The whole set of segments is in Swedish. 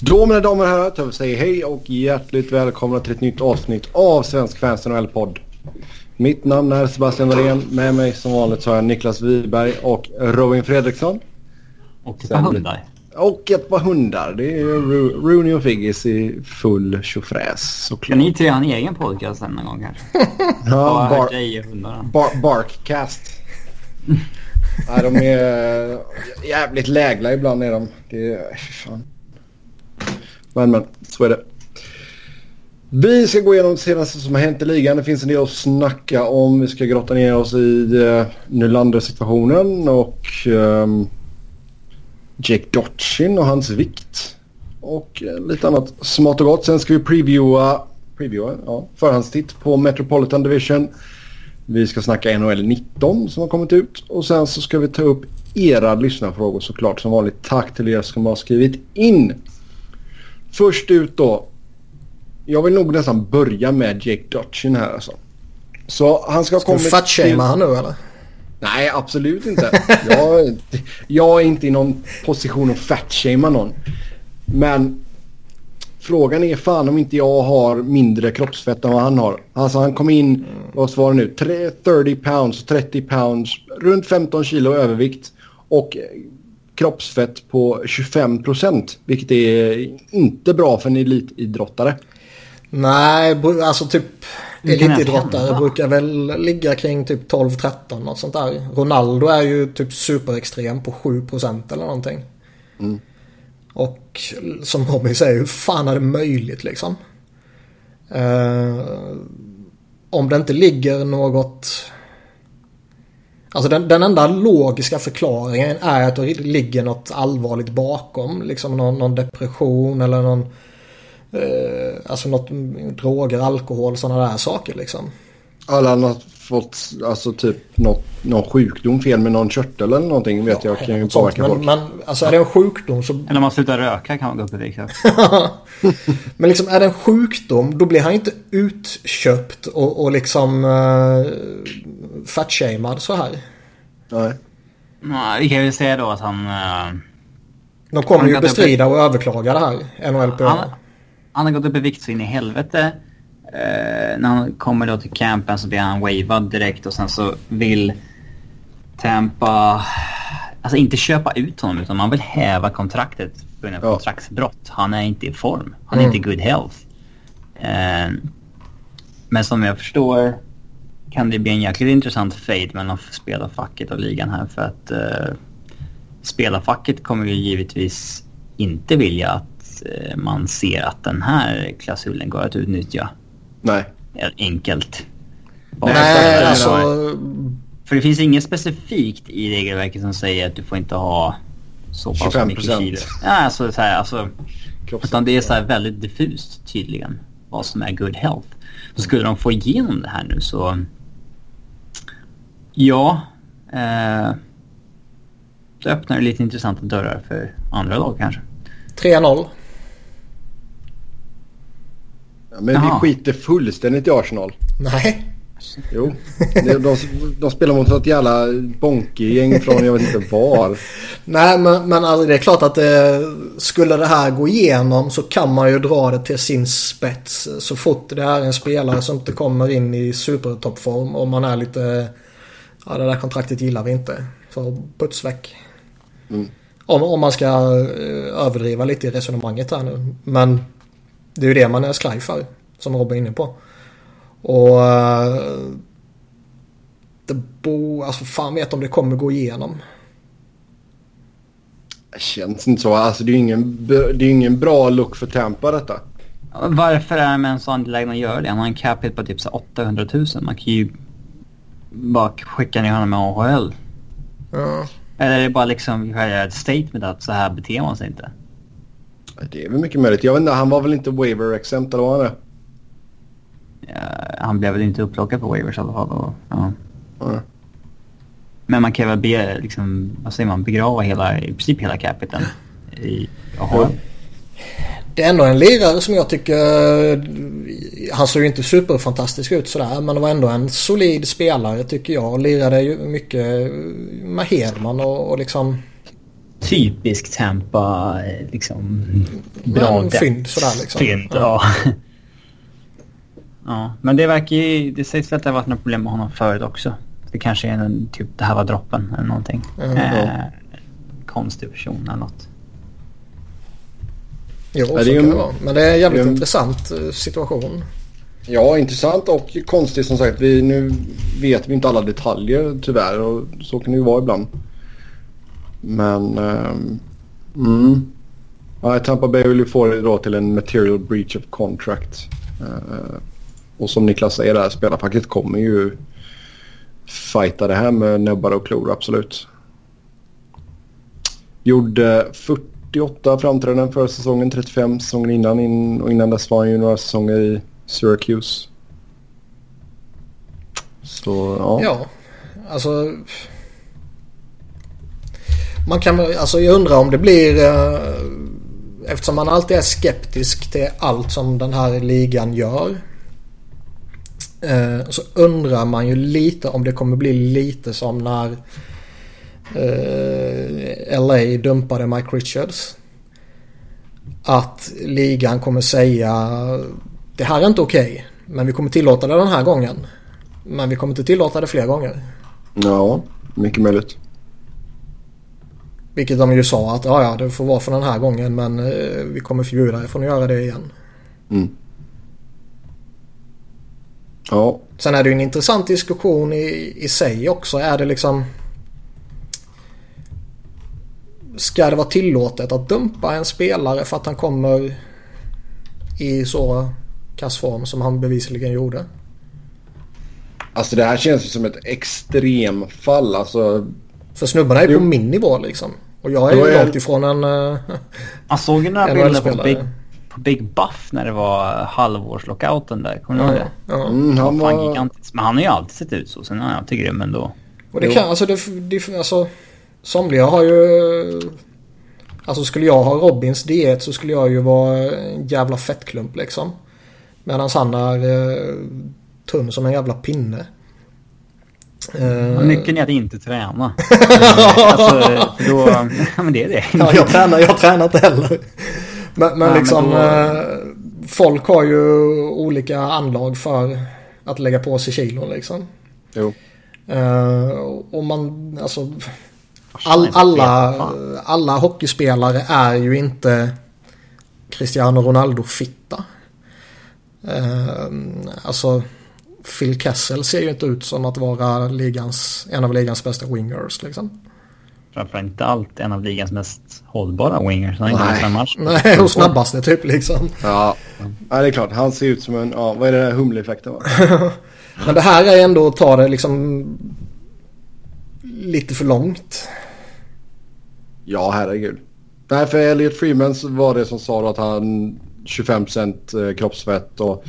Då mina damer och herrar, jag säger hej och hjärtligt välkomna till ett nytt avsnitt av Svensk Fans NHL-podd. Mitt namn är Sebastian Norén. Med mig som vanligt har jag Niklas Wiberg och Robin Fredriksson. Och ett par hundar. Och ett par hundar. Det är Ro Rooney och Figgis i full tjofräs såklart. Kan ni tre ha en egen podcast någon gång kanske? ja, bar dig. Bar Barkcast. Nej, de är jävligt lägla ibland är de. Det är... Fan. Men men, så är det. Vi ska gå igenom det senaste som har hänt i ligan. Det finns en del att snacka om. Vi ska grotta ner oss i uh, Nylander-situationen och um, Jake Dotchin och hans vikt. Och uh, lite annat smått och gott. Sen ska vi previewa, previewa ja, förhandstitt på Metropolitan Division. Vi ska snacka NHL 19 som har kommit ut. Och sen så ska vi ta upp era lyssnarfrågor såklart. Som vanligt tack till er som har skrivit in. Först ut då. Jag vill nog nästan börja med Jake Dutchin här alltså. Så han ska, ska komma... Ska du fatshamea han nu eller? Nej, absolut inte. jag, jag är inte i någon position att fatshamea någon. Men frågan är fan om inte jag har mindre kroppsfett än vad han har. Alltså han kom in, vad svarar nu, 30 pounds, 30 pounds, runt 15 kilo övervikt. Och kroppsfett på 25 procent. Vilket är inte bra för en elitidrottare. Nej, alltså typ elitidrottare brukar väl ligga kring typ 12-13 något sånt där. Ronaldo är ju typ superextrem på 7 procent eller någonting. Mm. Och som Robin säger, hur fan är det möjligt liksom? Uh, om det inte ligger något Alltså den, den enda logiska förklaringen är att det ligger något allvarligt bakom. Liksom någon, någon depression eller någon... Eh, alltså något droger, alkohol, sådana där saker liksom. Alla har fått alltså typ något, någon sjukdom, fel med någon körtel eller någonting vet ja, jag kan ju påverka men, folk. Men alltså är det en sjukdom så... Eller om man slutar röka kan man gå upp i vikt. men liksom är det en sjukdom då blir han inte utköpt och, och liksom uh, fatshamead så här. Nej. Nej, vi kan väl säga då att han... Uh, De kommer ju bestrida och överklaga det här, NHLPA. Han, han har gått upp i vikt så in i helvete. Uh, när han kommer då till campen så blir han wavad direkt och sen så vill Tampa... Alltså inte köpa ut honom utan man vill häva kontraktet på grund av ja. kontraktsbrott. Han är inte i form. Han är mm. inte i good health. Uh, men som jag förstår kan det bli en jäkligt intressant fade mellan spelarfacket och ligan här för att uh, spelarfacket kommer ju givetvis inte vilja att uh, man ser att den här klausulen går att utnyttja. Nej. Enkelt. Bara Nej, alltså... För det finns inget specifikt i regelverket som säger att du får inte ha så pass 25%. mycket kilo. Ja, alltså, så här, alltså, utan det är så här väldigt diffust tydligen vad som är good health. Så skulle de få igenom det här nu så Ja. Eh, så öppnar det lite intressanta dörrar för andra lag kanske. 3-0. Ja, men Jaha. vi skiter fullständigt i Arsenal. Nej. Jo, de, de, de spelar mot ett jävla Bonke-gäng från jag vet inte var. Nej, men, men alltså, det är klart att det, skulle det här gå igenom så kan man ju dra det till sin spets. Så fort det är en spelare som inte kommer in i supertoppform och man är lite ja, det där kontraktet gillar vi inte. Så puts väck. Mm. Om, om man ska eh, överdriva lite i resonemanget här nu. Men det är ju det man är skraj för. Som Robin är inne på. Och eh, det bo, alltså fan vet om det kommer gå igenom. Det känns inte så. Alltså det är ju ingen, det är ingen bra look för Tampa detta. Varför är man så angelägen att göra det? Han har en cap hit på typ 800 000. Man kan ju bara skicka ner honom med AHL. Ja. Eller är det bara liksom ett statement att så här beter man sig inte? Det är väl mycket möjligt. Jag vet inte, han var väl inte waiver exempt eller vad han är? Ja, han blev väl inte upplockad på waivers i alla fall. Och, ja. Mm. Men man kan väl be, liksom, vad säger man, begrava hela, i princip hela capiten i AHL. Det är ändå en lirare som jag tycker... Han såg ju inte superfantastisk ut sådär men det var ändå en solid spelare tycker jag. Och lirade ju mycket med Hedman och, och liksom... typisk Tampa, liksom bra Men, fynd sådär liksom. Fynd, ja. ja. Men det verkar ju, det sägs väl att det har varit något problem med honom förut också. Det kanske är en, typ, det här var droppen eller någonting. Mm, eh, konstig person eller något. Jo, Ja, så det är ju kan det vara. Men det är en jävligt det en- intressant eh, situation. Ja, intressant och konstigt som sagt. Vi, nu vet vi inte alla detaljer tyvärr och så kan det ju vara ibland. Men... Ehm, mm. Ja, Tampa Bay vill ju få det då till en material breach of contract. Eh, och som Niklas säger där, spelarfacket kommer ju fighta det här med näbbar och klor, absolut. Gjorde 48 framträdanden förra säsongen, 35 säsongen innan. In, och innan dess var han ju några säsonger i Syracuse. Så ja. Ja, alltså... Man kan alltså jag undrar om det blir... eh, Eftersom man alltid är skeptisk till allt som den här ligan gör. eh, Så undrar man ju lite om det kommer bli lite som när eh, LA dumpade Mike Richards. Att ligan kommer säga det här är inte okej. men vi kommer tillåta det den här gången. Men vi kommer inte tillåta det fler gånger. Ja, mycket möjligt. Vilket de ju sa att ja, ja det får vara för den här gången men eh, vi kommer förbjuda er från att göra det igen. Mm. Ja, Sen är det ju en intressant diskussion i, i sig också. Är det liksom... Ska det vara tillåtet att dumpa en spelare för att han kommer i så kass form som han bevisligen gjorde? alltså det här känns ju som ett extremfall. Alltså, För snubbarna är ju på min nivå liksom. Och jag är ju är- långt ifrån en... eh, Man såg ju några En bilder på. Big, på Big Buff när det var halvårslockouten där. Kommer du ihåg det? ja. mm, Han han var fan var... gigantisk. Men han har ju alltid sett ut så. Sen är han alltid grym ändå. Och det Jo. kan, alltså det, det, alltså Somliga har ju... Alltså skulle jag ha Robins diet så skulle jag ju vara en jävla fettklump liksom. Medan han är eh, tunn som en jävla pinne. Men Nyckeln är att inte träna. alltså, då... Ja men det är det. ja, jag tränar, jag tränar inte heller. Men, men Nej, men liksom då- eh, folk har ju olika anlag för att lägga på sig kilon liksom. Jo. Eh, och man, alltså all, alla, alla hockeyspelare är ju inte Cristiano Ronaldo-fitta. Eh, alltså Phil Kessel ser ju inte ut som att vara ligans, en av ligans bästa wingers liksom. Framförallt inte allt en av ligans mest hållbara wingers. Han inte Nej. Nej, och snabbaste typ liksom. Ja. ja, det är klart. Han ser ut som en... Ja, vad är det där humleeffekten va? Men det här är ändå att ta det liksom lite för långt. Ja, herregud. Nej, för Elliot Freeman var det som sa då att han 25% kroppsfett och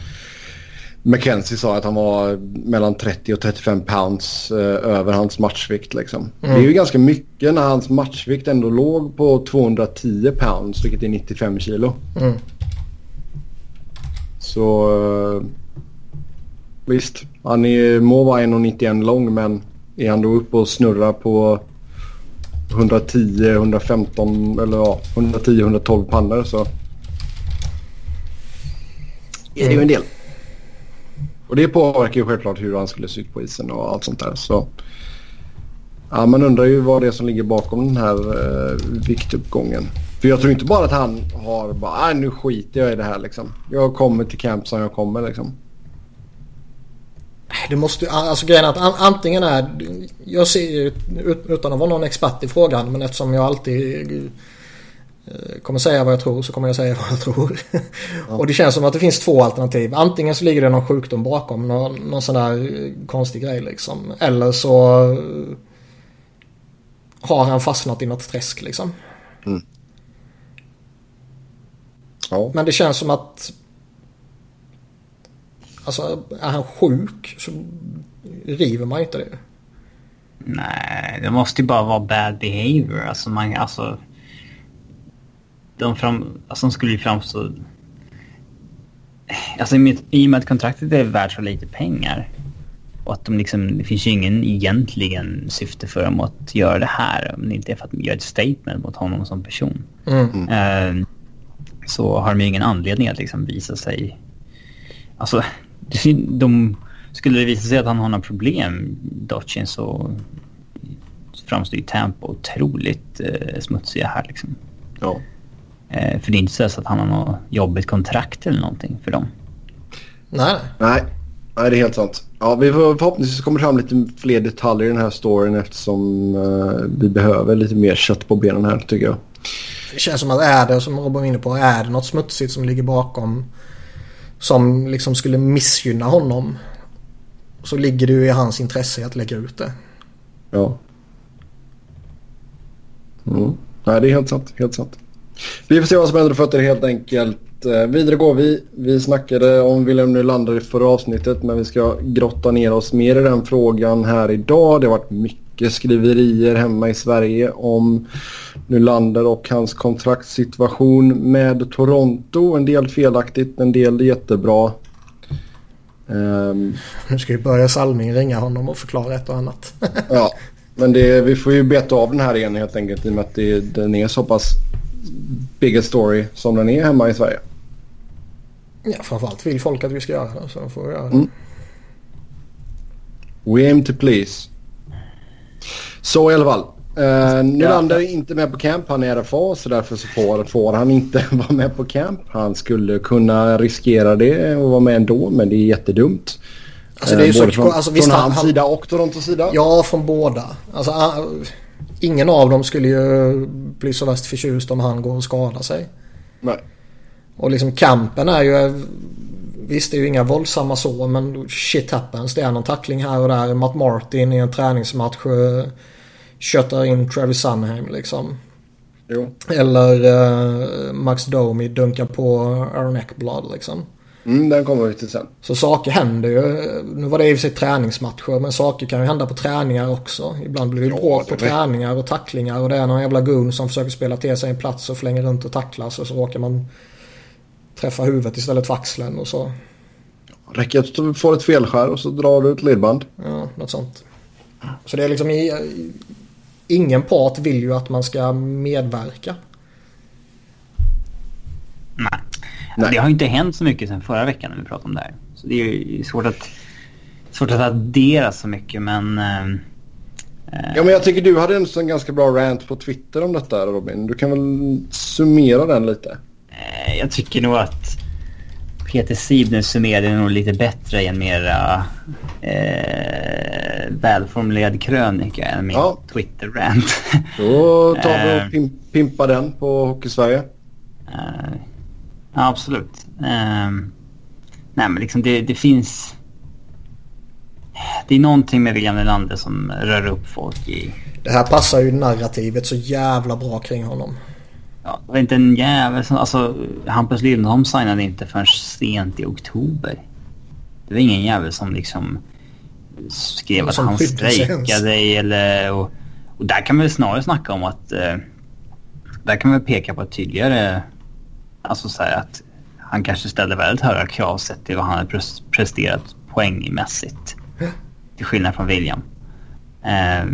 Mackenzie sa att han var mellan 30 och 35 pounds eh, över hans matchvikt liksom. Det är ju ganska mycket när hans matchvikt ändå låg på 210 pounds vilket är 95 kilo. Mm. Så eh, visst, han är, må vara 1,91 lång men är han då uppe och snurrar på 110, 115 eller ja, 110, 112 pannor så är det ju en del. Och det påverkar ju självklart hur han skulle se ut på isen och allt sånt där. Så ja, man undrar ju vad det är som ligger bakom den här eh, viktuppgången. För jag tror inte bara att han har bara, äh, nu skiter jag i det här liksom. Jag kommer till camp som jag kommer liksom. Det måste ju- alltså grejen är att antingen är, jag ser ju utan att vara någon expert i frågan men eftersom jag alltid kommer säga vad jag tror så kommer jag säga vad jag tror. Och det känns som att det finns två alternativ. Antingen så ligger det någon sjukdom bakom, någon, någon sån där eh, konstig grej liksom. Eller så eh, har han fastnat i något träsk liksom. Ja. Men det känns som att Alltså är han sjuk så river man inte det. Nej, det måste ju bara vara bad behavior. Alltså man, alltså... De, fram, alltså de skulle ju framstå... Alltså i, med- i och med att kontraktet är värt så lite pengar. Och att de liksom, det finns ju ingen egentligen syfte för dem att göra det här. Om det inte är för att göra ett statement mot honom som person. Mm. Uh, så har de ju ingen anledning att liksom visa sig... Alltså, de, skulle det visa sig att han har några problem, Dodgin, så framstår ju Tampa otroligt uh, smutsiga här liksom. Ja. Uh, för det är inte så att han har något jobbigt kontrakt eller någonting för dem. Nej. Nej. Nej, det är helt sant. Ja, vi får förhoppningsvis kommer fram lite fler detaljer i den här storyn eftersom uh, vi behöver lite mer kött på benen här tycker jag. Det känns som att är det, som Robin var inne på, är det något smutsigt som ligger bakom som liksom skulle missgynna honom så ligger det ju i hans intresse att lägga ut det. Ja. Mm. Nej, det är helt sant. Helt sant. Vi får se vad som händer fötter helt enkelt. Eh, vidare går vi. Vi snackade om Wilhelm Nylander i förra avsnittet men vi ska grotta ner oss mer i den frågan här idag. Det har varit mycket skriverier hemma i Sverige om Nylander och hans kontraktssituation med Toronto. En del felaktigt, en del jättebra. Um, nu ska ju Börje Salming ringa honom och förklara ett och annat. ja, men det, vi får ju beta av den här igen helt enkelt i och med att det, den är så pass big a story som den är hemma i Sverige. Ja, framförallt vill folk att vi ska göra det så får vi göra det. Mm. We aim to please. Så i alla fall. Uh, Nylander är inte med på camp. Han är RFA så därför så får, får han inte vara med på camp. Han skulle kunna riskera det och vara med ändå men det är jättedumt. Alltså det är uh, så, från, alltså, från hans han, sida och Torontos sida? Ja, från båda. Alltså, uh, ingen av dem skulle ju bli så värst förtjust om han går och skadar sig. Nej. Och liksom kampen är ju... Visst det är ju inga våldsamma så men shit happens. Det är någon tackling här och där. Matt Martin i en träningsmatch köttar in Travis Sunheim liksom. Jo. Eller uh, Max Domi dunkar på Aaron Eckblad liksom. Mm, den kommer vi till sen. Så saker händer ju. Nu var det i och för sig träningsmatcher men saker kan ju hända på träningar också. Ibland blir det ja, bråk på det. träningar och tacklingar och det är någon jävla goon som försöker spela till sig en plats och flänger runt och tacklas och så råkar man träffa huvudet istället för axeln och så. Räcker att du får ett felskär och så drar du ett ledband. Ja, något sånt. Så det är liksom i, ingen part vill ju att man ska medverka. Nej. Nej. Det har ju inte hänt så mycket sen förra veckan när vi pratade om det här. Så det är ju svårt att, svårt att addera så mycket men... Äh, ja men jag tycker du hade en ganska bra rant på Twitter om detta Robin. Du kan väl summera den lite? Äh, jag tycker nog att Peter Sibner summerade nog lite bättre i en mer äh, välformulerad krönika än min ja. Twitter-rant. Då tar vi och pimp, pimpar den på Hockeysverige. Ja, absolut. Um, nej, men liksom det, det finns... Det är någonting med William Nylander som rör upp folk i... Det här passar ju narrativet så jävla bra kring honom. Ja, det var inte en jävel som... Alltså, Hampus Lindholm signade inte förrän sent i oktober. Det var ingen jävel som liksom skrev att han strejkade eller... Och, och där kan man väl snarare snacka om att... Eh, där kan man peka på ett tydligare Alltså så att han kanske ställde väldigt höga krav sett till vad han hade presterat poängmässigt. Till skillnad från William. Eh,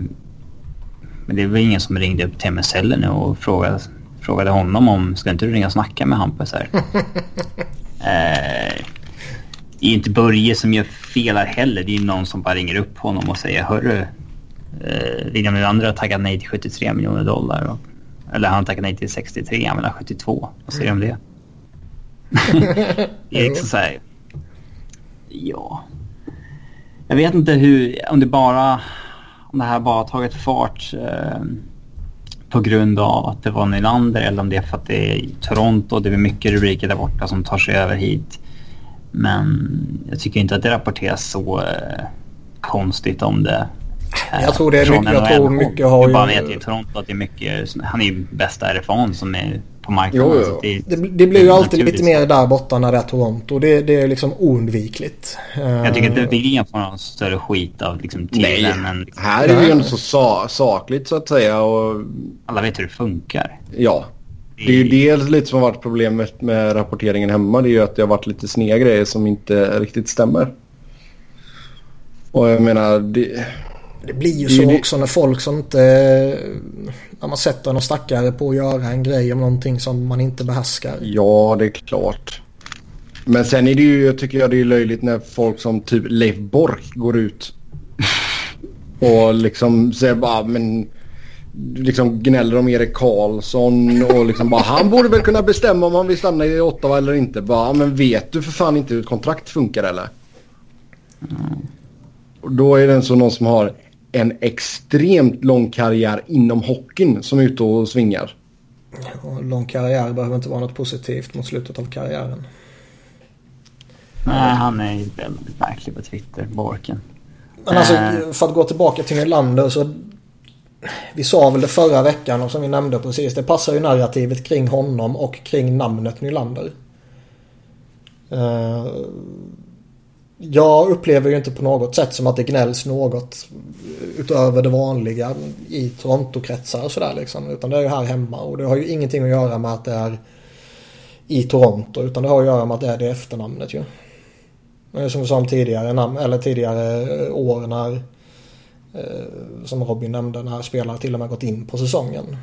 men det var ingen som ringde upp till MSL nu och frågade, frågade honom om ska inte du ringa och snacka med Hampus här? eh, det är inte Börje som gör fel här heller. Det är någon som bara ringer upp honom och säger Hörru, eh, William Nylander har taggat nej till 73 miljoner dollar. Och eller han tackade nej till 63, han vill ha 72. Vad säger du om det? så här, Ja. Jag vet inte hur, om det bara, om det här bara tagit fart eh, på grund av att det var Nylander eller om det är för att det är Toronto. Det är mycket rubriker där borta som tar sig över hit. Men jag tycker inte att det rapporteras så eh, konstigt om det jag tror det är mycket, jag tror mycket har ju... bara vet i Toronto att det är mycket, han är ju bästa RFA'n som är på marknaden. Jo, jo. Det, det, det, blir ju alltid lite mer där borta när det är Toronto. Det, det är liksom oundvikligt. Jag tycker inte William får någon större skit av liksom Nej, än, liksom, här är det ju ändå så sa sakligt så att säga. Och... Alla vet hur det funkar. Ja. Det är ju dels lite som har varit problemet med rapporteringen hemma. Det är ju att det har varit lite sneda grejer som inte riktigt stämmer. Och jag menar... Det, det blir ju så det, också när folk som inte... När man sätter någon stackare på att göra en grej om någonting som man inte behärskar. Ja, det är klart. Men sen är det ju, jag tycker jag det är löjligt när folk som typ Leif Bork går ut och liksom säger bara men liksom gnäller om Erik Karlsson och liksom bara han borde väl kunna bestämma om han vill stanna i Ottawa eller inte. Bara, men vet du för fan inte hur ett kontrakt funkar eller? Mm. Och då är det så någon som har en extremt lång karriär inom hockeyn som är ute och svingar. Ja, lång karriär behöver inte vara något positivt mot slutet av karriären. Nej, han är väldigt märklig på Twitter, Borken. Men alltså, eh. för att gå tillbaka till Nylander så... Vi sa väl det förra veckan och som vi nämnde precis. Det passar ju narrativet kring honom och kring namnet Nylander. Jag upplever ju inte på något sätt som att det gnälls något utöver det vanliga i Toronto-kretsar och sådär liksom. Utan det är ju här hemma och det har ju ingenting att göra med att det är i Toronto utan det har att göra med att det är det efternamnet ju. Som vi sa om tidigare, eller tidigare eh, år när eh, som Robin nämnde när spelare till och med gått in på säsongen.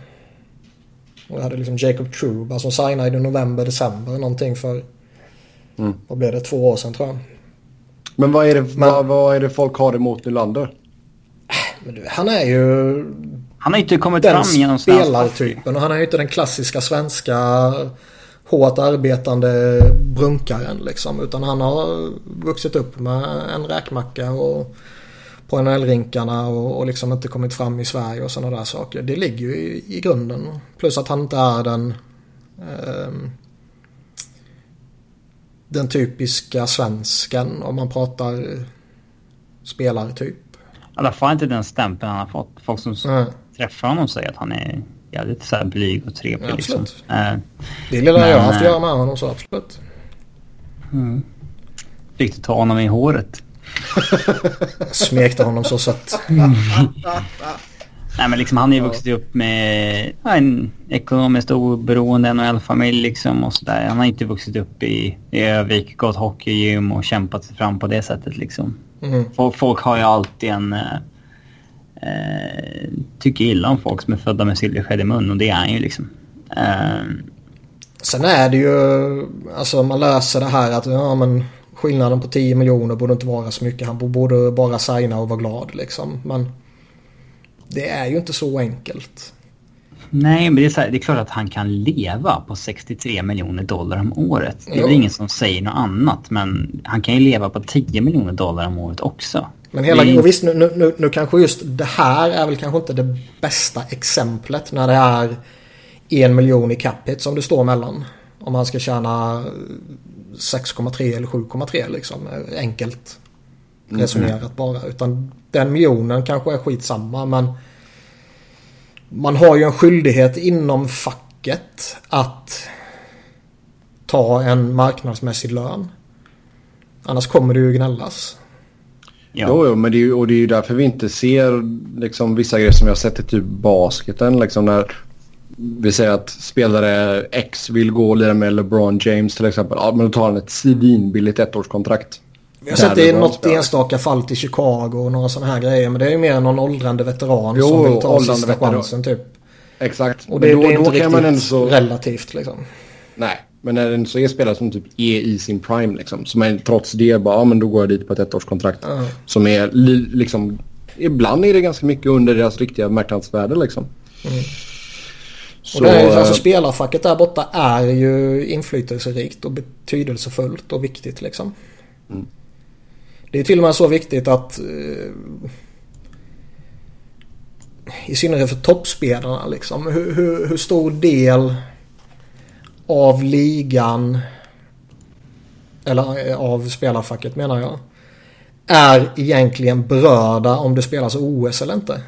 Och vi hade liksom Jacob Truba som signade i november, december någonting för mm. vad blev det, två år sedan tror jag. Men vad är det, Men, vad, vad, är det folk har emot Nylander? Men du, han är ju... Han har inte kommit fram genom spelartypen och han är ju inte den klassiska svenska hårt arbetande brunkaren liksom. Utan han har vuxit upp med en räkmacka och på NHL-rinkarna och, och liksom inte kommit fram i Sverige och sådana där saker. Det ligger ju i, i grunden. Plus att han inte är den eh, den typiska svensken om man pratar spelartyp. I alla fall inte den stämpeln han har fått. Folk som mm. träffar honom säger att han är jävligt så här blyg och trevlig. Ja, liksom. Äh, det lilla men, jag har haft att göra med honom så absolut. Mm. Fick du ta honom i håret? Smekte honom så sött. Nej men liksom han har ju vuxit upp med ja, en ekonomiskt oberoende NHL-familj liksom och sådär. Han har inte vuxit upp i, i Övik, gått hockeygym och kämpat sig fram på det sättet liksom. Mm. Folk, folk, har ju alltid en... Eh, eh, tycker illa om folk som är födda med silversked i mun och det är han ju liksom. Eh. Sen är det ju, alltså man löser det här att ja men skillnaden på 10 miljoner borde inte vara så mycket. Han borde bara signa och vara glad liksom. Men det är ju inte så enkelt. Nej, men det är, så här, det är klart att han kan leva på 63 miljoner dollar om året. Det är väl ingen som säger något annat. Men han kan ju leva på 10 miljoner dollar om året också. Men hela, och visst nu, nu, nu kanske just det här är väl kanske inte det bästa exemplet när det är en miljon i capita som det står mellan. Om man ska tjäna 6,3 eller 7,3 liksom. Enkelt resonerat mm. bara. Utan den miljonen kanske är skitsamma men man har ju en skyldighet inom facket att ta en marknadsmässig lön. Annars kommer det ju gnällas. Ja. Jo, jo, men det är ju, och det är ju därför vi inte ser liksom, vissa grejer som jag sett i typ basketen. Liksom när vi säger att spelare X vill gå och lira med LeBron James till exempel. Ja, men då tar han ett svinbilligt ettårskontrakt. Vi har sett det i något enstaka fall till Chicago och några sådana här grejer. Men det är ju mer någon åldrande veteran jo, som vill ta sista veteran. chansen typ. Exakt. Och det, men då, det är inte riktigt man så... relativt liksom. Nej, men när det så är spelare som typ är i sin prime liksom. Som är trots det bara, ja men då går jag dit på ett ettårskontrakt. Mm. Som är liksom, ibland är det ganska mycket under deras riktiga marknadsvärde liksom. Mm. Så, och det är, alltså, spelarfacket där borta är ju inflytelserikt och betydelsefullt och viktigt liksom. Det är till och med så viktigt att eh, i synnerhet för toppspelarna liksom. Hur, hur, hur, stor del av ligan eller eh, av spelarfacket menar jag är egentligen berörda om det spelas OS eller inte.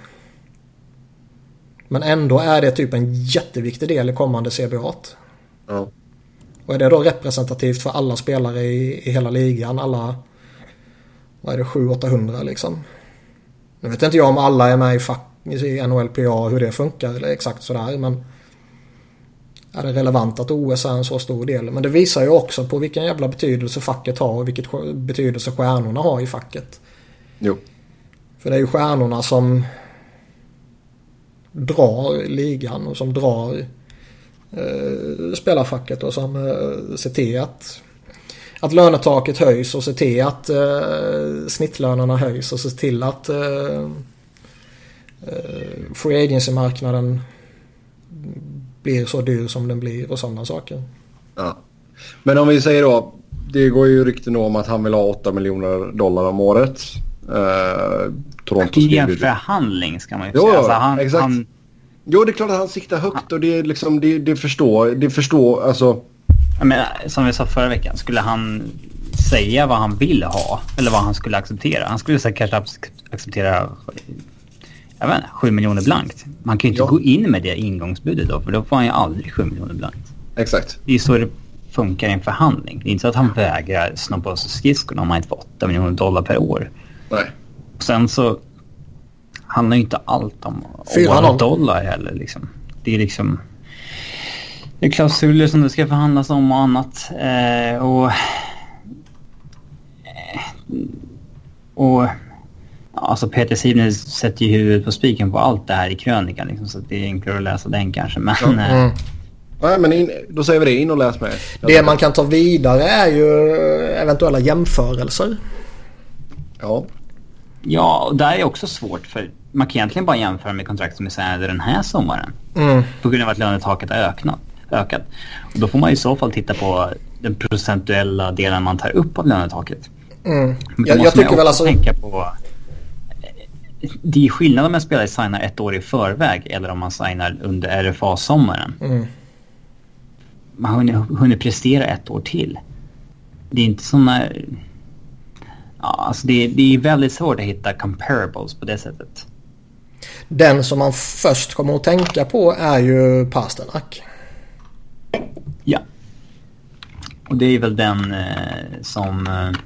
Men ändå är det typ en jätteviktig del i kommande CBA. Ja. Och är det då representativt för alla spelare i, i hela ligan, alla vad är det, 700-800 liksom. Nu vet inte jag om alla är med i, fack, i NHLPA hur det funkar eller exakt sådär men är det relevant att OS är en så stor del. Men det visar ju också på vilken jävla betydelse facket har och vilket betydelse stjärnorna har i facket. Jo. För det är ju stjärnorna som drar ligan och som drar eh, spelarfacket och som eh, ser till att, att lönetaket höjs och ser till att eh, snittlönerna höjs och ser till att eh, eh, free agency-marknaden blir så dyr som den blir och sådana saker. Ja. Men om vi säger då, det går ju rykten om att han vill ha 8 miljoner dollar om året. Eh, Toronto I en förhandling ska man ju säga. Alltså han, exakt. Han... Jo, det är klart att han siktar högt och det, är liksom, det, det förstår, det förstår, alltså. Men, som vi sa förra veckan, skulle han säga vad han vill ha eller vad han skulle acceptera? Han skulle säkert kanske acceptera jag vet inte, 7 miljoner blankt. Man kan ju inte ja. gå in med det ingångsbudet då, för då får han ju aldrig 7 miljoner blankt. Exakt. Det är så det funkar i en förhandling. Det är inte så att han vägrar av sig skridskorna om han inte får 8 miljoner dollar per år. Nej. Sen så handlar ju inte allt om dollar heller. Liksom. Det är liksom... Det är klausuler som det ska förhandlas om och annat. Eh, och... Eh, och... Alltså Peter Sivnes sätter ju huvudet på spiken på allt det här i krönikan. Liksom, så det är enklare att läsa den kanske. Men, ja. Eh, mm. Nej, men in, då säger vi det. In och läs med. Det man kan ta vidare är ju eventuella jämförelser. Ja. Ja, och där är också svårt för man kan egentligen bara jämföra med kontrakt som är signade den här sommaren. Mm. På grund av att lönetaket har öknat, ökat. Och då får man i så fall titta på den procentuella delen man tar upp av lönetaket. Mm. Jag, jag tycker väl alltså... tänka på... Det är skillnad om en spelare signar ett år i förväg eller om man signar under RFA-sommaren. Mm. Man har hunnit, hunnit prestera ett år till. Det är inte sådana Ja, alltså det, det är väldigt svårt att hitta comparables på det sättet. Den som man först kommer att tänka på är ju Pasternak. Ja. Och det är väl den eh, som... Eh,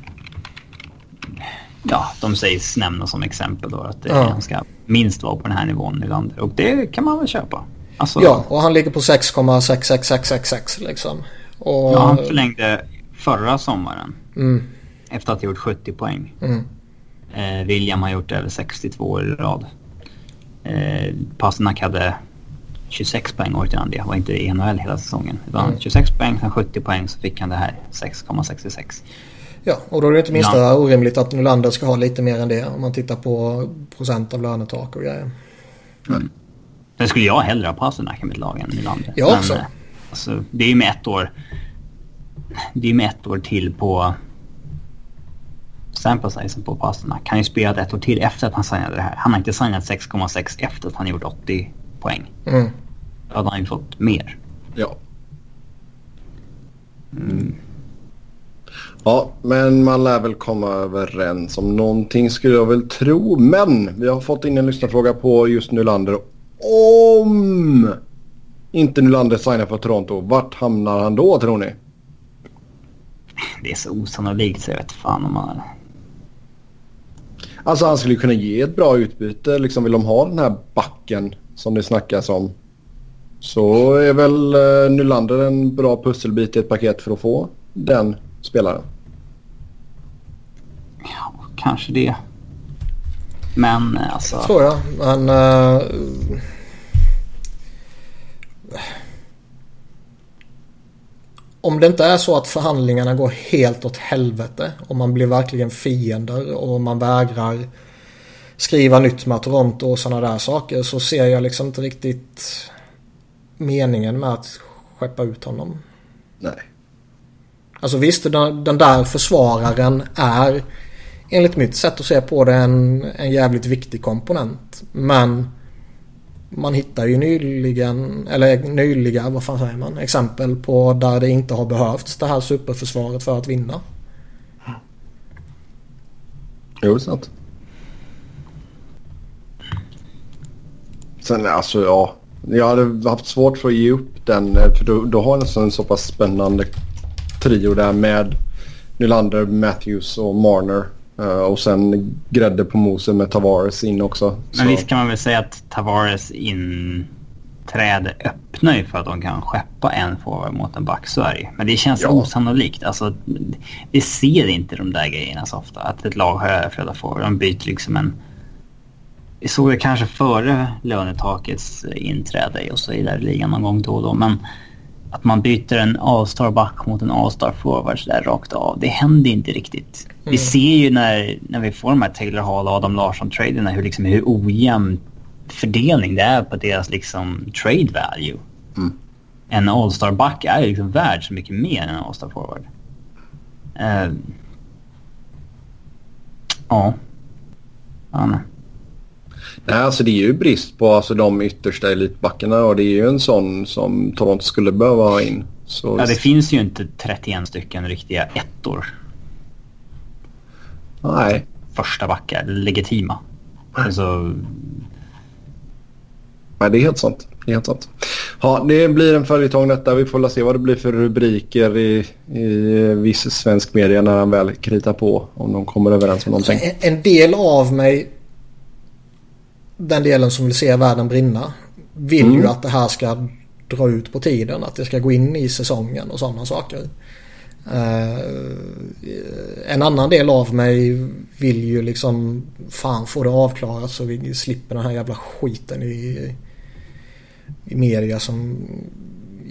ja, de sägs nämna som exempel då. Att det ja. ska minst vara på den här nivån i landet. Och det kan man väl köpa. Alltså, ja, och han ligger på 6,66666 liksom. Och... Ja, han förlängde förra sommaren. Mm efter att ha gjort 70 poäng. Mm. Eh, William har gjort över 62 år i rad. Eh, Pasternak hade 26 poäng året innan det. var inte i NHL hela säsongen. Utan mm. 26 poäng, sen 70 poäng så fick han det här 6,66. Ja, och då är det inte minsta ja. orimligt att Nylander ska ha lite mer än det om man tittar på procent av lönetak och grejer. Mm. Sen skulle jag hellre ha Pasternak i mitt lag än Nylander. Jag också. Men, alltså, det är ju med ett år. Det är med ett år till på sample sizen på Pasternak. Han har ju spelat ett år till efter att han signade det här. Han har inte signat 6,6 efter att han gjort 80 poäng. Mm. Då hade han ju fått mer. Ja. Mm. Ja, men man lär väl komma överens om någonting skulle jag väl tro. Men vi har fått in en lyssnarfråga på just Nylander. Om inte Nylander signar för Toronto, vart hamnar han då tror ni? Det är så osannolikt så jag vet fan om man... Alltså han skulle kunna ge ett bra utbyte. Liksom vill de ha den här backen som det snackas om. Så är väl uh, Nylander en bra pusselbit i ett paket för att få den spelaren. Ja, kanske det. Men eh, alltså... Det tror jag. Men... Uh om det inte är så att förhandlingarna går helt åt helvete och man blir verkligen fiender och man vägrar skriva nytt med Toronto och sådana där saker så ser jag liksom inte riktigt meningen med att skeppa ut honom. Nej. Alltså visst, den där försvararen är enligt mitt sätt att se på det en, en jävligt viktig komponent. Men man hittar ju nyligen, eller nyliga, vad fan säger man, exempel på där det inte har behövts det här superförsvaret för att vinna. Jo, sant. Sen alltså ja, jag hade haft svårt för att ge upp den för då, då har jag en så pass spännande trio där med Nylander, Matthews och Marner. Uh, och sen grädde på mosen med Tavares in också. Men så. visst kan man väl säga att Tavares inträde öppnar ju för att de kan skeppa en forward mot en back. Så är det Men det känns ja. osannolikt. Alltså, det ser inte de där grejerna så ofta. Att ett lag har överflöd av forward. De byter liksom en vi såg det kanske före lönetakets inträde och så vidare i ligan någon gång då och då. Men att man byter en All-star back mot en All-star forward sådär rakt av. Det händer inte riktigt. Mm. Vi ser ju när, när vi får de här Taylor Hall och Adam Larsson-traderna hur, liksom, hur ojämn fördelning det är på deras liksom, trade value. Mm. En All-star back är ju liksom värd så mycket mer än en All-star forward. Uh, ja. Ja, nej. Alltså det är ju brist på alltså, de yttersta elitbackarna och det är ju en sån som Toronto skulle behöva ha in. Så... Ja, det finns ju inte 31 stycken riktiga ettor. Nej. Första backar, legitima. Alltså... Nej, det är helt sant. Det är helt sant. Ja, det blir en följetong detta. Vi får se vad det blir för rubriker i, i viss svensk media när han väl kritar på. Om de kommer överens om någonting. En, en del av mig den delen som vill se världen brinna vill mm. ju att det här ska dra ut på tiden. Att det ska gå in i säsongen och sådana saker. Uh, en annan del av mig vill ju liksom fan få det avklarat så vi slipper den här jävla skiten i, i media som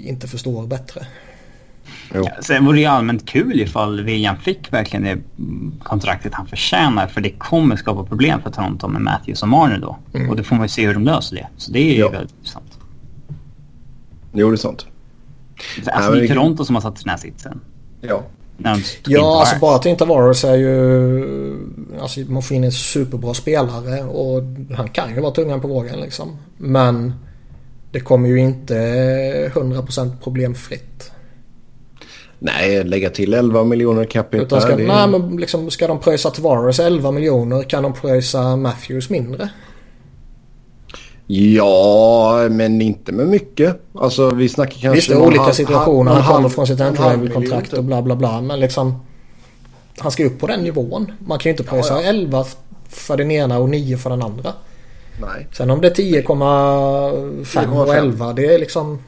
inte förstår bättre. Sen vore det ju allmänt kul ifall William fick verkligen det kontraktet han förtjänar. För det kommer skapa problem för Toronto med Matthews och Marner då. Mm. Och då får man ju se hur de löser det. Så det är ju ja. väldigt intressant. Jo, det är sant. Alltså det är Toronto som har satt den här sitsen. Ja. Ja, alltså bara till Tavares är ju... Alltså man får in en superbra spelare och han kan ju vara tungan på vågen liksom. Men det kommer ju inte 100% problemfritt. Nej, lägga till 11 miljoner capita. Utan ska, det... nej, men liksom, ska de pröjsa Tavares 11 miljoner kan de pröjsa Matthews mindre? Ja, men inte med mycket. Alltså vi snackar kanske... Visst, det är olika situationer. Han kommer från sitt entry-level-kontrakt och bla bla bla. Men liksom... Han ska upp på den nivån. Man kan ju inte pröjsa ja, ja. 11 för den ena och 9 för den andra. Nej. Sen om det är 10,5 och 11 det är liksom...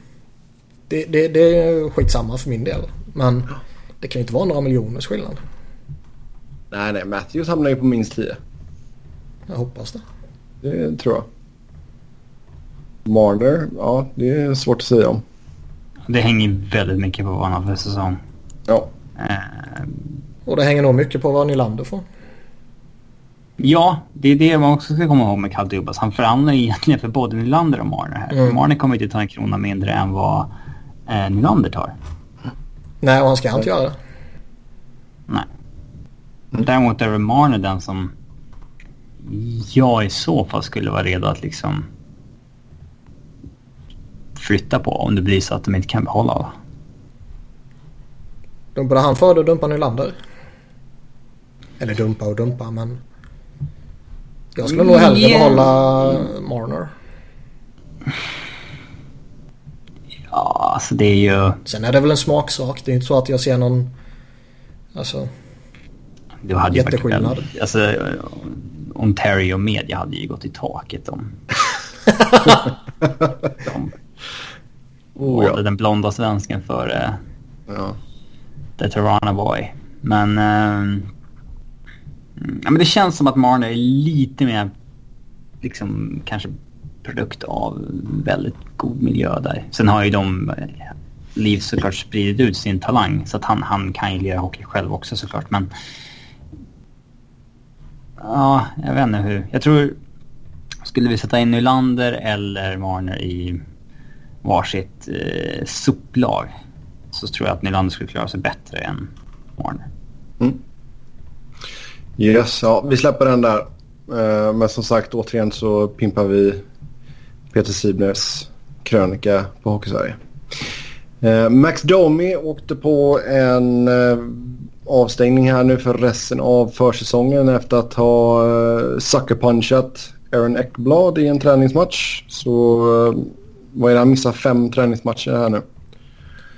Det, det, det är skitsamma för min del. Men det kan ju inte vara några miljoners skillnad. Nej, nej. Matthews hamnar ju på minst 10. Jag hoppas det. Det tror jag. Marner, ja det är svårt att säga om. Det hänger väldigt mycket på vad han har för säsong. Ja. Uh, och det hänger nog mycket på vad Nylander får. Ja, det är det man också ska komma ihåg med Carl Dubas. Han förhandlar egentligen för både Nylander och Marner här. Mm. Marner kommer inte ta en krona mindre än vad eh, Nylander tar. Nej, och han ska inte göra det. Nej. Däremot är Marner den som jag i så fall skulle vara redo att liksom flytta på om det blir så att de inte kan behålla alla. Dumpade han före och dumpade Nylander? Eller dumpa och dumpa men... Jag skulle nog hellre yeah. behålla Marner. Ja, alltså det är ju... Sen är det väl en smaksak. Det är inte så att jag ser någon... Alltså... Du hade jätteskillnad. Varit, alltså, Ontario Media hade ju gått i taket om... de oh, ja. den blonda svensken för ja. The Toronto Boy. Men... Uh, ja, men det känns som att Marner är lite mer liksom kanske produkt av väldigt god miljö där. Sen har ju de eh, Liv såklart spridit ut sin talang så att han, han kan ju lira hockey själv också såklart men... Ja, jag vet inte hur. Jag tror... Skulle vi sätta in Nylander eller Marner i varsitt eh, soplag så tror jag att Nylander skulle klara sig bättre än Marner. Mm. Yes, ja, vi släpper den där. Eh, men som sagt, återigen så pimpar vi Peter Sibners krönika på Hockeysverige. Eh, Max Domi åkte på en eh, avstängning här nu för resten av försäsongen efter att ha eh, suckerpunchat Aaron Ekblad i en träningsmatch. Så vad är det, han missar fem träningsmatcher här nu.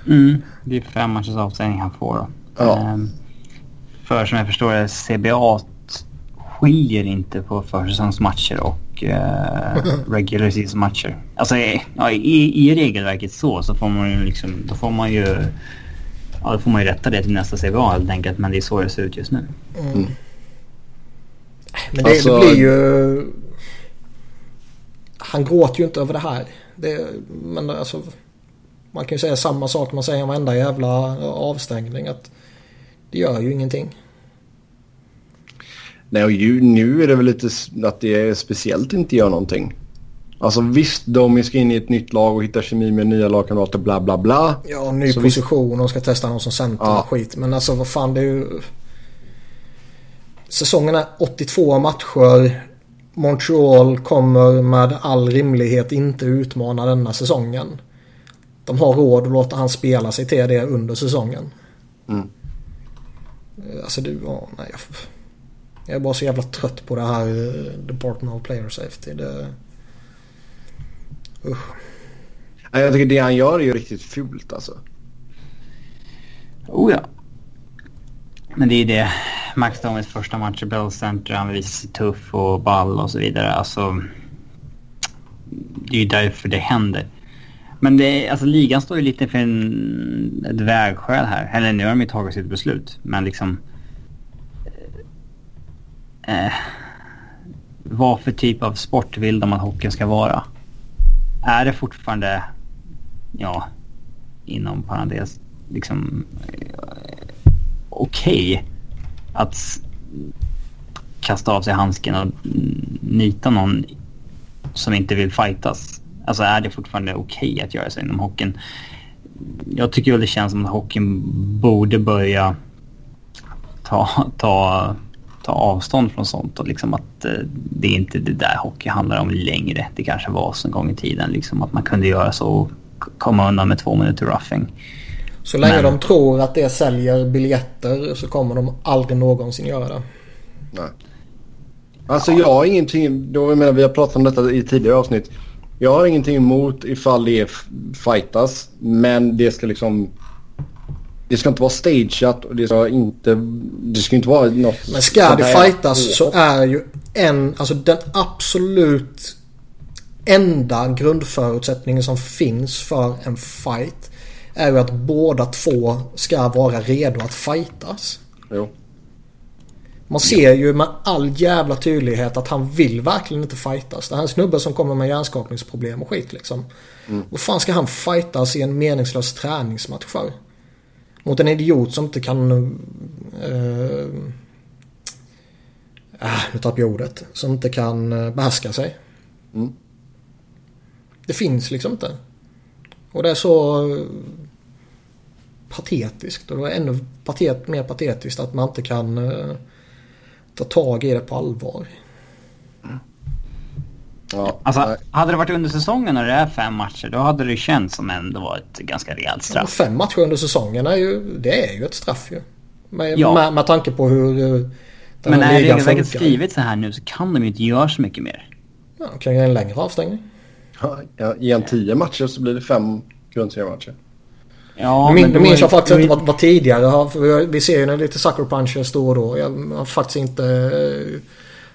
Mm, det är fem matchers avstängning han får då. Ja. Ehm, för som jag förstår det, CBA skiljer inte på försäsongsmatcher och eh, regular season matcher. Alltså ja, i, i regelverket så, så får man ju liksom, då får man ju Ja, då får man ju rätta det till nästa CBA helt enkelt. Men det är så det ser ut just nu. Mm. Men det, alltså, det, blir ju... han gråter ju inte över det här. Det, men alltså, man kan ju säga samma sak man säger om varenda jävla avstängning. Att det gör ju ingenting. Nej, och ju, nu är det väl lite att det är speciellt inte gör någonting. Alltså visst, de ska in i ett nytt lag och hitta kemi med nya lagkamrater, bla bla bla. Ja, ny så position och ska testa någon som center ja. skit. Men alltså vad fan, det är ju... Säsongen är 82 matcher. Montreal kommer med all rimlighet inte utmana denna säsongen. De har råd att låta han spela sig till det under säsongen. Mm. Alltså du, ja, nej. Jag, jag är bara så jävla trött på det här uh, Department of Player Safety. Det, usch. Jag tycker det han gör är ju riktigt fult alltså. Oh ja. Men det är det. Max Domis första match i Bell Center. Han visar sig tuff och ball och så vidare. Alltså, det är ju därför det händer. Men det, alltså, ligan står ju lite för en, ett vägskäl här. Eller nu har de ju tagit sitt beslut. Men liksom... Eh, vad för typ av sport vill de att hockeyn ska vara? Är det fortfarande, ja, inom parentes, liksom eh, okej okay att kasta av sig handsken och nita någon som inte vill fightas. Alltså är det fortfarande okej okay att göra så inom hockeyn? Jag tycker väl det känns som att hockeyn borde börja ta, ta, ta avstånd från sånt och liksom att eh, det är inte det där hockey handlar om längre. Det kanske var så en gång i tiden liksom att man kunde göra så och komma undan med två minuter roughing. Så länge Men... de tror att det säljer biljetter så kommer de aldrig någonsin göra det. Nej. Alltså ja. jag har ingenting, då jag menar vi har pratat om detta i tidigare avsnitt. Jag har ingenting emot ifall det är fightas men det ska liksom det ska inte vara stageat och det ska inte, det ska inte vara något Men ska det fightas så är ju en, alltså den absolut enda grundförutsättningen som finns för en fight är ju att båda två ska vara redo att fightas. Jo. Man ser ju med all jävla tydlighet att han vill verkligen inte fightas. Det här är en snubbe som kommer med hjärnskakningsproblem och skit liksom. Mm. Vad fan ska han fightas i en meningslös träningsmatch för? Mot en idiot som inte kan... Uh, äh, nu tappar jag ordet. Som inte kan uh, behärska sig. Mm. Det finns liksom inte. Och det är så patetiskt. Och det är ännu patet, mer patetiskt att man inte kan uh, ta tag i det på allvar. Ja, alltså, hade det varit under säsongen när det är fem matcher då hade det känts som ändå var ett ganska rejält straff. Ja, fem matcher under säsongen är ju, det är ju ett straff ju. Med, ja. med, med tanke på hur Men är regelverket skrivet så här nu så kan de ju inte göra så mycket mer. Ja, de kan göra en längre avstängning. Ja, I en tio matcher så blir det fem grundseriematcher. Ja, Min, men minns jag faktiskt inte vad, vad tidigare har. Vi ser ju lite sucker punches då och då. Jag har faktiskt inte...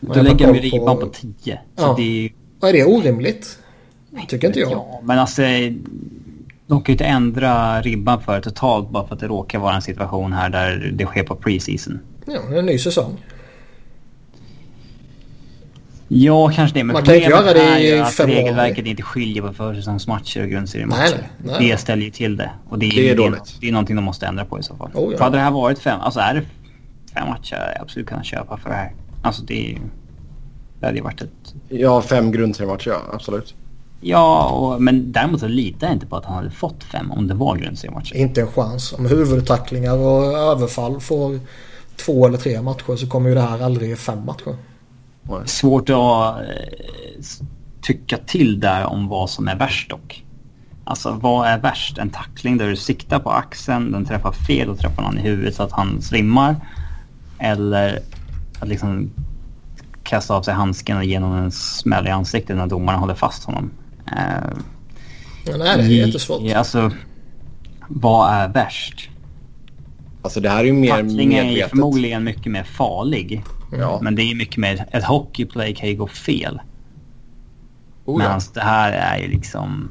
Då lägger de ju ribban på 10. Ja. Det är... Är det orimligt? Tycker inte jag. Ja, men alltså... De kan ju inte ändra ribban för totalt bara för att det råkar vara en situation här där det sker på preseason. Ja, det en ny säsong. Ja, kanske det. Men Man kan inte göra det i att regelverket inte skiljer på försäsongsmatcher och grundseriematcher. Nej, nej. Det ställer ju till det. Och det är, det är, dåligt. Det, det är någonting de måste ändra på i så fall. Oh, ja. För hade det här varit fem, alltså är det fem matcher jag absolut kunnat köpa för det här. Alltså det, är, det hade ju varit ett... Ja, fem grundseriematcher, ja. Absolut. Ja, och, men däremot så litar jag inte på att han hade fått fem om det var grundseriematcher. Inte en chans. Om huvudtacklingar och överfall får två eller tre matcher så kommer ju det här aldrig ge fem matcher. Svårt att eh, tycka till där om vad som är värst dock. Alltså vad är värst? En tackling där du siktar på axeln, den träffar fel och träffar någon i huvudet så att han svimmar. Eller att liksom kasta av sig handsken och ge någon en smäll i ansiktet när domaren håller fast honom. Uh, ja, nej, det är jättesvårt. Alltså, vad är värst? Alltså det här är ju mer Tackling medvetet. är förmodligen mycket mer farlig. Ja. Men det är mycket mer, ett hockeyplay kan ju gå fel. Oh, Medan det här är ju liksom...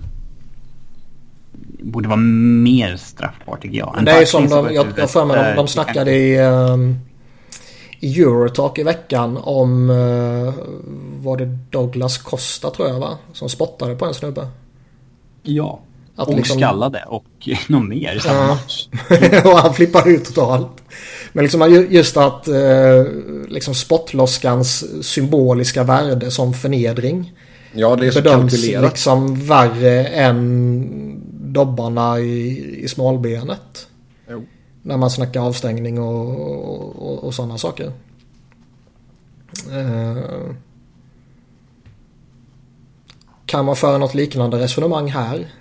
Borde vara mer straffbart tycker jag. Men det är ju som de, jag har för mig, de, de snackade i, um, i Eurotalk i veckan om... Uh, var det Douglas Costa tror jag va? Som spottade på en snubbe. Ja. Att och liksom... skallade och något mer i samma match. och han flippade ut totalt. Men liksom just att eh, liksom spottloskans symboliska värde som förnedring. Ja, det är så bedöms kalkylerat. liksom värre än dobbarna i, i smalbenet. När man snackar avstängning och, och, och sådana saker. Eh, kan man föra något liknande resonemang här?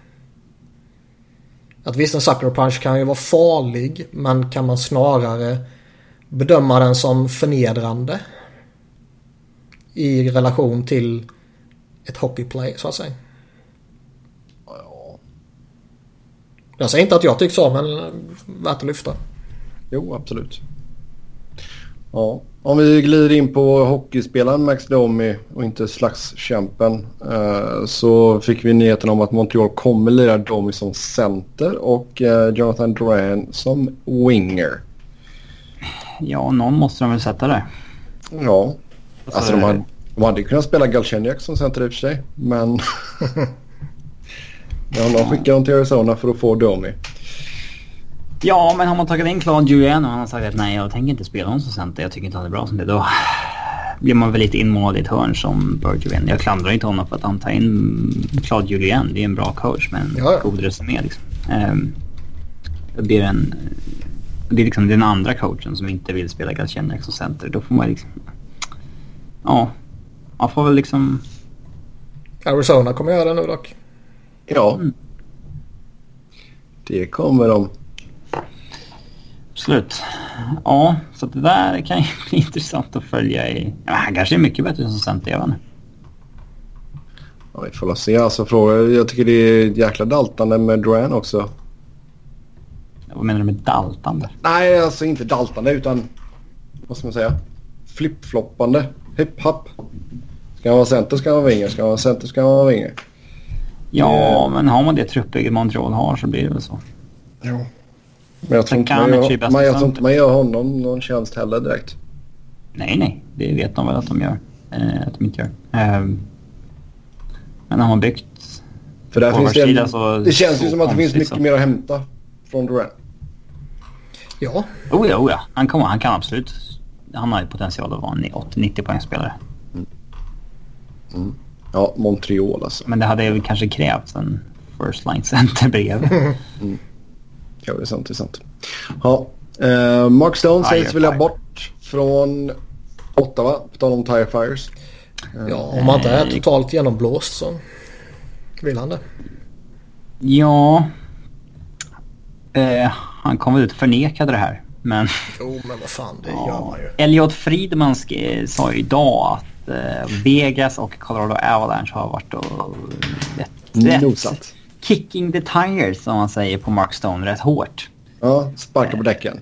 Att visst en sucker punch kan ju vara farlig men kan man snarare bedöma den som förnedrande i relation till ett hockeyplay så att säga. Ja. Jag säger inte att jag tycker så men värt att lyfta. Jo absolut. Ja. Om vi glider in på hockeyspelaren Max Domi och inte slagskämpen eh, så fick vi nyheten om att Montreal kommer lira Domi som center och eh, Jonathan Duran som winger. Ja, någon måste de väl sätta där. Ja, alltså, alltså de, hade, de hade kunnat spela Galchenyuk som center i och för sig men ja, de skickar dem till Arizona för att få Domi. Ja, men har man tagit in Claude Julien och han har sagt att nej, jag tänker inte spela honom som center. Jag tycker inte han är bra som det. Då blir man väl lite inmålad i ett hörn som Bergevin. Jag klandrar inte honom för att han tar in Claude Julien. Det är en bra coach med en ja. god resumé liksom. Um, det blir en... Det är liksom den andra coachen som inte vill spela Galchenyuk som center. Då får man liksom... Ja. Man får väl liksom... Arizona kommer göra det nu dock. Ja. Mm. Det kommer de. Absolut. Ja, så det där kan ju bli intressant att följa i... Ja, han kanske är mycket bättre som center, jag vet inte. Ja, vi får se. Alltså, fråga. Jag tycker det är jäkla daltande med Duran också. Vad menar du med daltande? Nej, alltså inte daltande utan... Vad ska man säga? Flippfloppande. Hipp happ. Ska han vara center ska han vara vinger. Ska han vara center ska han vara vinger. Ja, uh, men har man det truppbygget Montreal har så blir det väl så. Jo. Men jag tror, inte man gör, man, jag tror inte man gör honom någon tjänst heller direkt. Nej, nej. Det vet de väl att de gör. Eh, att de inte gör. Eh, men har man byggt... För där finns det, en, så, det känns ju som att det finns mycket så. mer att hämta från Durant. Ja. Oh ja, oh ja. Han, kommer, han kan absolut... Han har ju potential att vara en 80-90 poängspelare. Mm. Mm. Ja, Montreal alltså. Men det hade ju kanske krävts en first line center bredvid. mm. Ja, det är sant. Det är sant. Ja, eh, Mark Stone sägs vilja bort från Ottawa, på tal om Tire Fires. Eh, ja, om man inte är totalt genomblåst så vill han det. Ja. Eh, han kom väl ut förnekade det här. Men... Jo, men vad fan, det ja. gör man ju. Elliot Friedman sa ju idag att Vegas och Colorado Avalanche har varit och... Rätt, Nosat kicking the tires som man säger på Mark Stone rätt hårt. Ja, sparka på däcken.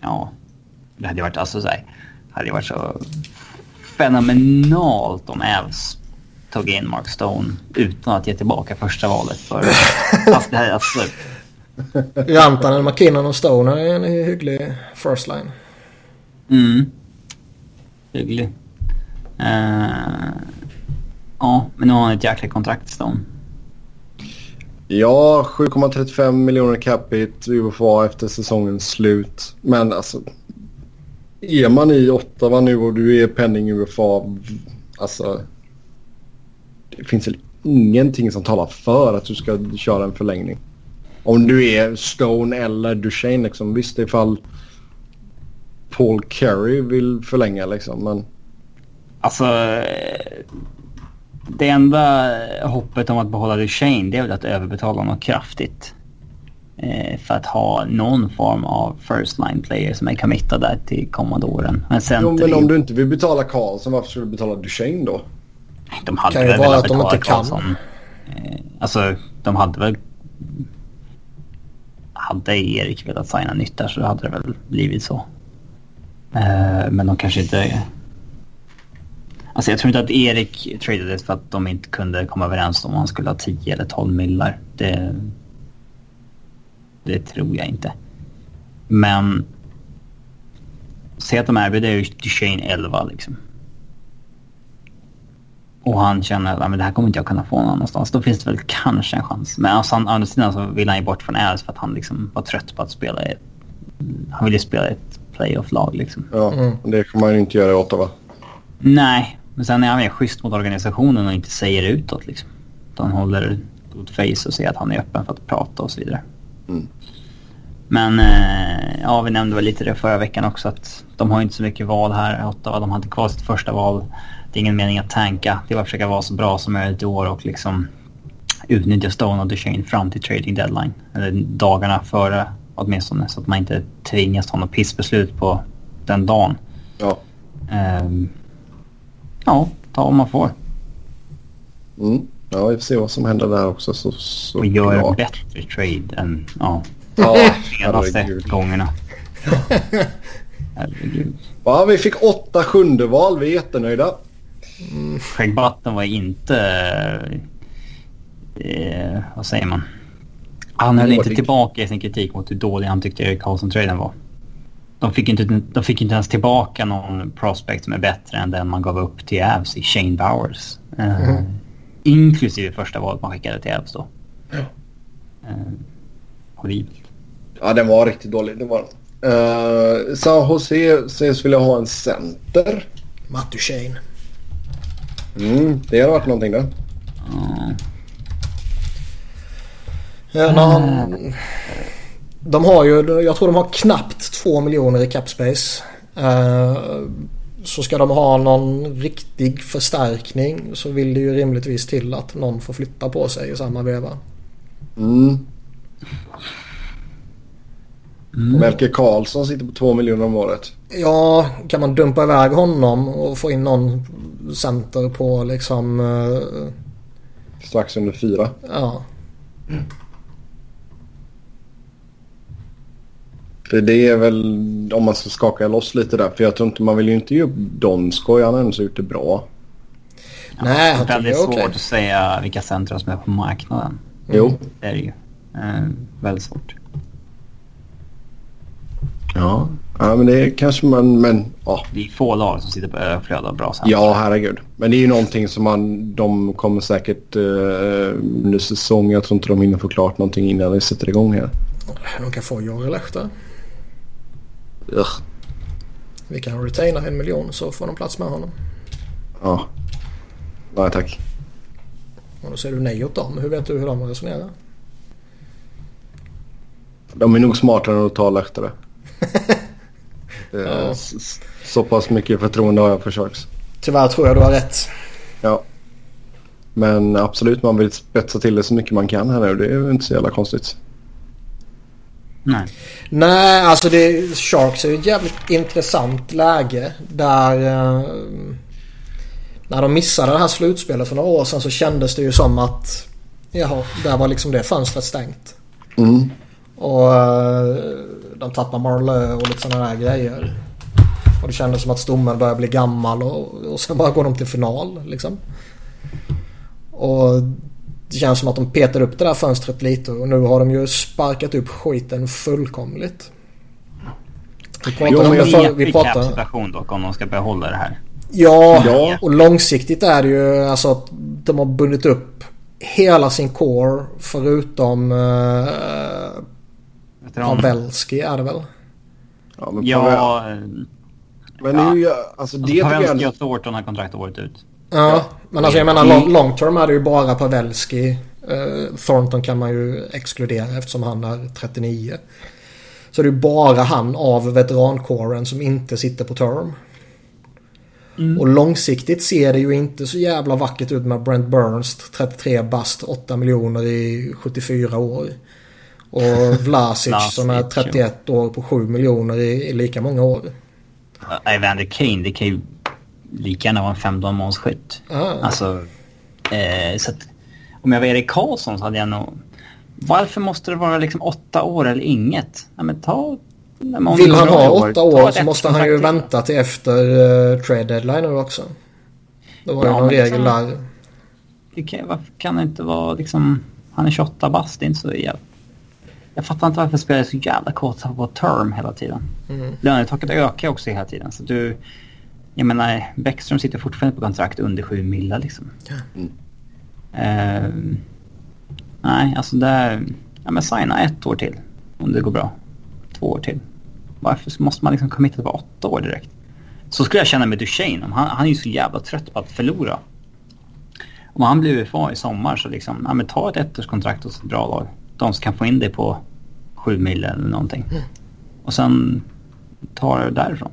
Ja, det hade varit alltså så här, hade varit så fenomenalt om Avs tog in Mark Stone utan att ge tillbaka första valet för alltså, det här är alltså... Rantanen, McKinnon och Stone är en hygglig first line. Mm. Hygglig. Uh, ja, men nu har han ett jäkla kontrakt Stone. Ja, 7,35 miljoner capita UFA efter säsongens slut. Men alltså, är man i Ottawa nu och du är penning UFA, alltså det finns väl ingenting som talar för att du ska köra en förlängning. Om du är Stone eller Duchene liksom. Visst ifall Paul Carey vill förlänga liksom men... Alltså det enda hoppet om att behålla Duchene det är väl att överbetala honom kraftigt. Eh, för att ha någon form av first line player som är committad där till kommande åren. Men, jo, men om du inte vill betala Karlsson varför skulle du betala Duchene då? De hade kan väl velat betala de Karlsson. Eh, alltså de hade väl... Hade Erik velat signa nytt där så hade det väl blivit så. Eh, men de kanske inte Alltså jag tror inte att Erik tradade för att de inte kunde komma överens om han skulle ha 10 eller 12 millar. Det, det tror jag inte. Men Säg att de erbjuder Duchene 11 liksom. Och han känner att det här kommer inte jag kunna få någon annanstans. Då finns det väl kanske en chans. Men alltså, å andra sidan så vill han ju bort från Avs för att han liksom var trött på att spela i ett... Han ville spela i ett playoff-lag liksom. Ja, mm. det kan man ju inte göra i Ottawa. Nej, men sen är han mer schysst mot organisationen och inte säger utåt liksom. Han håller good face och säger att han är öppen för att prata och så vidare. Mm. Men eh, ja, vi nämnde väl lite det förra veckan också att de har inte så mycket val här. Ottawa, de har inte kvar sitt första val. Det är ingen mening att tanka. Det är bara att försöka vara så bra som möjligt i år och liksom utnyttja Stone och Duchene fram till trading deadline. Eller dagarna före åtminstone så att man inte tvingas ta något pissbeslut på den dagen. Ja. Um, ja, ta vad man får. Mm. Ja, vi får se vad som händer där också. Så, så och gör en bättre trade än ja, ja, senaste gångerna. Herregud. Ja, vi fick åtta sjunde val. Vi är jättenöjda. Mm. Button var inte... Eh, vad säger man? Han höll inte tillbaka i sin kritik mot hur dålig han tyckte Erik Karlsson-traden var. De fick, inte, de fick inte ens tillbaka någon prospect som är bättre än den man gav upp till Avs i Shane Bowers. Mm. Inklusive första valet man skickade till Avs då. Ja. Eh, horribelt. Ja, den var riktigt dålig. Det var uh, San Jose sägs vilja ha en center. Matt Shane. Mm, det hade varit någonting då. Mm. Ja, han, de har ju, jag tror de har knappt två miljoner i capspace. Uh, så ska de ha någon riktig förstärkning så vill det ju rimligtvis till att någon får flytta på sig i samma veva. Mm. Mm. Melker Karlsson sitter på två miljoner om året. Ja, kan man dumpa iväg honom och få in någon center på liksom... Uh... Strax under fyra. Ja. Mm. För det är väl om man ska skaka loss lite där. För jag tror inte man vill ju inte ge upp Donskoj. Han har ändå gjort det bra. Nej, han Det är svårt okay. att säga vilka centra som är på marknaden. Jo. Det är det ju. Eh, väldigt svårt. Ja. ja, men det är kanske man... Men, ja. Det är få lag som sitter på överflöd av bra centra. Ja, herregud. Men det är ju någonting som man... De kommer säkert uh, under säsong. Jag tror inte de hinner få klart någonting innan det sätter igång här. De kan få Jari Lehta. Ugh. Vi kan retaina en miljon så får de plats med honom. Ja. Nej tack. Och då säger du nej åt dem. Hur vet du hur de resonerar? De är nog smartare än att ta läktare. ja. Så pass mycket förtroende har jag för Sharks. Tyvärr tror jag du har rätt. Ja. Men absolut, man vill spetsa till det så mycket man kan här nu. Det är inte så jävla konstigt. Nej. Nej, alltså det, Sharks är ju ett jävligt intressant läge. Där... Eh, när de missade det här slutspelet för några år sedan så kändes det ju som att... Jaha, där var liksom det fönstret stängt. Mm. Och eh, de tappar Marlö och lite sådana där grejer. Och det kändes som att stommen börjar bli gammal och, och sen bara går de till final liksom. Och det känns som att de petar upp det där fönstret lite och nu har de ju sparkat upp skiten fullkomligt. Vi pratar om det för, vi pratar... situation dock om de ska behålla det här. Ja, ja, och långsiktigt är det ju alltså att de har bundit upp hela sin core förutom uh, Pavelski är det väl? Ja, men ja, men ja. nu, alltså det alltså, Pavelski och Thornton har kontrakt året ut. Ja, men alltså jag menar long, long term är det ju bara Pavelski. Uh, Thornton kan man ju exkludera eftersom han är 39. Så det är bara han av veterankåren som inte sitter på term. Mm. Och långsiktigt ser det ju inte så jävla vackert ut med Brent Burns 33 bast 8 miljoner i 74 år. Och Vlasic som är 31 år på 7 miljoner i, i lika många år. Evander Kane, det kan ju lika gärna vara en 15 månadsskytt. Ah. Alltså, eh, så att, om jag var Erik Karlsson så hade jag nog... Varför måste det vara liksom åtta år eller inget? Ja, men ta... Vill han ha åtta år, år så måste han ju vänta till efter uh, trade deadline också. Det var ju ja, någon regel där. Det kan, varför kan det inte vara liksom... Han är 28 bast, det är inte så jävla... Jag fattar inte varför spelare är så jävla kåta på term hela tiden. Mm. Lönetaket ökar också hela tiden. Så du, jag menar, Bäckström sitter fortfarande på kontrakt under 7 millar liksom. Mm. Uh, nej, alltså där... Ja men signa ett år till. Om det går bra. Två år till. Varför måste man liksom committa på åtta år direkt? Så skulle jag känna med Duchene. Han, han är ju så jävla trött på att förlora. Om han blir UFA i sommar så liksom, ja men ta ett ettårskontrakt hos ett bra lag. De som kan få in dig på sju mil eller någonting. Mm. Och sen ta det därifrån.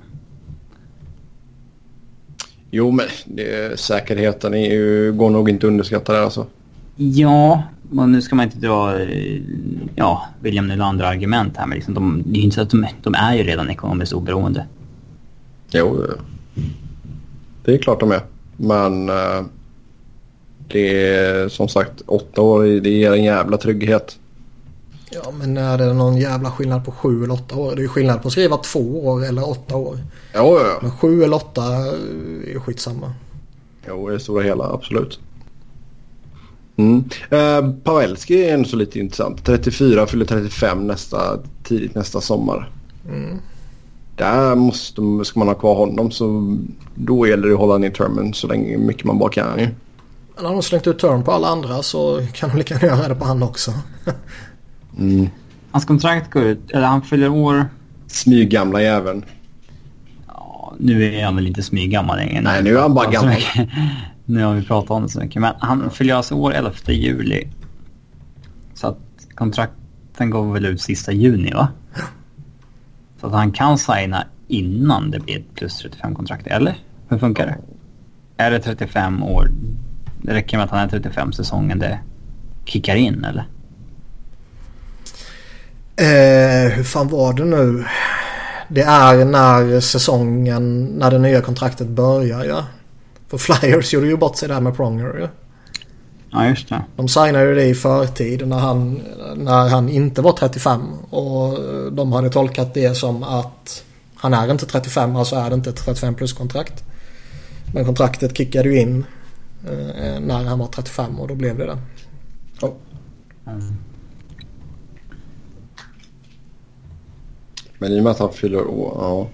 Jo men det, säkerheten är ju, går nog inte att underskatta där alltså. Ja, och nu ska man inte dra ja, William Nylander argument här men liksom de, det är ju inte så att de, de är ju redan ekonomiskt oberoende. Jo, det är klart de är. Men uh, det är som sagt åtta år, det ger en jävla trygghet. Ja men är det någon jävla skillnad på sju eller åtta år? Det är ju skillnad på att skriva två år eller åtta år. Ja, ja. Men sju eller åtta är ju skitsamma. Jo, i det stora hela absolut. Mm. Uh, Pavelski är ändå så lite intressant. 34 fyller 35 nästa, tidigt nästa sommar. Mm. Där måste, ska man ha kvar honom så då gäller det att hålla ner termen så länge mycket man bara kan ju. Men har de slängt ut term på alla andra så kan de lika gärna göra det på han också. Mm. Hans kontrakt går ut, eller han fyller år... Smyggamla jäveln. Ja, nu är han väl inte smyggammal längre. Nej, nu är han bara gammal. nu har vi pratat om det så mycket. Men han fyller alltså år 11 juli. Så att kontrakten går väl ut sista juni va? Så att han kan signa innan det blir ett plus 35-kontrakt, eller? Hur funkar det? Är det 35 år? Det räcker med att han är 35 säsongen det kickar in, eller? Eh, hur fan var det nu? Det är när säsongen, när det nya kontraktet börjar ja. För Flyers gjorde ju bort sig där med Pronger ja. Ja, just det. De signade ju det i förtid när han, när han inte var 35. Och de hade tolkat det som att han är inte 35, alltså är det inte ett 35 plus-kontrakt. Men kontraktet kickade ju in eh, när han var 35 och då blev det det. Oh. Mm. Men i och med att han fyller år, ja.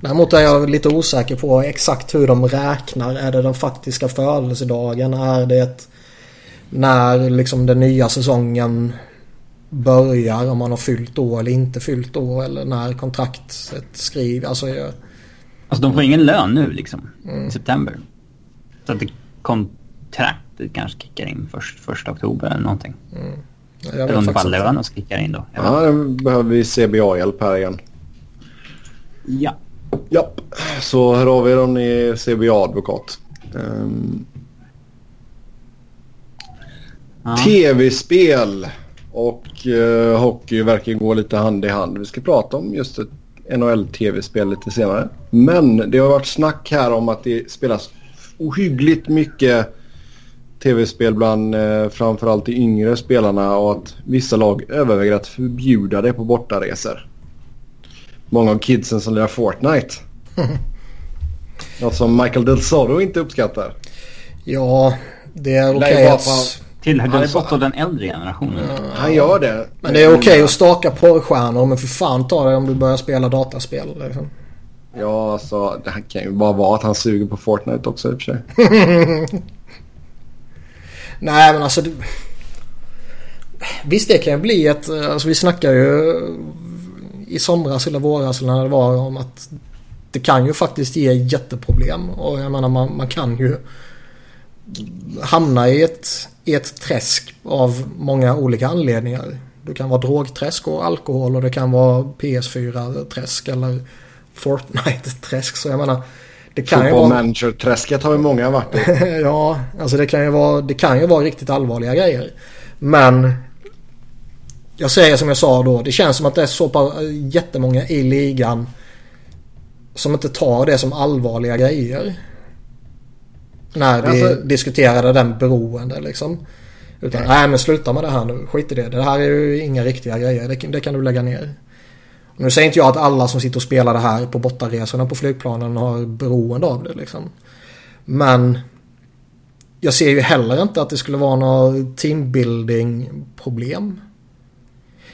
Däremot är jag lite osäker på exakt hur de räknar. Är det den faktiska födelsedagen? Är det när liksom den nya säsongen börjar? Om man har fyllt år eller inte fyllt år? Eller när kontraktet skrivs? Alltså, jag... alltså de får ingen lön nu liksom mm. i september. Så att det, kontraktet kanske kickar in först, första oktober eller någonting. Mm. Eller om det bara lönen som kickar in då. Ja, då behöver vi CBA-hjälp här igen. Ja. Ja, så här har vi dem i CBA-advokat. Um, ja. Tv-spel och uh, hockey verkar gå lite hand i hand. Vi ska prata om just ett NHL-tv-spel lite senare. Men det har varit snack här om att det spelas ohyggligt mycket tv-spel bland eh, framförallt de yngre spelarna och att vissa lag överväger att förbjuda det på bortaresor många av kidsen som lirar Fortnite. Något som Michael Del Soro inte uppskattar. Ja, det är okej okay att... Tillhör Del Sotto den äldre generationen? Ja, han gör det. Men det är okej okay att staka porrstjärnor men för fan ta det om du börjar spela dataspel. Liksom. Ja, alltså det kan ju bara vara att han suger på Fortnite också i och för sig. Nej, men alltså... Det... Visst, det kan ju bli ett... Eh, alltså vi snackar ju eh, i somras eller våras eller när det var om att det kan ju faktiskt ge jätteproblem. Och jag menar man, man kan ju hamna i ett, i ett träsk av många olika anledningar. Det kan vara drogträsk och alkohol och det kan vara PS4-träsk eller Fortnite-träsk. Så jag menar det kan ju vara... manager-träsket har ju många varit i. ja, alltså det kan, ju vara, det kan ju vara riktigt allvarliga grejer. Men jag säger som jag sa då. Det känns som att det är så pass jättemånga i ligan som inte tar det som allvarliga grejer. När vi alltså... diskuterade den beroende liksom. Utan nej. nej men sluta med det här nu. Skit i det. Det här är ju inga riktiga grejer. Det, det kan du lägga ner. Nu säger inte jag att alla som sitter och spelar det här på bortaresorna på flygplanen har beroende av det liksom. Men jag ser ju heller inte att det skulle vara något teambuilding problem.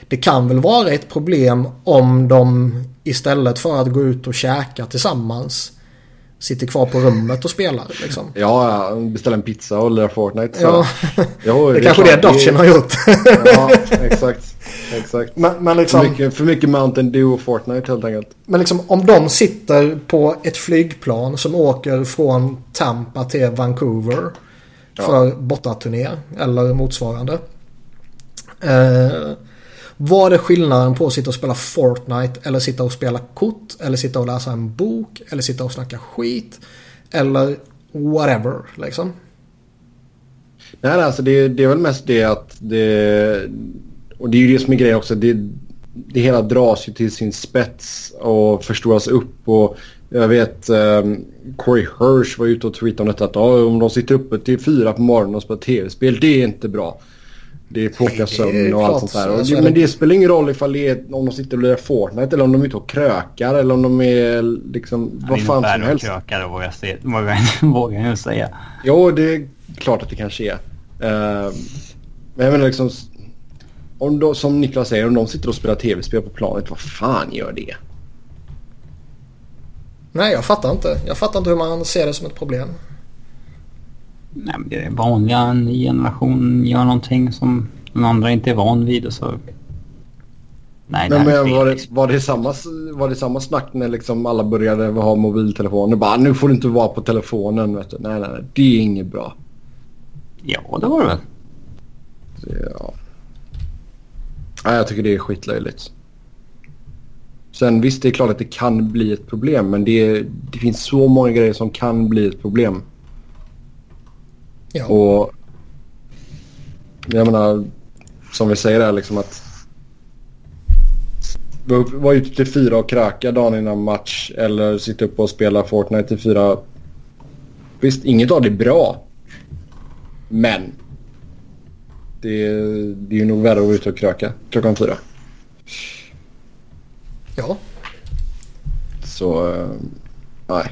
Det kan väl vara ett problem om de istället för att gå ut och käka tillsammans sitter kvar på rummet och spelar. Liksom. Ja, beställa en pizza och lira Fortnite. Så. Ja, Jo, det är kanske det Dodgen har gjort. Ja, exakt. Exakt. men, men, liksom, För, mycket, för mycket Mountain Dew och Fortnite helt enkelt. men liksom om de sitter på ett flygplan som åker från Tampa till Vancouver för bortaturné eller motsvarande. Eh, vad är skillnaden på att sitta och spela Fortnite eller sitta och spela kort eller sitta och läsa en bok eller sitta och snacka skit eller whatever liksom. Nej, alltså det, det är väl mest det att det... Och det är ju det som är grejen också. Det, det hela dras ju till sin spets och förstoras upp. Och jag vet um, Corey Hirsch var ute och tweetade om detta. Att ja, om de sitter uppe till fyra på morgonen och spelar tv-spel, det är inte bra. Det är påka sömn och allt sånt där. Och det, men det spelar ingen roll ifall det är, om de sitter och lirar Fortnite eller om de är ute och krökar eller om de är liksom vad fan som helst. vågar, se, vågar, vågar jag säga. Jo, det är klart att det kanske är. Uh, men jag menar liksom... Om de, som Niklas säger, om de sitter och spelar tv-spel på planet, vad fan gör det? Nej, jag fattar inte. Jag fattar inte hur man ser det som ett problem. Nej, men det är vanliga, en ny generation gör någonting som den andra inte är van vid och så... Nej, det är men var, det, var, det samma, var det samma snack när liksom alla började ha mobiltelefoner? Bara, nu får du inte vara på telefonen. Vet du. Nej, nej, nej. Det är inget bra. Ja, det var det väl. Det, ja. Nej, jag tycker det är skitlöjligt. Sen visst, det är klart att det kan bli ett problem. Men det, det finns så många grejer som kan bli ett problem. Ja. Och jag menar, som vi säger där liksom att vara ute till fyra och kröka dagen innan match eller sitta upp och spela Fortnite till fyra. Visst, inget av det är bra. Men det, det är ju nog värre att vara ute och kröka klockan fyra. ja. Så, eh, nej.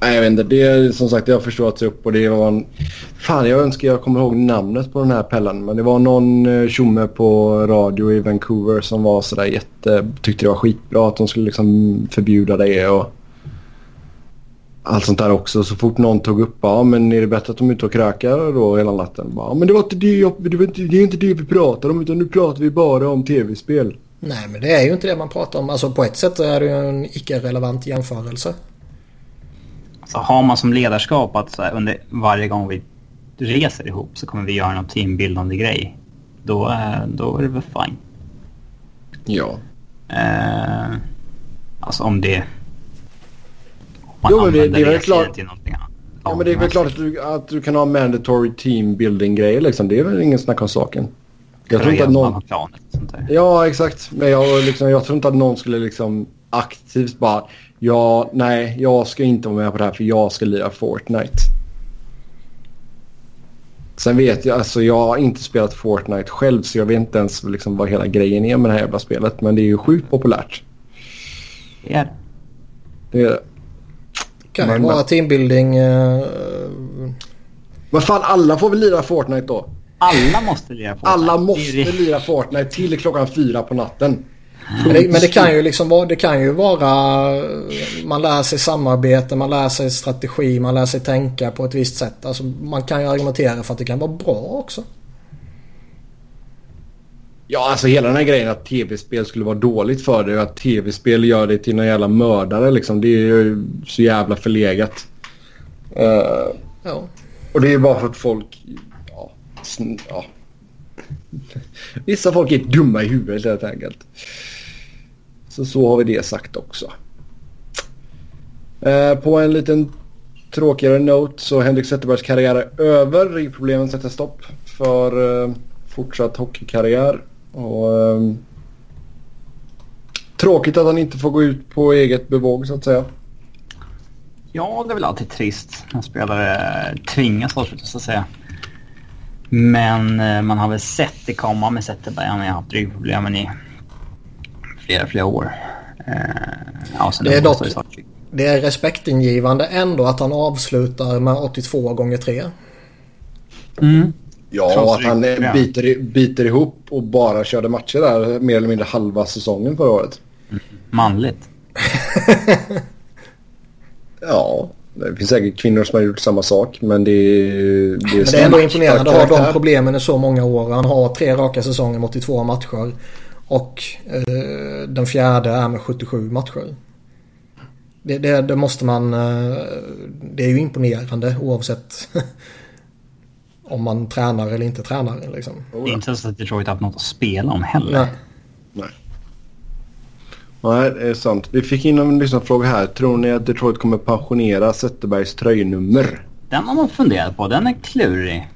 Nej, jag vet inte. Det är som sagt, det har förstått sig upp och det var en... Fan, jag önskar jag kommer ihåg namnet på den här pellen. Men det var någon eh, tjomme på radio i Vancouver som var sådär jätte... Tyckte det var skitbra att de skulle liksom förbjuda det och... Allt sånt där också. Så fort någon tog upp, ja men är det bättre att de är ute och krökar då hela natten? Bara, Ja, men det var inte det, jag, det, var inte, det är inte det vi pratar om utan nu pratar vi bara om tv-spel. Nej, men det är ju inte det man pratar om. Alltså på ett sätt är det ju en icke-relevant jämförelse. Så har man som ledarskap att så här, under varje gång vi reser ihop så kommer vi göra någon teambildande grej. Då, är- då är det väl fine. Ja. Eh, alltså om det... Man Jo, men det- det är väl klart- till någonting annat. Ja men det är väl klart att du, att du kan ha mandatory team building grejer liksom. Det är väl ingen snack om saken. Jag tror inte att någon... planet sånt där. Ja exakt. Men jag, liksom, jag tror inte att någon skulle liksom aktivt bara ja nej jag ska inte vara med på det här för jag ska lira Fortnite. Sen vet jag, alltså jag har inte spelat Fortnite själv så jag vet inte ens liksom vad hela grejen är med det här jävla spelet. Men det är ju sjukt populärt. Det är det. Det är det. Kan Men- ju vara teambuilding. Eh, Men fan alla får väl lira Fortnite då? Alla måste lira Fortnite. Alla måste lira Fortnite till klockan fyra på natten. men, det, men det kan ju liksom vara, det kan ju vara man lär sig samarbete, man lär sig strategi, man lär sig tänka på ett visst sätt. Alltså man kan ju argumentera för att det kan vara bra också. Ja, alltså hela den här grejen att tv-spel skulle vara dåligt för dig och att tv-spel gör dig till någon jävla mördare liksom. Det är ju så jävla förlegat. Eh, Ja. och det är bara för att folk... Ja, ja. Vissa folk är dumma i huvudet helt enkelt. Så så har vi det sagt också. Eh, på en liten tråkigare note så Henrik Zetterbergs karriär är över. Ryggproblemen sätter stopp för eh, fortsatt hockeykarriär. Och, eh, tråkigt att han inte får gå ut på eget bevåg så att säga. Ja, det är väl alltid trist när spelare tvingas avsluta så att säga. Men eh, man har väl sett det komma med Zetterberg. Han har haft ryggproblemen i flera, flera år. Eh, ja, Det är dock... Det är respektingivande ändå att han avslutar med 82 gånger 3. Mm. Ja, att han biter, biter ihop och bara körde matcher där mer eller mindre halva säsongen förra året. Manligt. ja, det finns säkert kvinnor som har gjort samma sak men det är... Det är, men det är ändå imponerande att ha de problemen i så många år. Han har tre raka säsonger mot 82 matcher. Och eh, den fjärde är med 77 matcher. Det, det, det, måste man... Eh, det är ju imponerande oavsett om man tränar eller inte tränar. Liksom. Det är inte så att Detroit har haft något att spela om heller. Nej. Nej. Nej, det är sant. Vi fick in en lyssnarfråga här. Tror ni att Detroit kommer pensionera Zetterbergs tröjnummer? Den har man funderat på. Den är klurig.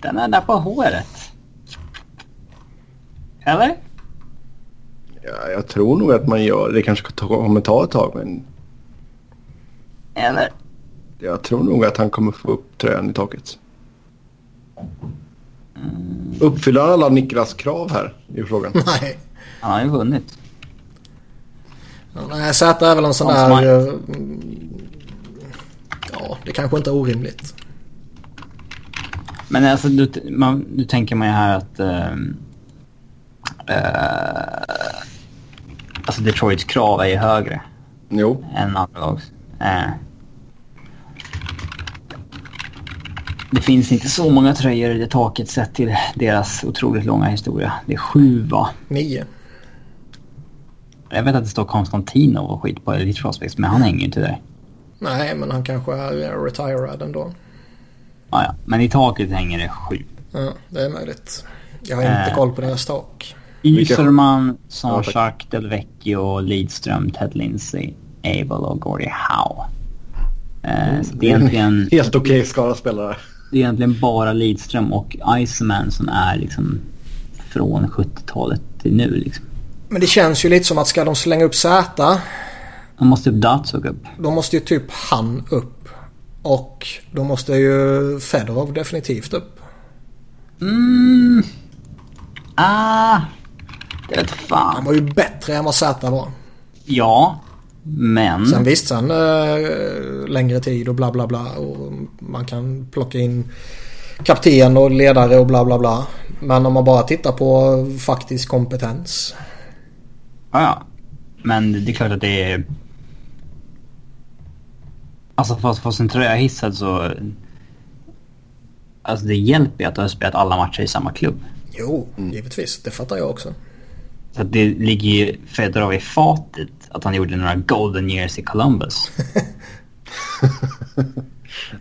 Den är där på håret. Eller? Ja, jag tror nog att man gör det. kanske kommer ta ett tag men... Eller? Jag tror nog att han kommer få upp tröjan i taket. Uppfyller han alla Niklas krav här i frågan? Nej. Han har ju vunnit. Ja, nej, Zäta är väl en sån där... Uh, ja, det kanske inte är orimligt. Men alltså, du, man, du tänker man ju här att... Uh, uh, alltså Detroits krav är ju högre. Jo. Än andra lags. Uh, det finns inte så många tröjor i det taket sett till deras otroligt långa historia. Det är sju va? Nio. Jag vet att det står Konstantino och skit på Elite Prospects men han hänger ju inte där. Nej men han kanske är retirad ändå. Ja, ja. Men i taket hänger det sju. Ja, det är möjligt. Jag har inte äh, koll på deras tak. Yserman, Sanchak, Delvecchio, Lidström, Ted Lindsay, Abel och Gordie Howe. Eh, det är egentligen... Helt okej okay skara spelare. Det är egentligen bara Lidström och Iceman som är liksom från 70-talet till nu liksom. Men det känns ju lite som att ska de slänga upp Z. Då måste typ Datsuk upp. Då måste ju typ han upp. Och då måste ju Fedorov definitivt upp. Mm. Ah. Det vet fan. Han var ju bättre än vad Z var. Ja. Men... Sen visst, sen äh, längre tid och bla bla bla. Och man kan plocka in kapten och ledare och bla bla bla. Men om man bara tittar på faktisk kompetens. Ja, ja. Men det är klart att det är... Alltså för att få sin tröja hissad så... Alltså det hjälper ju att du har spelat alla matcher i samma klubb. Jo, givetvis. Det fattar jag också. Så det ligger ju Fedorov i fatet att han gjorde några golden years i Columbus.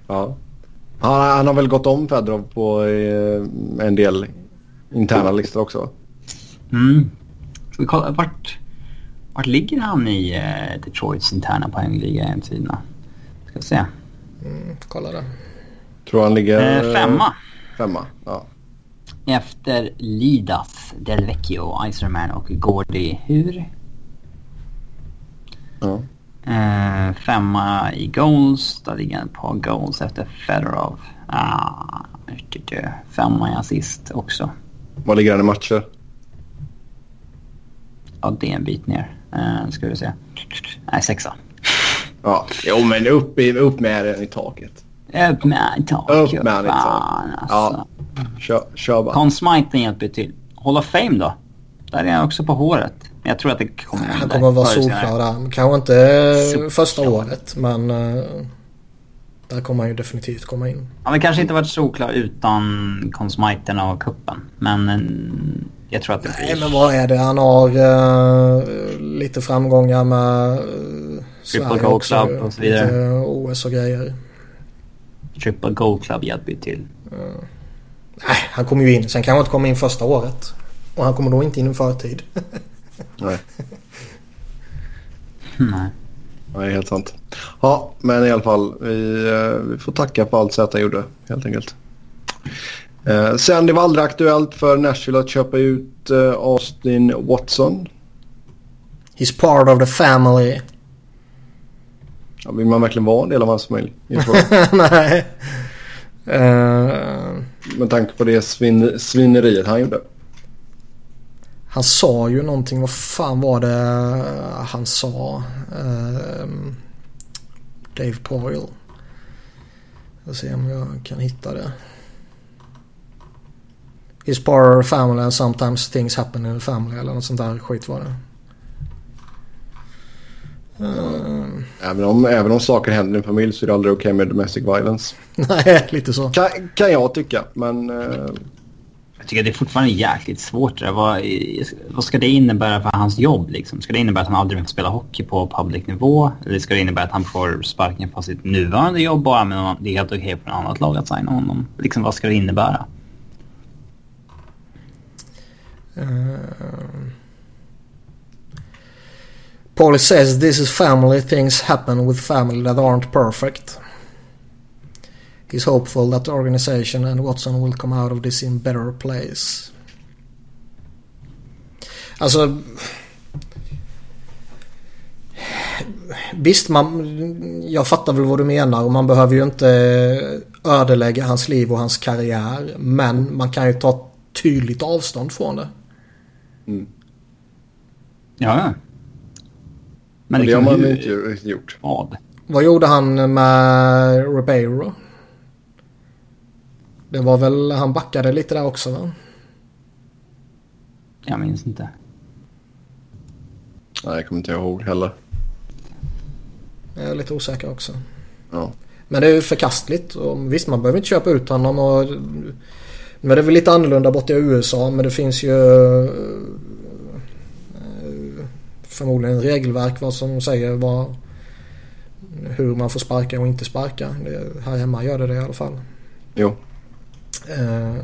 ja. Han, har väl gått om Fedorov på eh, en del interna listor också? Mm. Ska vi kolla, vart, vart ligger han i eh, Detroits interna poängliga egentligen? Ska se. Mm, kolla det. Tror han ligger... Eh, femma. Femma, ja. Efter Lidas, Delvecchio, Iserman och Gordy Hur? Ja. Uh, femma i goals. Där ligger han på goals efter Fedorov. Ah, femma i assist också. Vad ligger han i matcher? Ja, det är en bit ner. Uh, ska vi se. Nej, sexa. Ja, jo men upp, i, upp med den i taket. Upp med den i taket. Upp med den i taket. Alltså. Ja, kör, kör bara. Con Smiten hjälper till. Hall of Fame då? Där är han också på håret. Men jag tror att det kommer Han kommer att vara solklar där. Kanske inte solklar. första året men uh, där kommer han ju definitivt komma in. Han har kanske inte varit solklar utan Consmiten och kuppen. Men uh, jag tror att det blir... Nej men vad är det? Han har uh, lite framgångar med uh, Triple Gold Club och så vidare. Lite OS och grejer. Triple Gold Club hjälper ju till. Nej, han kommer ju in. Sen kanske inte kommer in första året. Och han kommer då inte in i förtid. Nej. Nej. Nej, helt sant. Ja, men i alla fall. Vi, eh, vi får tacka för allt Z gjorde, helt enkelt. Eh, sen det var aldrig aktuellt för Nashville att köpa ut eh, Austin Watson. He's part of the family. Ja, vill man verkligen vara en del av hans familj? Nej. Uh... Med tanke på det svin svineriet han gjorde. Han sa ju någonting, vad fan var det han sa? Uh, Dave Poyle. Jag ska se om jag kan hitta det. His of family and sometimes things happen in the family eller något sånt där skit var det. Mm. Även, om, även om saker händer i en familj så är det aldrig okej okay med domestic violence. Nej, lite så. Kan, kan jag tycka, men... Uh... Tycker det är fortfarande jäkligt svårt. Vad, vad ska det innebära för hans jobb? Liksom? Ska det innebära att han aldrig mer får spela hockey på public nivå? Eller ska det innebära att han får sparken på sitt nuvarande jobb bara men det är helt okej okay för något annat lag att signa honom? Liksom, vad ska det innebära? Uh... Paul says this is family. Things happen with family that aren't perfect. He's hopeful that the organization and Watson will come out of this in better place. Alltså... Visst, man, jag fattar väl vad du menar och man behöver ju inte ödelägga hans liv och hans karriär. Men man kan ju ta tydligt avstånd från det. Mm. Ja, men det, det har man ju... inte gjort. Vad? Vad gjorde han med Ribeiro? Det var väl, han backade lite där också va? Jag minns inte. Nej, jag kommer inte ihåg heller. Jag är lite osäker också. Ja. Men det är ju förkastligt. Och visst, man behöver inte köpa ut honom. Och, men det är väl lite annorlunda borta i USA. Men det finns ju förmodligen regelverk vad som säger vad, hur man får sparka och inte sparka. Det, här hemma gör det det i alla fall. Jo. Eh,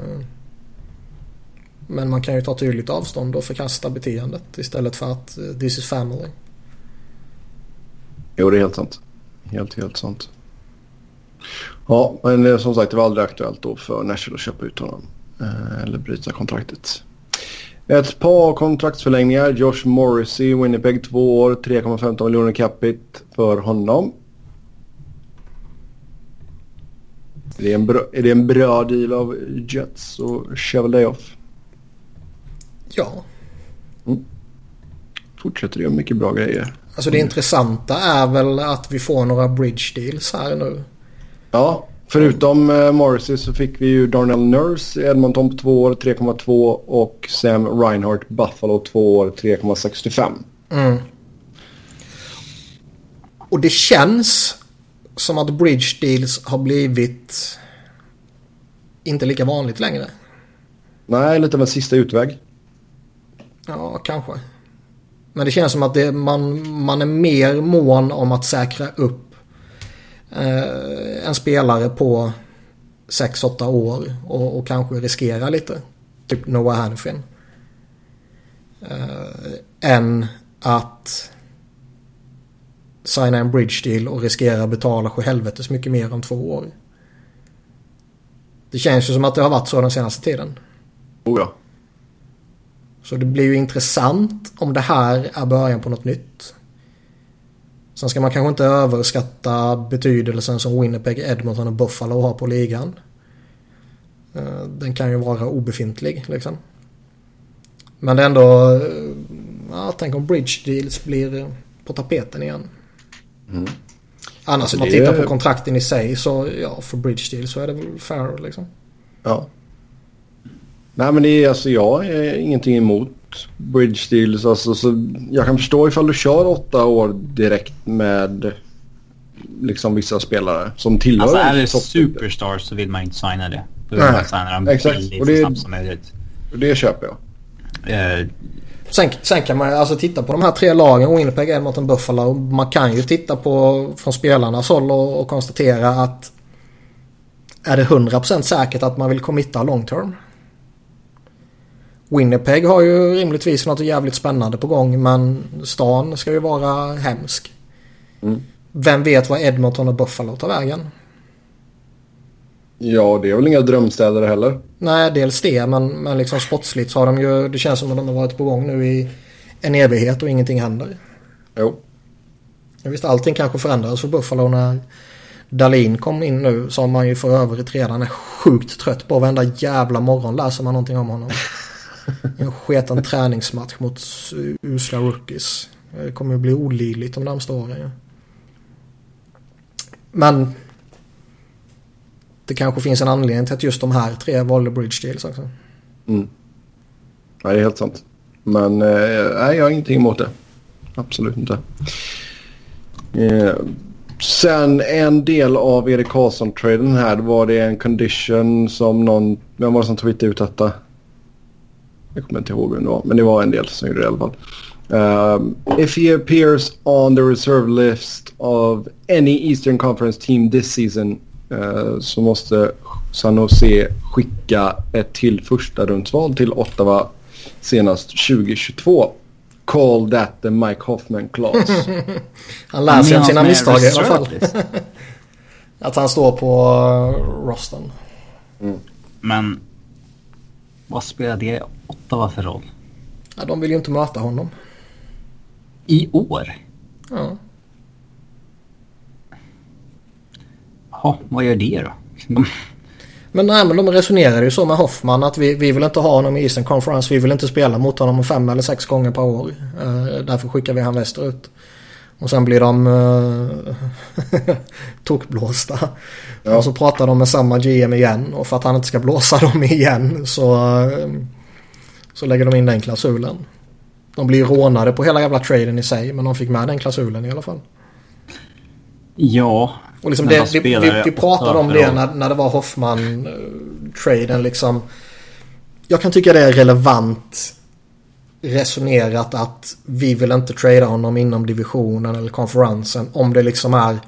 men man kan ju ta tydligt avstånd och förkasta beteendet istället för att eh, this is family. Jo, det är helt sant. Helt, helt sant. Ja, men som sagt det var aldrig aktuellt då för Nashville att köpa ut honom. Eh, eller bryta kontraktet. Ett par kontraktsförlängningar. Josh Morrissey, Winnipeg, två år, 3,15 miljoner capita för honom. Är det, en bra, är det en bra deal av Jets och Chevrolet off? Ja. Mm. Fortsätter göra mycket bra grejer. Alltså det intressanta är väl att vi får några bridge deals här nu. Ja, Förutom eh, Morrissey så fick vi ju Darnell Nurse i Edmonton på två år 3,2 och Sam Reinhardt Buffalo två år 3,65. Mm. Och det känns som att bridge deals har blivit inte lika vanligt längre. Nej, lite av en sista utväg. Ja, kanske. Men det känns som att det, man, man är mer mån om att säkra upp eh, en spelare på 6-8 år och, och, kanske riskera lite. Typ Noah Hanfin. Eh, än att signa en bridge deal och riskera betala för helvetes mycket mer än två år. Det känns ju som att det har varit så den senaste tiden. Oh ja. Så det blir ju intressant om det här är början på något nytt. Sen ska man kanske inte överskatta betydelsen som Winnipeg, Edmonton och Buffalo har på ligan. Eh, den kan ju vara obefintlig liksom. Men det är ändå... Eh, ja, tänk om bridge deals blir på tapeten igen. Mm. Annars alltså, om man tittar på kontrakten i sig så ja, för bridge deals så är det väl fair liksom. Ja. Nej men det är alltså jag är ingenting emot bridge deals. Alltså, så jag kan förstå ifall du kör åtta år direkt med liksom vissa spelare som tillhör Alltså är det superstars så vill man inte signa det. Då vill man signa dem billigt och det, så snabbt som möjligt. Och det köper jag. Uh, Sen, sen, kan man alltså titta på de här tre lagen, Winnipeg, Edmonton, Buffalo. Man kan ju titta på från spelarnas håll och, och konstatera att är det 100% säkert att man vill committa long term? Winnipeg har ju rimligtvis något jävligt spännande på gång men stan ska ju vara hemsk. Mm. Vem vet vad Edmonton och Buffalo tar vägen? Ja, det är väl inga drömstäder heller. Nej, dels det men, men liksom sportsligt så har de ju, det känns som att de har varit på gång nu i en evighet och ingenting händer. Jo. Jag visste allting kanske förändrades för Buffalo när Dalin kom in nu som man ju för övrigt redan är sjukt trött på. Varenda jävla morgon läser man någonting om honom. En sketen träningsmatch mot usla rookies. Det kommer att bli olidligt de närmsta åren. Ja. Men det kanske finns en anledning till att just de här tre valde bridge deals också. Mm. Ja, det är helt sant. Men eh, nej, jag har ingenting emot det. Absolut inte. Eh, sen en del av Erik Karlsson-traden här var det en condition som någon... Vem var det som tweetade ut detta? Jag kommer inte ihåg vem det var, men det var en del som gjorde det i alla fall. Um, if he appears on the reserve list of any Eastern Conference team this season så måste San Jose skicka ett till första rundsval till Ottawa senast 2022. Call that the Mike Hoffman clause. han lär sig av sina misstag i alla fall. Att han står på uh, rosten. Mm. Men vad spelar det Ottawa för roll? Ja, de vill ju inte möta honom. I år? Ja. Ja, vad gör det då? Men, nej, men de resonerar ju så med Hoffman att vi, vi vill inte ha honom i Eastern Conference. Vi vill inte spela mot honom fem eller sex gånger per år. Uh, därför skickar vi han västerut. Och sen blir de uh, tokblåsta. Ja. Och så pratar de med samma GM igen. Och för att han inte ska blåsa dem igen så, uh, så lägger de in den klausulen. De blir rånade på hela jävla traden i sig. Men de fick med den klausulen i alla fall. Ja. Och liksom det, vi, vi, vi, pratade om det när, när det var Hoffman-traden liksom. Jag kan tycka det är relevant resonerat att vi vill inte trada honom inom divisionen eller konferensen om det liksom är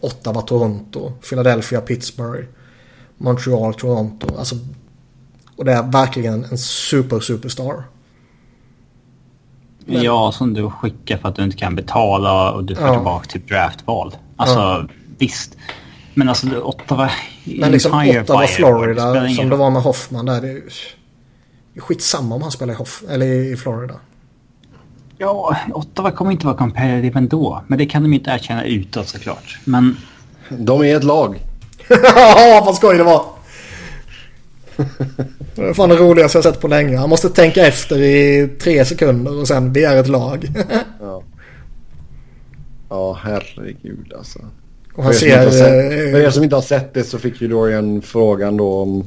Ottawa, Toronto, Philadelphia, Pittsburgh, Montreal, Toronto. Alltså, och det är verkligen en super, superstar. Men... Ja, som du skickar för att du inte kan betala och du får ja. tillbaka till draftval. Alltså ja. Visst. Men alltså Ottawa... Men liksom Ottawa, Florida som det var med Hoffman där. Det är skitsamma om han spelar i, Hoff, eller i Florida. Ja, Ottawa kommer inte vara competitive ändå. Men det kan de inte erkänna utåt såklart. Men... De är ett lag. Ja, vad skoj det var. Det är fan det roligaste jag sett på länge. Han måste tänka efter i tre sekunder och sen begära ett lag. ja. ja, herregud alltså. Och han för, er ser, för er som inte har sett det så fick ju Dorian frågan då om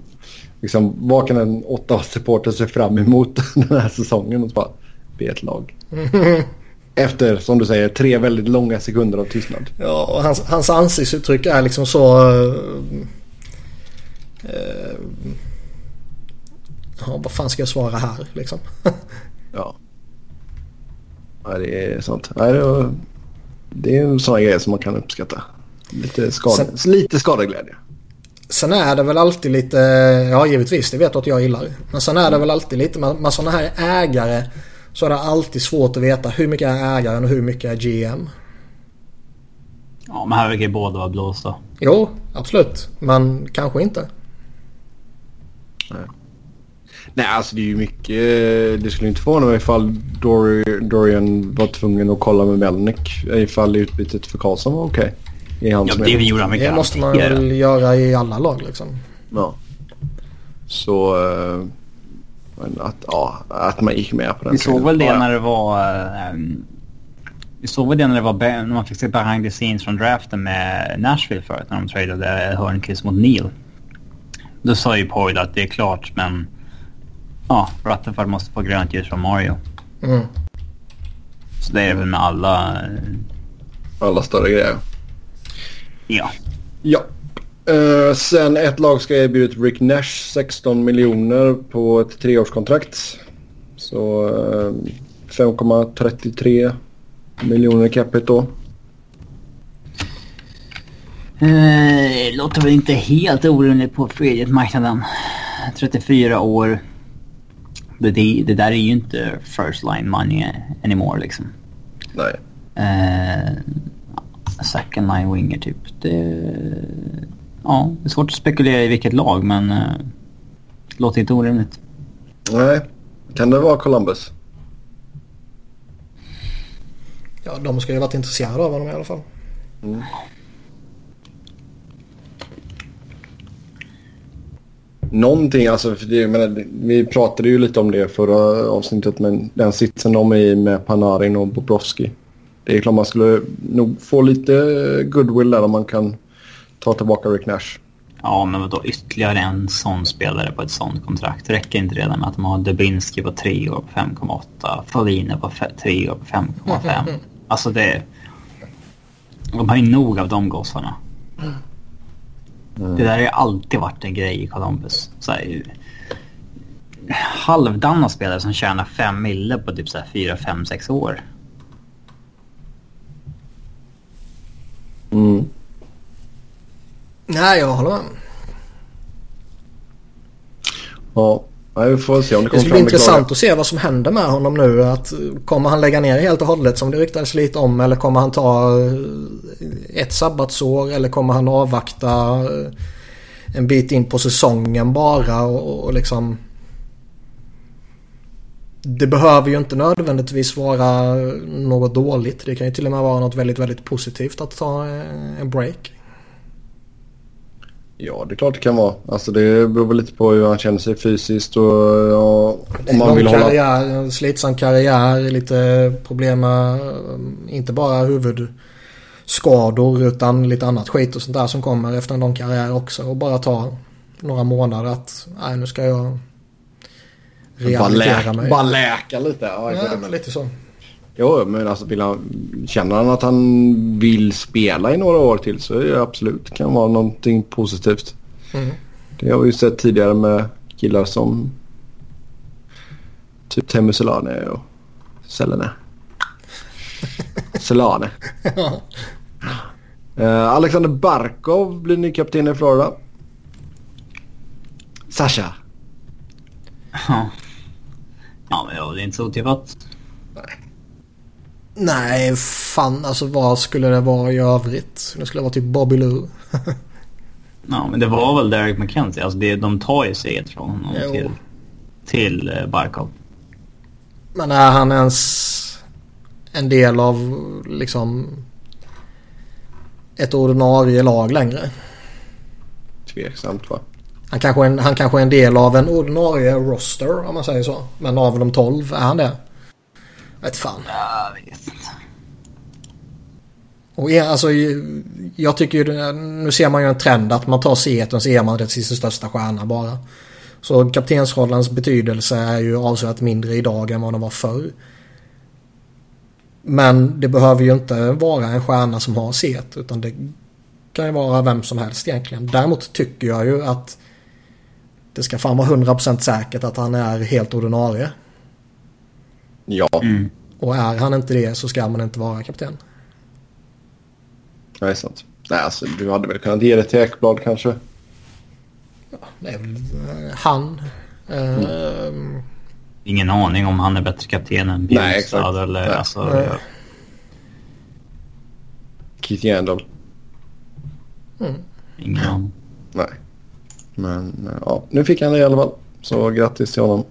liksom, vad kan en åtta supporter se fram emot den här säsongen? Och så bara, be ett lag. Efter, som du säger, tre väldigt långa sekunder av tystnad. Ja, och hans, hans ansiktsuttryck är liksom så... Uh, uh, ja, vad fan ska jag svara här liksom? ja. ja. Det är sånt. Nej, det, är, det är sådana grejer som man kan uppskatta. Lite, skade, Sen, lite skadeglädje. Sen är det väl alltid lite, ja givetvis det vet du att jag gillar. Men sen är det väl alltid lite med, med sådana här ägare så är det alltid svårt att veta hur mycket är ägaren och hur mycket är GM. Ja men här verkar ju båda vara blåsta. Jo absolut men kanske inte. Nej. Nej alltså det är ju mycket, det skulle inte förvåna mig ifall Dorian var tvungen att kolla med Melnick ifall utbytet för Karlsson var okej. Okay. I hans ja, det vi gjorde Det måste man väl göra i alla lag liksom. Ja. Så... Uh, att, ja, att man gick med på den. Vi såg väl det när det var... Um, vi såg väl det när det var när man fick se behind the scenes från draften med Nashville förut när de tradade Hörnqvist mot Neil. Då sa ju Poyd att det är klart men... Ja, Rutherford måste få grönt ljus från Mario. Mm. Så det är väl med alla... Alla större grejer. Ja. Ja. Uh, sen ett lag ska erbjudit Rick Nash 16 miljoner på ett treårskontrakt. Så uh, eh, 5,33 miljoner capita då. Uh, låter väl inte helt orimligt på marknaden 34 år. Det, det, det, där är ju inte first line money anymore liksom. Nej. Uh, second line winger typ. Det, ja, det är svårt att spekulera i vilket lag men uh, det låter inte orimligt. Nej, kan det vara Columbus? Ja, de ska ju varit intresserade av honom i alla fall. Mm. Någonting, alltså, för det, menar, vi pratade ju lite om det förra avsnittet men den sitsen de är i med Panarin och Bobrovski det är klart man skulle nog få lite goodwill där om man kan ta tillbaka Rick Nash. Ja, men vadå ytterligare en sån spelare på ett sånt kontrakt? Räcker inte redan med att de har Dubinski på 3 år på 5,8, Fallini på 3 år på 5,5? Alltså det... De har ju nog av de gossarna. Mm. Det där har ju alltid varit en grej i Columbus. Så här, halvdana spelare som tjänar 5 mille på typ 4, 5, 6 år. Mm. Nej, jag håller med. Ja, vi får se om det kommer Det ska bli intressant att se vad som händer med honom nu. Att, kommer han lägga ner helt och hållet som det ryktades lite om eller kommer han ta eh, ett sabbatsår eller kommer han avvakta eh, en bit in på säsongen bara och, och liksom det behöver ju inte nödvändigtvis vara något dåligt. Det kan ju till och med vara något väldigt, väldigt positivt att ta eh, en break. Ja, det är klart det kan vara. Alltså det beror lite på hur han känner sig fysiskt och ja, om man vill karriär, hålla... Slitsam karriär, lite problem med inte bara huvudskador utan lite annat skit och sånt där som kommer efter en lång karriär också. Och bara ta några månader att nej, nu ska jag rehabilitera mig. Bara läka lite. Ja, ja men lite så. Jo, men alltså vill han, känner han att han vill spela i några år till så är det absolut kan vara någonting positivt. Mm. Det har vi ju sett tidigare med killar som typ Teemu Solane och Selene. Solane. uh, Alexander Barkov blir ny kapten i Florida. Sasha. Ja. Ja, men det är inte så otippat. Nej. Nej, fan alltså vad skulle det vara i övrigt? Det skulle vara typ Bobby Lou. ja, men det var väl Derek McKenzie. Alltså det, de tar ju sig från honom till, till uh, Barkov. Men är han ens en del av liksom ett ordinarie lag längre? Tveksamt va? Han kanske, är, han kanske är en del av en ordinarie roster om man säger så. Men av de 12 är han det? Vet fan. Jag vet inte. Och alltså, jag tycker ju, nu ser man ju en trend att man tar C1 så är man det sin största stjärna bara. Så kaptensrollens betydelse är ju avsevärt mindre idag än vad den var förr. Men det behöver ju inte vara en stjärna som har C1 utan det kan ju vara vem som helst egentligen. Däremot tycker jag ju att det ska fan vara 100% säkert att han är helt ordinarie. Ja. Mm. Och är han inte det så ska man inte vara kapten. Nej, sant. Nej, alltså du hade väl kunnat ge det till Ekblad kanske? Ja, det är väl uh, han. Uh, mm. Ingen aning om han är bättre kapten än Bjurstad eller Nej. alltså... Nej. Ja. Keith Yandel. Mm. Ingen aning. Nej. Men ja, nu fick han det i alla fall. Så grattis till honom.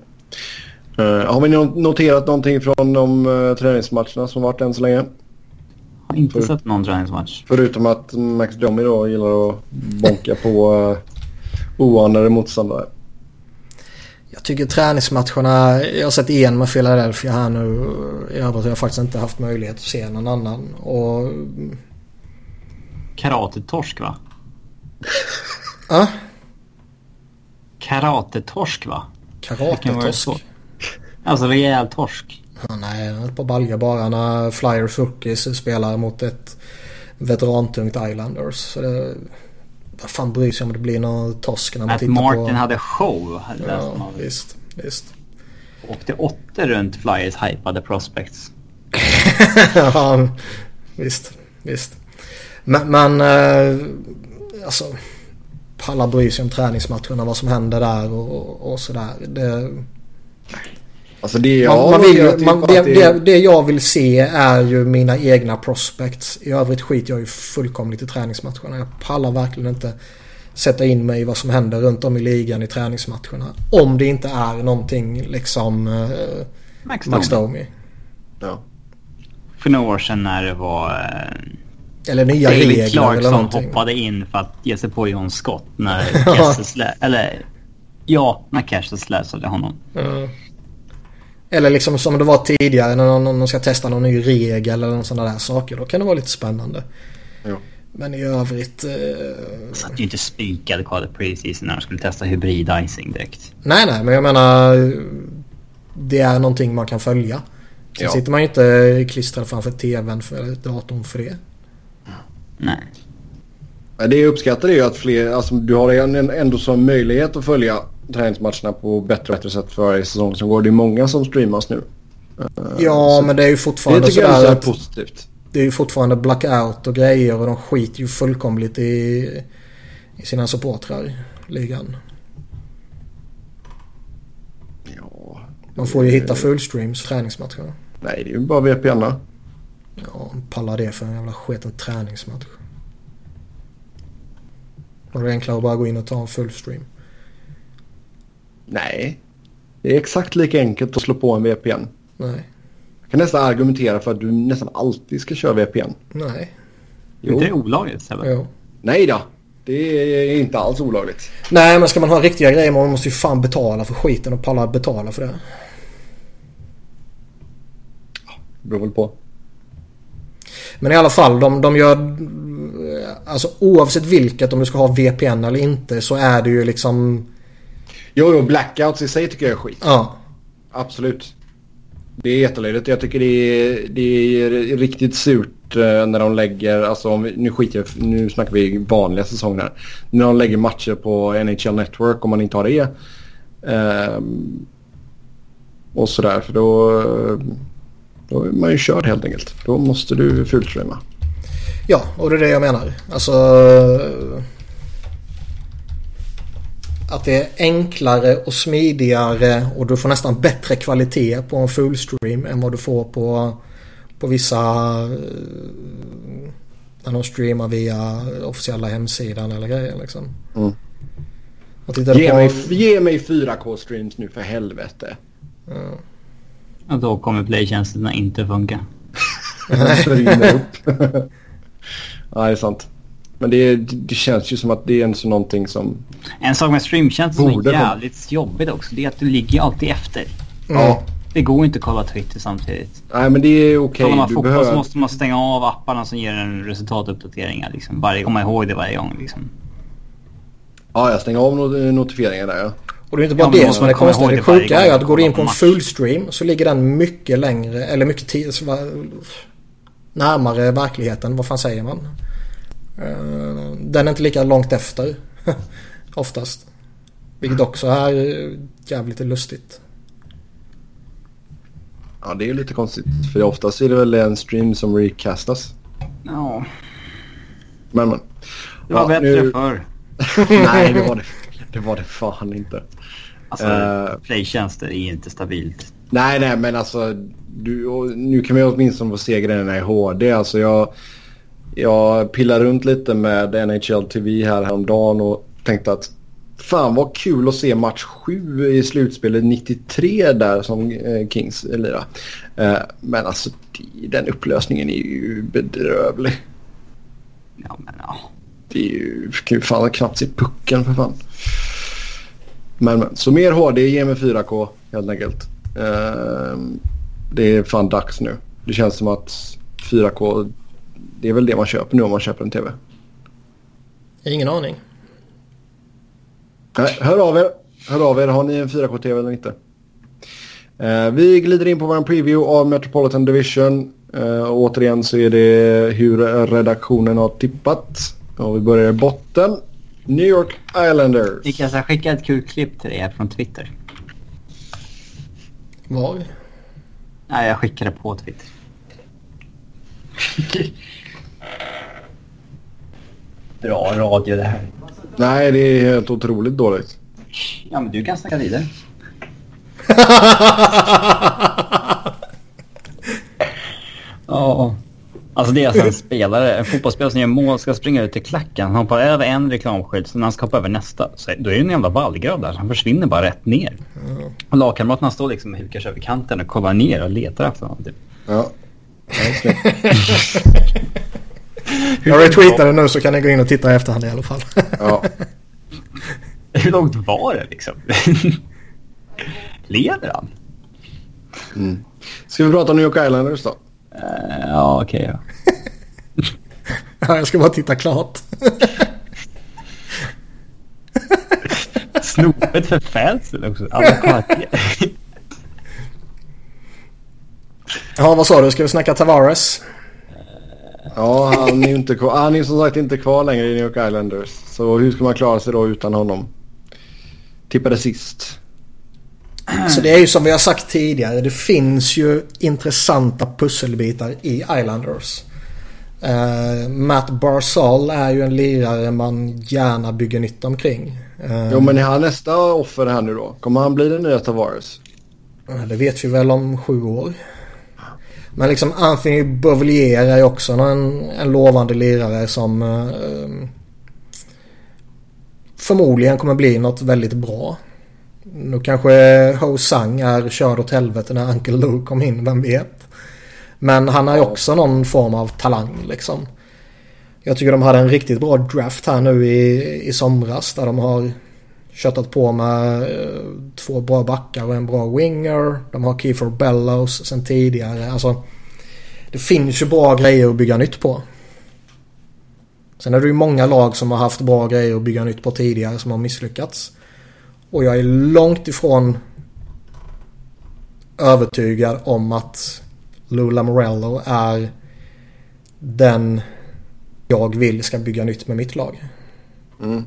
Uh, har vi noterat någonting från de uh, träningsmatcherna som varit än så länge? Jag har inte För, sett någon träningsmatch. Förutom att Max Domi då gillar att bonka på uh, oanade motståndare. Jag tycker träningsmatcherna, jag har sett en med Philadelphia här nu. I övrigt har jag faktiskt inte haft möjlighet att se någon annan. Och... Karate-torsk va? Ja? Karatetorsk va? Karatetorsk? Alltså rejäl torsk. Ja, nej, ett par baljor bara när Flyers Rookies spelar mot ett veterantungt Islanders. Så det, vad fan bryr sig om det blir någon torsk när man Att tittar Martin på... hade show. Ja, visst, visst. Åkte åtta runt Flyers hypade prospects. ja, visst, visst. Men, men äh, alltså pallar bry sig om träningsmatcherna, vad som händer där och, och sådär. Det, alltså det, jag man, man vill, man, det, det, det, jag vill se är ju mina egna prospects. I övrigt skiter jag ju fullkomligt i träningsmatcherna. Jag pallar verkligen inte sätta in mig i vad som händer runt om i ligan i träningsmatcherna. Om det inte är någonting liksom eh, Max, Max Domi. Ja. För några år sedan när det var eh eller nya David regler Clarkson eller någonting. hoppade in för att ge sig på John Scott när Kessel slä, Eller ja, när Kessel slösade honom. Mm. Eller liksom som det var tidigare när någon, någon ska testa någon ny regel eller sådana där saker. Då kan det vara lite spännande. Ja. Men i övrigt... Eh... Satt ju inte spikad kvalet preseason när de skulle testa hybrid-icing direkt. Nej, nej, men jag menar... Det är någonting man kan följa. Sen ja. sitter man ju inte klistrad framför tvn för datorn för det. Nej. Det jag uppskattar är ju att fler, alltså du har ändå som möjlighet att följa träningsmatcherna på bättre och bättre sätt för varje säsong som går. Det är många som streamas nu. Ja, så men det är ju fortfarande det tycker jag är positivt. Det är ju fortfarande blackout och grejer och de skiter ju fullkomligt i, i sina supportrar, ligan. Ja. Man får ju hitta fullstreams träningsmatcher. Nej, det är ju bara VPN. Ja, pallar det för en jävla sketen träningsmatch. Och det enklare att bara gå in och ta en fullstream. Nej. Det är exakt lika enkelt att slå på en VPN. Nej. Jag kan nästan argumentera för att du nästan alltid ska köra VPN. Nej. Jo. Det är olagligt eller? Jo. Nej då. Det är inte alls olagligt. Nej men ska man ha riktiga grejer man måste ju fan betala för skiten och palla betala för det. Det beror väl på. Men i alla fall de, de gör... Alltså oavsett vilket om du ska ha VPN eller inte så är det ju liksom... Jo, jo, blackouts i sig tycker jag är skit. Ja. Absolut. Det är jättelöjligt. Jag tycker det är, det är riktigt surt eh, när de lägger, alltså om vi, nu skiter jag, nu snackar vi vanliga säsonger. När de lägger matcher på NHL Network om man inte har det. Um, och sådär för då, då är man ju körd helt enkelt. Då måste du fulstreama. Ja, och det är det jag menar. Alltså att det är enklare och smidigare och du får nästan bättre kvalitet på en fullstream än vad du får på, på vissa eh, när de streamar via officiella hemsidan eller grejer liksom. Mm. Ge, på... mig, ge mig 4K-streams nu för helvete. Ja. Och då kommer playtjänsterna inte funka. Nej. ja, det är sant. Men det, det, känns ju som att det är en sån någonting som... En sak med streamtjänst som är jävligt jobbigt också. Det är att du ligger alltid efter. Mm. Ja. Det går inte att kolla Twitter samtidigt. Nej men det är okej. Okay. Kollar man fotboll behöver... så måste man stänga av apparna som ger en resultatuppdateringar. Liksom. Varje, komma ihåg det varje gång liksom. Ja, jag stänger av not notifieringar där ja. Och det är inte bara ja, det som är det konstiga. Det sjuka är ju att går du in på en fullstream så ligger den mycket längre, eller mycket tid, närmare verkligheten. Vad fan säger man? Eh, den är inte lika långt efter. Oftast. Vilket också är jävligt lustigt. Ja det är lite konstigt. För oftast är det väl en stream som recastas. Ja. Men men. Det var ja, bättre nu... förr. Nej det var det, det var det fan inte. Alltså uh, playtjänster är inte stabilt. Nej nej men alltså. Du, nu kan vi åtminstone få se grejerna i HD. Alltså jag jag pillade runt lite med NHL TV här häromdagen och tänkte att fan vad kul att se match 7 i slutspelet 93 där som eh, Kings lirade. Eh, men alltså den upplösningen är ju bedrövlig. Ja men ja. Det är ju, kan ju fan knappt se pucken för fan. Men, men så mer HD, ge mig 4K helt enkelt. Eh, det är fan dags nu. Det känns som att 4K det är väl det man köper nu om man köper en TV. Ingen aning. Nej, hör av er. Hör av er. Har ni en 4K-TV eller inte? Eh, vi glider in på vår preview av Metropolitan Division. Eh, återigen så är det hur redaktionen har tippat. Och vi börjar i botten. New York Islanders. Niklas, jag skickade ett kul klipp till dig här från Twitter. Var? Nej, jag skickade på Twitter. Bra radio det här. Nej, det är helt otroligt dåligt. Ja, men du kan snacka vidare. Ja. Alltså det är alltså en spelare, en fotbollsspelare som gör mål ska springa ut till klacken. Han hoppar över en reklamskylt, så när han ska hoppa över nästa, så då är det en jävla vallgrav där. Så han försvinner bara rätt ner. Mm. Och lagkamraterna står liksom och hukar sig över kanten och kollar ner och letar efter honom. Typ. Ja. ja Jag retweetade nu så kan ni gå in och titta i efterhand i alla fall. Ja. Hur långt var det liksom? Leder han? Mm. Ska vi prata om New York Islanders då? Uh, ja, okej okay, ja. Ja, jag ska bara titta klart. Snopet för fansen också. Ja, vad sa du? Ska vi snacka Tavares? Ja, han är ju inte kvar. Han är som sagt inte kvar längre i New York Islanders. Så hur ska man klara sig då utan honom? Tippade sist. Så det är ju som vi har sagt tidigare. Det finns ju intressanta pusselbitar i Islanders. Uh, Matt Barzal är ju en lirare man gärna bygger nytt omkring. Uh, jo men är han nästa offer här nu då? Kommer han bli den nya Tavares? Uh, det vet vi väl om sju år. Men liksom Anthony Beauvillier är ju också en, en lovande lirare som uh, förmodligen kommer bli något väldigt bra. Nu kanske Ho Sang är körd åt helvete när Uncle Lou kom in, vem vet. Men han har också någon form av talang liksom. Jag tycker de hade en riktigt bra draft här nu i, i somras där de har köttat på med eh, två bra backar och en bra winger. De har Kiefer Bellows sen tidigare. Alltså, det finns ju bra grejer att bygga nytt på. Sen är det ju många lag som har haft bra grejer att bygga nytt på tidigare som har misslyckats. Och jag är långt ifrån övertygad om att Lula Morello är den jag vill ska bygga nytt med mitt lag. Mm.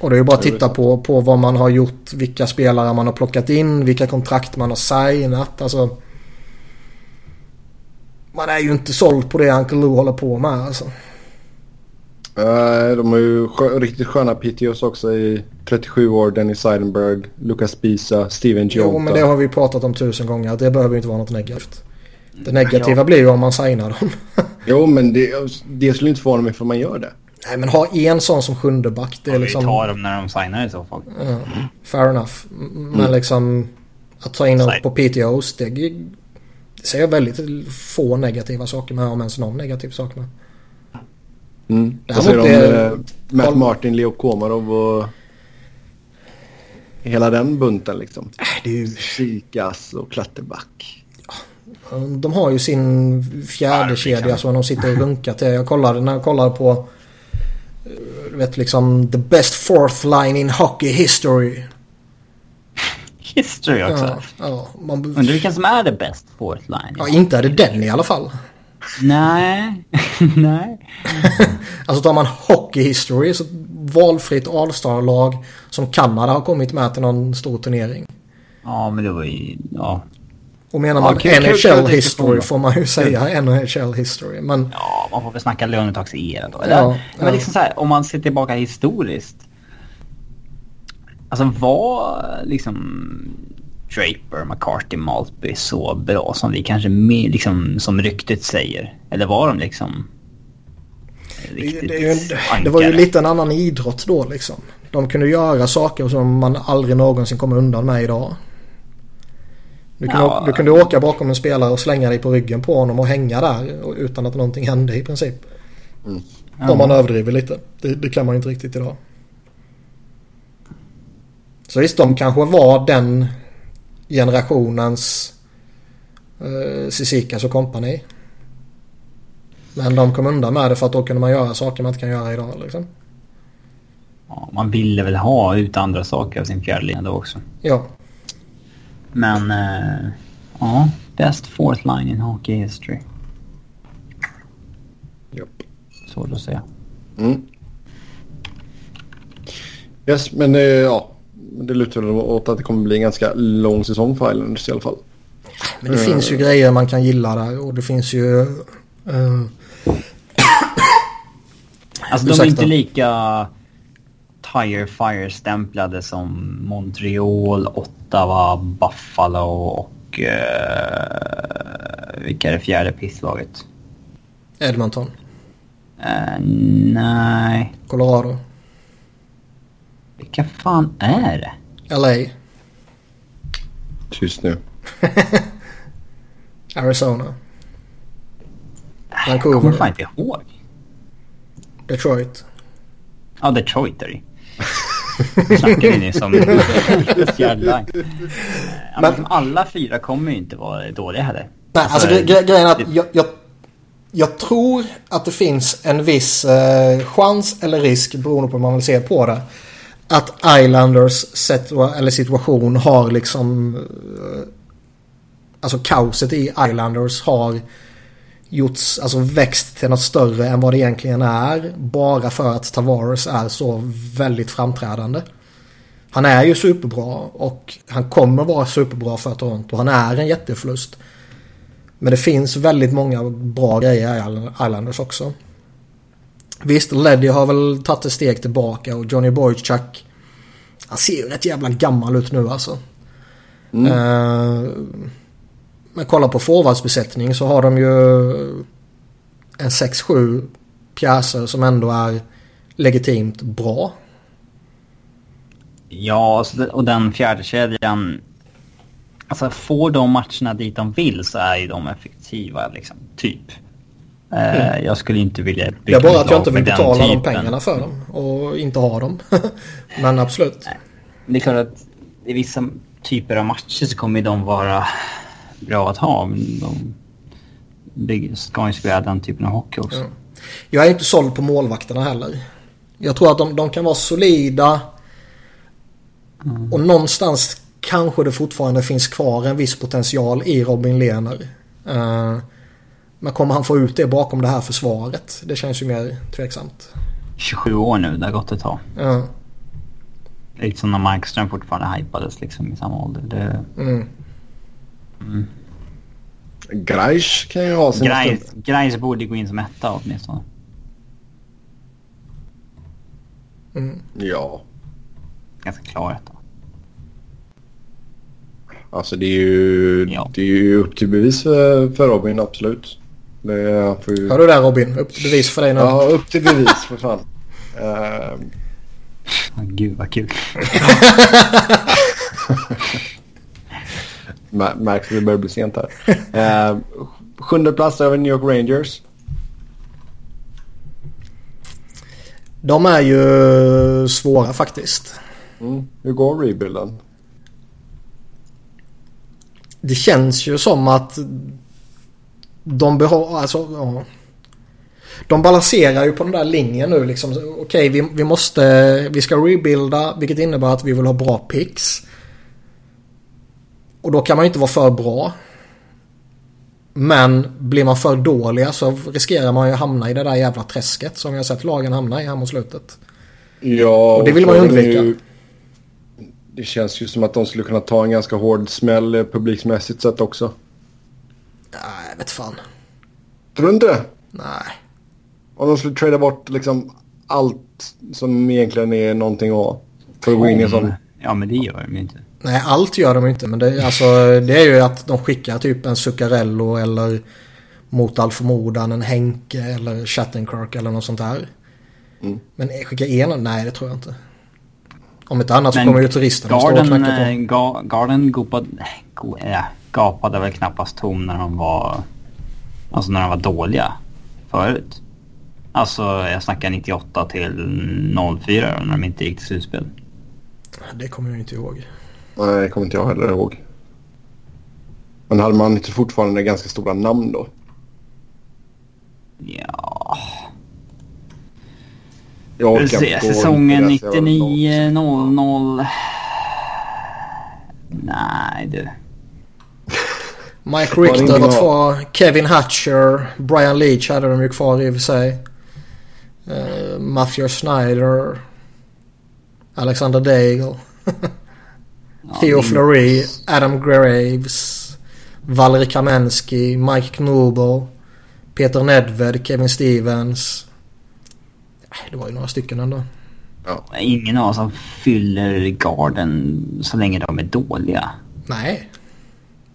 Och det är ju bara att titta på, på vad man har gjort, vilka spelare man har plockat in, vilka kontrakt man har signat. Alltså, man är ju inte såld på det Uncle Lou håller på med alltså. Uh, de har ju skö riktigt sköna PTOs också i 37 år. Dennis Seidenberg, Lucas Bisa, Steven Giota. Jo men det har vi pratat om tusen gånger. Det behöver inte vara något negativt. Det negativa ja. blir ju om man signar dem. jo men det, det skulle inte förvåna mig för man gör det. Nej men ha en sån som sjunde back. Det är ja, liksom... Vi tar dem när de signar i så fall. Ja, fair enough. Men mm. liksom att ta in dem på PTOs det, det ser jag väldigt få negativa saker med. Om ens någon negativ sak med. Mm. Vad säger du om det... Matt Martin, Leo Komarov och hela den bunten liksom? Äh, det är ju... Sikas och Klatterback. De har ju sin fjärde ja, kedja som de sitter och runkar till. Jag kollade när jag kollade på eh, du vet liksom the best fourth line in hockey history. History också? Ja, ja, man... Undrar vilken som är the best fourth line? Ja, inte är det den i alla fall. Nej, nej. alltså tar man hockey history så valfritt All-star-lag som Kanada har kommit med till någon stor turnering. Ja, men det var ju, ja. Och menar man ja, NHL history får man ju säga NHL history. Men... Ja, man får väl snacka lönetags-era då. Eller? Ja, men ja. liksom så här, om man ser tillbaka historiskt. Alltså var liksom Draper, McCarthy, Maltby så bra som vi kanske liksom, som ryktet säger? Eller var de liksom det, det, det, var ju lite en annan idrott då liksom. De kunde göra saker som man aldrig någonsin kommer undan med idag. Du kunde, ja. du kunde åka bakom en spelare och slänga dig på ryggen på honom och hänga där utan att någonting hände i princip. Mm. Ja. Om man överdriver lite. Det, det, kan man inte riktigt idag. Så visst, de kanske var den generationens eh, Sisikas och kompani. Men de kom undan med det för att då kunde man göra saker man inte kan göra idag liksom. Ja, man ville väl ha ut andra saker av sin fjärde då också. Ja. Men, eh, ja, best fourth line in hockey history. Japp. Så att säga. Mm. Yes, men eh, ja, det lutar väl åt att det kommer bli en ganska lång säsong för Islanders i alla fall. Men det uh, finns ju grejer man kan gilla där och det finns ju... Uh, alltså de är inte lika Tire Fire-stämplade som Montreal, Ottawa, Buffalo och... Uh, vilka är det fjärde pisslaget? Edmonton. Uh, nej. Colorado. Vilka fan är det? LA. Tyst nu. Arizona. Vancouver. Jag kommer fan inte ihåg. Detroit. Ja, Detroit är det snackar vi nyss om fjärdline. Ja, men alla fyra kommer ju inte vara dåliga heller. Nej, alltså, alltså grejen är att jag, jag, jag tror att det finns en viss eh, chans eller risk beroende på hur man vill se på det. Att Islanders situa eller situation har liksom... Eh, alltså kaoset i Islanders har gjorts, alltså växt till något större än vad det egentligen är. Bara för att Tavares är så väldigt framträdande. Han är ju superbra och han kommer vara superbra för Toronto. Han är en jätteförlust. Men det finns väldigt många bra grejer i Islanders också. Visst, Leddy har väl tagit ett steg tillbaka och Johnny Boychuk han ser ju rätt jävla gammal ut nu alltså. Mm. Uh, men kolla på forwardsbesättning så har de ju en 6-7 pjäser som ändå är legitimt bra. Ja, och den fjärde kedjan Alltså får de matcherna dit de vill så är ju de effektiva liksom, typ. Eh, mm. jag skulle inte vilja bygga Det är bara att jag inte vill betala de pengarna för dem och inte ha dem. Men absolut. Nej. Det är klart att i vissa typer av matcher så kommer de vara bra att ha. Men de ska ju spela den typen av hockey också. Ja. Jag är inte såld på målvakterna heller. Jag tror att de, de kan vara solida. Mm. Och någonstans kanske det fortfarande finns kvar en viss potential i Robin Lehner. Uh, men kommer han få ut det bakom det här försvaret? Det känns ju mer tveksamt. 27 år nu, det har gått ett tag. Ja. Lite som när Markström fortfarande hypades liksom i samma ålder. Det... Mm. Mm. Greis kan ju ha sin Greis, Greis borde gå in som etta åtminstone. Mm. Ja. Ganska klar etta. Alltså det är ju, ja. det är ju upp till bevis för, för Robin, absolut. Det får ju... Hör du där Robin? Upp till bevis för dig nu. Ja, upp till bevis för fan. uh... oh, gud vad kul. Märks att det börjar bli sent här. Uh, sjunde plats över New York Rangers. De är ju svåra faktiskt. Mm. Hur går rebuilden? Det känns ju som att de behåller, alltså ja. De balanserar ju på den där linjen nu liksom. Okej, okay, vi, vi måste, vi ska rebuilda vilket innebär att vi vill ha bra picks. Och då kan man ju inte vara för bra. Men blir man för dåliga så riskerar man ju att hamna i det där jävla träsket som vi har sett lagen hamna i här mot slutet. Ja, och det vill man ju undvika. Ju, det känns ju som att de skulle kunna ta en ganska hård smäll publiksmässigt sett också. Nej, jag vet fan. Tror du inte det? Nej. Om de skulle trada bort liksom allt som egentligen är någonting att. För att gå in i en sån... Ja, men det gör de inte. Nej, allt gör de inte. Men det, alltså, det är ju att de skickar typ en Zuccarello eller mot all förmodan en Henke eller Chattenkirk eller något sånt där. Mm. Men skicka en? Nej, det tror jag inte. Om inte annat så kommer ju turisterna Garden, stå och knacka på. Eh, Ga Garden gopade, go, äh, gapade väl knappast tom när de var... Alltså när de var dåliga förut. Alltså jag snackar 98 till 04 när de inte gick till slutspel. Det kommer jag inte ihåg. Nej, det kommer inte jag heller ihåg. Men hade man inte fortfarande ganska stora namn då? Ja... Jag orkar se, säsongen 99-00. Nej du. Mike Richter var kvar. Kevin Hatcher. Brian Leach hade de ju kvar i och för sig. Uh, Matthew Snyder. Alexander Daigle. Theo Fleury, Adam Graves, Valery Kamensky, Mike Knobel, Peter Nedved, Kevin Stevens. Det var ju några stycken ändå. Ja. Ingen av oss som fyller garden så länge de är dåliga. Nej.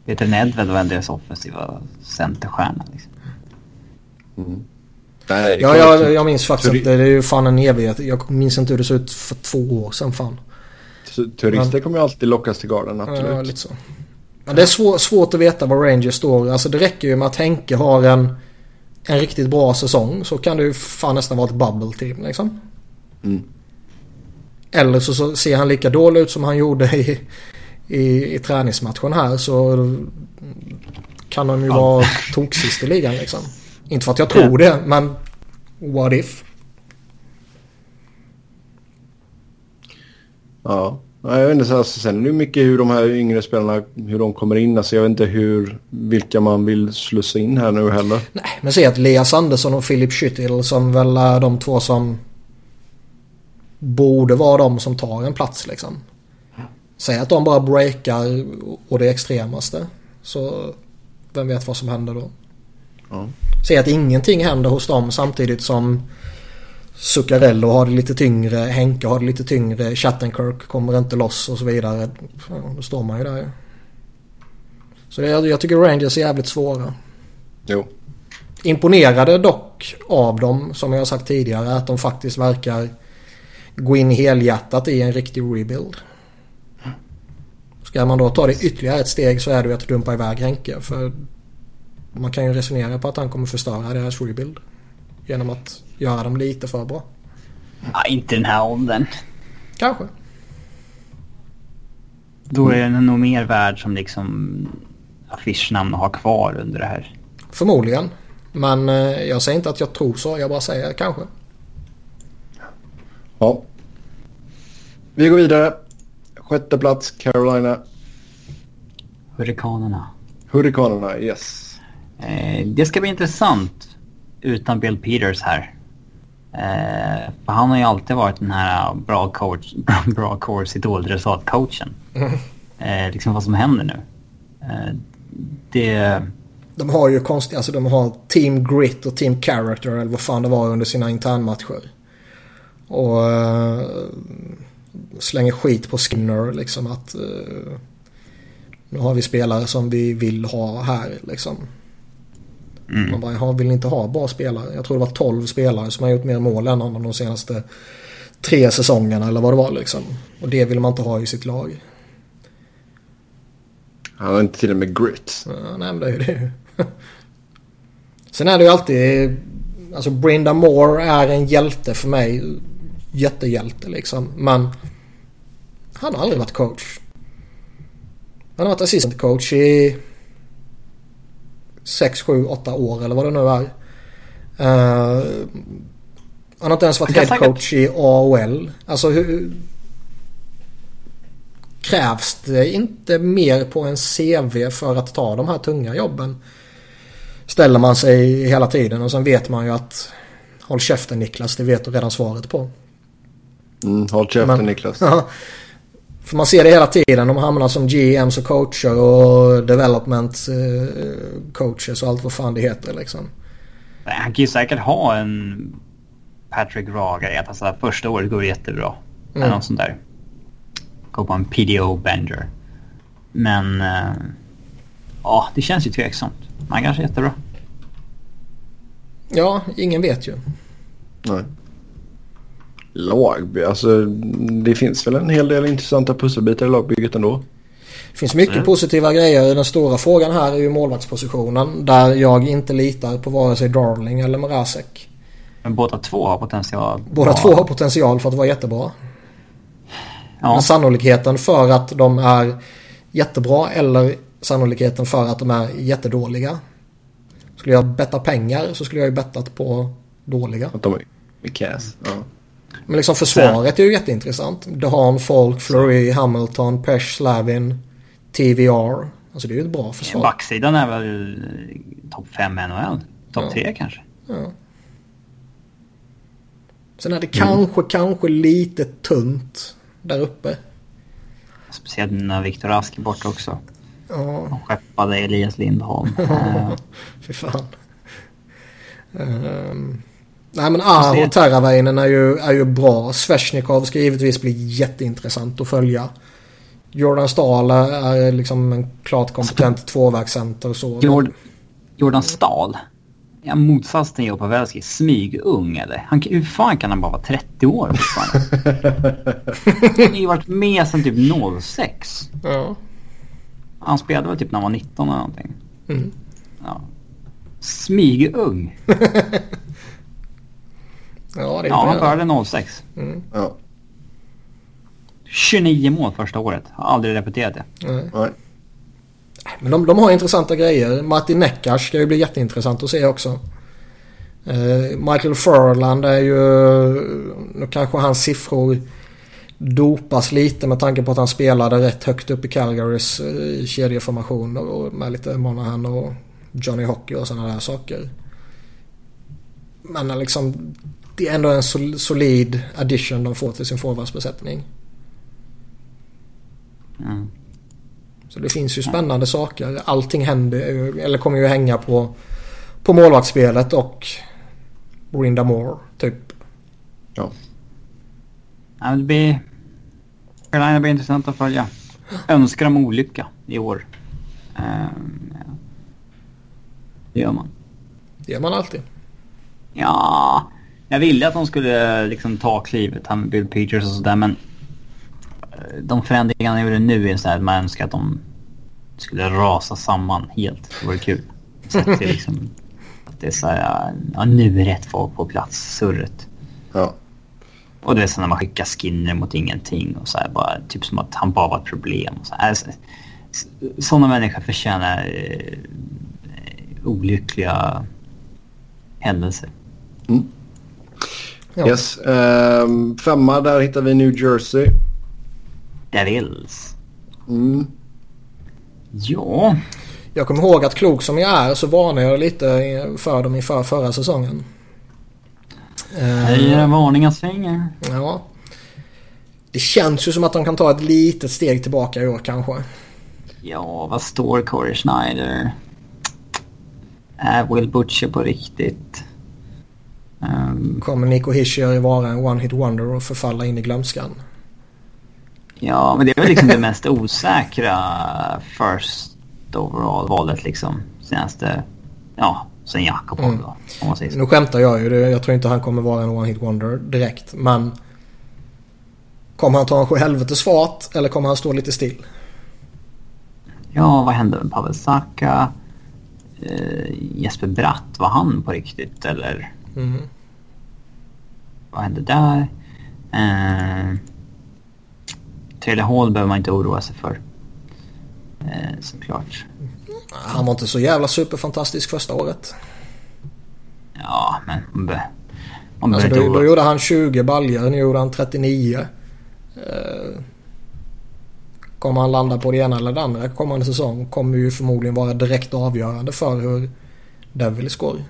Peter Nedved var deras offensiva centerstjärna. Liksom. Mm. Nej, ja, jag, jag minns faktiskt att det är ju fan en evighet. Jag minns inte hur det såg ut för två år sedan fan. Turister kommer ju alltid lockas till garden, absolut. Ja, lite så. Men det är svår, svårt att veta var Rangers står. Alltså det räcker ju med att Henke har en, en riktigt bra säsong. Så kan det ju fan nästan vara ett bubble team liksom. Mm. Eller så, så, ser han lika dålig ut som han gjorde i, i, i träningsmatchen här. Så kan de ju vara toksist i ligan liksom. Inte för att jag tror det, men what if? Ja. Ja, jag vet inte, alltså, sen är det mycket hur de här yngre spelarna hur de kommer in. Alltså, jag vet inte hur, vilka man vill slussa in här nu heller. Nej, men se att Leas Andersson och Philip Schüttil som väl är de två som borde vara de som tar en plats liksom. Säg att de bara breakar och det extremaste. Så vem vet vad som händer då. Ja. Säg att ingenting händer hos dem samtidigt som Zuccarello har det lite tyngre, Henke har det lite tyngre, Chattenkirk kommer inte loss och så vidare. Ja, då står man ju där. Så det, jag tycker Rangers är jävligt svåra. Jo. Imponerade dock av dem, som jag sagt tidigare, att de faktiskt verkar gå in helhjärtat i en riktig rebuild. Ska man då ta det ytterligare ett steg så är det ju att dumpa iväg Henke. För man kan ju resonera på att han kommer förstöra deras rebuild. Genom att göra dem lite för bra. Ja, inte den här åldern. Kanske. Då är den nog mer värd som liksom affischnamn att ha kvar under det här. Förmodligen. Men eh, jag säger inte att jag tror så. Jag bara säger kanske. Ja. Vi går vidare. Sjätte plats Carolina. Hurrikanerna. Hurrikanerna, yes. Eh, det ska bli intressant utan Bill Peters här. Eh, för han har ju alltid varit den här bra coach, bra course idolresultatcoachen. Mm. Eh, liksom vad som händer nu. Eh, det... De har ju konstigt, alltså de har Team Grit och Team Character eller vad fan det var under sina internmatcher. Och uh, slänger skit på Skinner liksom att uh, nu har vi spelare som vi vill ha här liksom. Mm. Man bara, jag vill inte ha bra spelare. Jag tror det var 12 spelare som har gjort mer mål än honom de senaste tre säsongerna eller vad det var liksom. Och det vill man inte ha i sitt lag. Han har inte till och med grit. Ja, nej men det är ju det. Sen är det ju alltid... Alltså Brinda Moore är en hjälte för mig. Jättehjälte liksom. Men han har aldrig varit coach. Han har varit assistant coach i 6, 7, 8 år eller vad det nu är. Uh, han har inte ens varit headcoach i AOL. Alltså hur... Krävs det inte mer på en CV för att ta de här tunga jobben? Ställer man sig hela tiden och sen vet man ju att Håll käften Niklas, det vet du redan svaret på. Mm, håll käften Men, Niklas. Ja, för man ser det hela tiden. De hamnar som GMs och coacher och development eh, coaches och allt vad fan det heter liksom. Han kan ju säkert ha en Patrick Raga att alltså, första året går jättebra. Mm. Eller något sånt där. Gå på en PDO Bender. Men uh, ja, det känns ju tveksamt. Han kanske är jättebra. Ja, ingen vet ju. Nej lag. Alltså, det finns väl en hel del intressanta pusselbitar i lagbygget ändå. Det finns mycket mm. positiva grejer. Den stora frågan här är ju målvaktspositionen. Där jag inte litar på vare sig Darling eller Mrazek. Men båda två har potential. Båda två har potential för att vara jättebra. Ja. Men sannolikheten för att de är jättebra eller sannolikheten för att de är jättedåliga. Skulle jag betta pengar så skulle jag ju bettat på dåliga. Att de är cass. Ja. Men liksom försvaret är ju jätteintressant. Dehan, Folk, Fleury, Hamilton, Pesh, Slavin, TVR. Alltså det är ju ett bra försvar. Backsidan är väl topp 5 i NHL? Topp 3 ja. kanske? Ja. Sen är det kanske, mm. kanske lite tunt där uppe. Speciellt när Viktor Rask är borta också. Ja. Och skeppade Elias Lindholm. Fy fan. Um, Nej men Aho och Teravainen är ju, är ju bra. Sveshnikov ska givetvis bli jätteintressant att följa. Jordan Stahl är liksom en klart kompetent tvåvägscenter så. Jordan, Jordan Stahl? Ja, motsats till Joe Pavelski. Smygung eller? Han, hur fan kan han bara vara 30 år han har ju varit med sedan typ 06. Ja. Han spelade väl typ när han var 19 eller någonting. Mm. Ja. Smygung. Ja, det är Ja, han började 06. Mm. Ja. 29 mål första året. Har aldrig repeterat det. Nej. Nej. Men de, de har intressanta grejer. Martin Neckars ska ju bli jätteintressant att se också. Eh, Michael Furland är ju... Nu kanske hans siffror dopas lite med tanke på att han spelade rätt högt upp i Calgarys eh, kedjeformation och med lite Monahan och Johnny Hockey och sådana där saker. Men liksom det är ändå en solid addition de får till sin forwardsbesättning. Mm. Så det finns ju spännande saker. Allting händer, eller kommer ju hänga på, på målvaktsspelet och Brinda Moore, typ. Ja. ja det blir... Carolina blir intressant att följa. Önskar dem olycka i år. Um, ja. Det gör man. Det gör man alltid. Ja, jag ville att de skulle liksom ta klivet här med Bill Peters och sådär men eh, de förändringarna jag gjorde nu är så här att man önskar att de skulle rasa samman helt. Det vore kul. Så att det, liksom, att det är så här, ja nu är rätt folk på plats, surret. Ja. Och det är så när man skickar Skinner mot ingenting och så här, bara typ som att han bara var ett problem. Och så här. Sådana människor förtjänar eh, olyckliga händelser. Mm. Ja. Yes. Um, femma, där hittar vi New Jersey. Devils. Mm. Ja. Jag kommer ihåg att klok som jag är så varnade jag lite för dem inför förra säsongen. Höjer uh, varningens finger. Ja. Det känns ju som att de kan ta ett litet steg tillbaka i år kanske. Ja, vad står Corey Schneider? Är Will Butcher på riktigt? Um, Kommer Nico Hischier vara en one-hit wonder och förfalla in i glömskan? Ja, men det är väl liksom det mest osäkra first overall-valet liksom. Senaste, ja, sen Jakob mm. då. Om man säger så. Nu skämtar jag ju. Jag tror inte han kommer vara en one-hit wonder direkt. Men kommer han ta en sjuhelvetes fart eller kommer han stå lite still? Ja, vad hände med Pavel Saka? Eh, Jesper Bratt, var han på riktigt eller? Mm. Vad hände där? Eh, Taylor Hall behöver man inte oroa sig för. Eh, såklart. Han var inte så jävla superfantastisk första året. Ja, men man, be, man alltså, då, då gjorde han 20 baljor, nu gjorde han 39. Eh, kommer han landa på det ena eller det andra kommande säsong kommer ju förmodligen vara direkt avgörande för hur Devils går.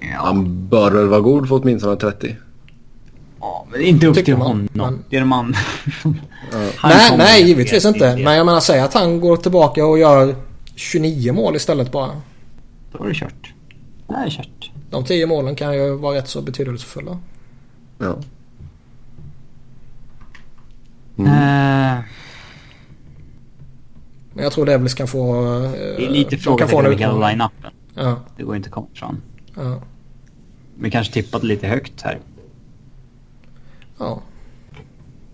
Ja. Han bör väl vara god för åtminstone 30. Ja, men inte upp Tycker till man, honom. Man... Det är man... nej, nej, givetvis inte. Men jag menar, säg att han går tillbaka och gör 29 mål istället bara. Då är det kört. Det är kört. De 10 målen kan ju vara rätt så betydelsefulla. Ja. Mm. Uh... Men jag tror Devils kan få... Uh, det är lite frågan om hela line-upen. Ja. Det går inte att komma ifrån. Ja. Vi kanske tippade lite högt här. Ja.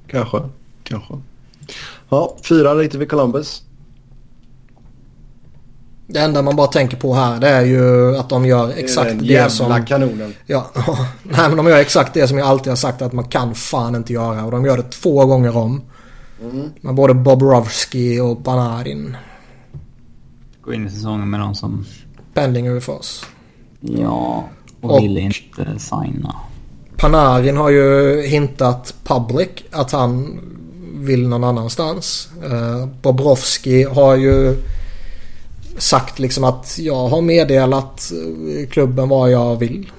Kanske. Kanske. Ja, fyra lite vid Columbus. Det enda man bara tänker på här det är ju att de gör exakt det, det som... kanonen. Ja, nej men de gör exakt det som jag alltid har sagt att man kan fan inte göra. Och de gör det två gånger om. Mm. Med både Bobrovski och Panarin. Gå in i säsongen med någon som... Pending UFAs. Ja, och, och vill inte signa. Panarin har ju hintat public att han vill någon annanstans. Uh, Bobrovski har ju sagt liksom att jag har meddelat klubben vad jag vill.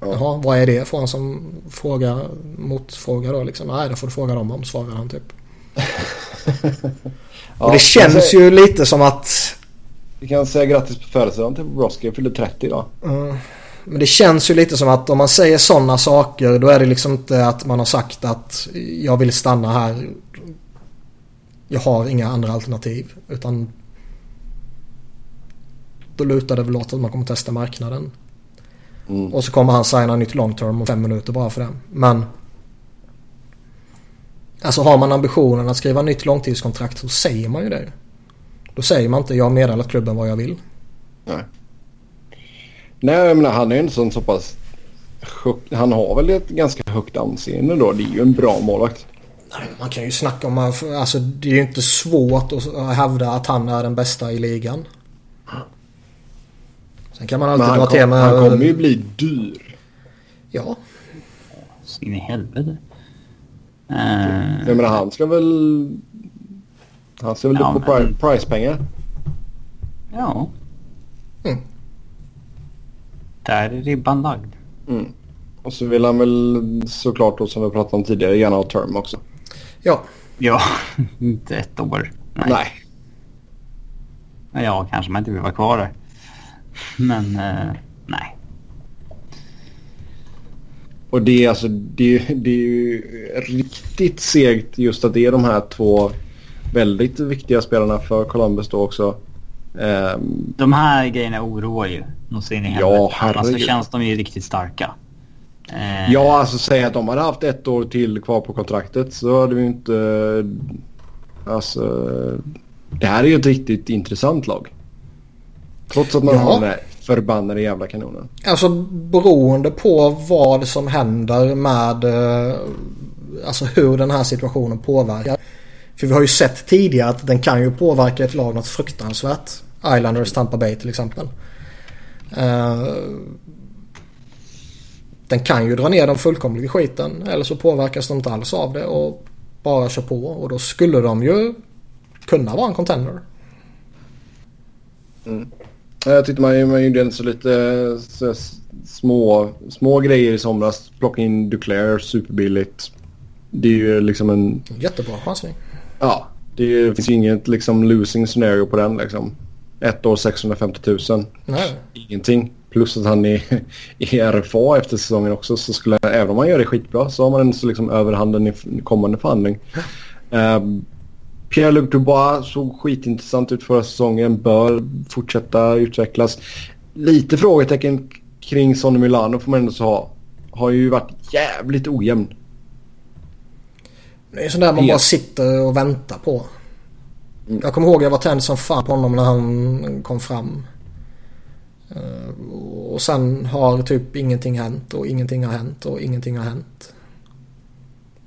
Ja. Jaha, vad är det? Får han som fråga, motfråga då liksom. Nej, det får du fråga dem om, svarar han typ. ja, och det känns ju lite som att vi kan säga grattis på födelsedagen till Broski. Jag fyllde 30 idag. Mm. Men det känns ju lite som att om man säger sådana saker då är det liksom inte att man har sagt att jag vill stanna här. Jag har inga andra alternativ. Utan då lutar det väl åt att man kommer testa marknaden. Mm. Och så kommer han signa nytt long term om fem minuter bara för det. Men Alltså har man ambitionen att skriva nytt långtidskontrakt så säger man ju det. Då säger man inte jag har meddelat klubben vad jag vill. Nej. Nej, jag menar han är ju en sån så pass... Han har väl ett ganska högt anseende då. Det är ju en bra målvakt. Nej, man kan ju snacka om... Alltså det är ju inte svårt att hävda att han är den bästa i ligan. Sen kan man alltid dra till med... han kommer ju bli dyr. Ja. Så in i helvete. Jag Uh, menar han ska väl... Han ska väl Ja, upp på men- pri- pricepengar. ja. Mm. Där är ribban lagd. Mm. Och så vill han väl såklart då som vi pratade om tidigare gärna ha term också. Ja. Ja, inte ett år. Nej. Nej. Ja, kanske man inte vill vara kvar där. Men eh, nej. Och det är alltså det, det är ju riktigt segt just att det är de här två väldigt viktiga spelarna för Columbus då också. Ehm, De här grejerna oroar ju. Nog så in i Ja, helvete. Annars så herregud. känns de ju riktigt starka. Eh, ja, alltså säga att de hade haft ett år till kvar på kontraktet så hade vi inte... Alltså... Det här är ju ett riktigt intressant lag. Trots att man Ja. har den här förbannade jävla kanonen. Alltså beroende på vad som händer med eh, alltså hur den här situationen påverkar. För vi har ju sett tidigare att den kan ju påverka ett lag något fruktansvärt. Islanders Tampa Bay till exempel. Eh, den kan ju dra ner dem fullkomligt i skiten eller så påverkas de inte alls av det och bara kör på och då skulle de ju kunna vara en contender. Jag tyckte man, man gjorde så lite så, små, små grejer i somras. Plocka in Duclair superbilligt. Det är ju liksom en... Jättebra chansning. Ja, det finns ju inget liksom losing scenario på den liksom. Ett år 650 000. Nej. Ingenting. Plus att han är i RFA efter säsongen också. Så skulle, även om han gör det skitbra så har man en så liksom överhanden i kommande förhandling. Um, Pierre-Luc Dubois såg skitintressant ut förra säsongen. Bör fortsätta utvecklas. Lite frågetecken kring Sonny Milano får man ändå så ha. Har ju varit jävligt ojämn. Det är sånt där man bara sitter och väntar på. Jag kommer ihåg jag var tänd som fan på honom när han kom fram. Eh, Och sen har typ ingenting hänt och ingenting har hänt och ingenting har hänt.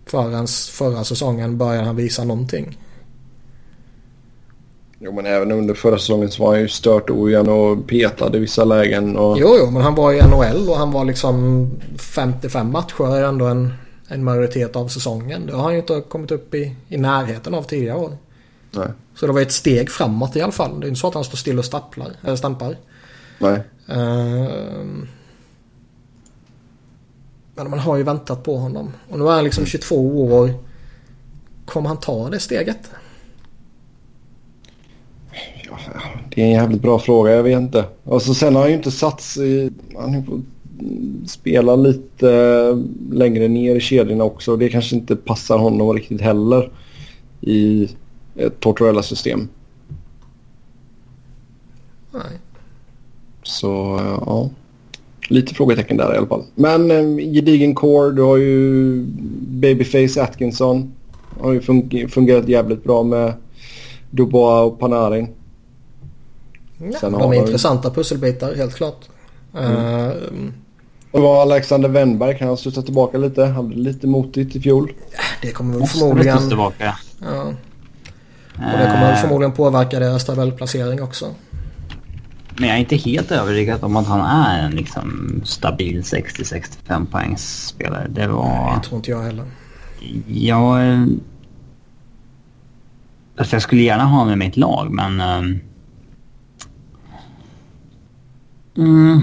Förrän förra säsongen började han visa någonting. Jo men även under förra säsongen så var han ju stört ojämn och petad i vissa lägen. Och... Jo, jo, men han var i NHL och han var liksom 55 matcher ändå en, en majoritet av säsongen. Det har han ju inte kommit upp i, i närheten av tidigare år. Nej. Så det var ett steg framåt i alla fall. Det är inte så att han står still och stapplar, eller stampar. Nej. Ehm. Men man har ju väntat på honom. Och nu är han liksom 22 år. Kommer han ta det steget? Ja, det är en jävligt bra fråga, jag vet inte. Och så sen har han ju inte satts i... Han har ju spela lite längre ner i kedjorna också. Det kanske inte passar honom riktigt heller i ett Tortorella-system. Nej. Så ja, lite frågetecken där i alla fall. Men eh, gedigen core, du har ju Babyface Atkinson. Har ju fun- fungerat jävligt bra med Dubois och Panarin. Ja, Sen de är intressanta pusselbitar, helt klart. Ehm, Och det var Alexander Wennberg, kan han sluta tillbaka lite? Han blev lite motigt i fjol. det kommer väl Måste förmodligen... förmodligen... tillbaka. Ja, och det kommer väl Eh, förmodligen påverka deras tabellplacering också. Men jag är inte helt övertygad om att han är en liksom stabil 60-65 poängs spelare. Det var... Det tror inte jag heller. Jag... Alltså jag skulle gärna ha honom i mitt lag, men... ehm, Mm,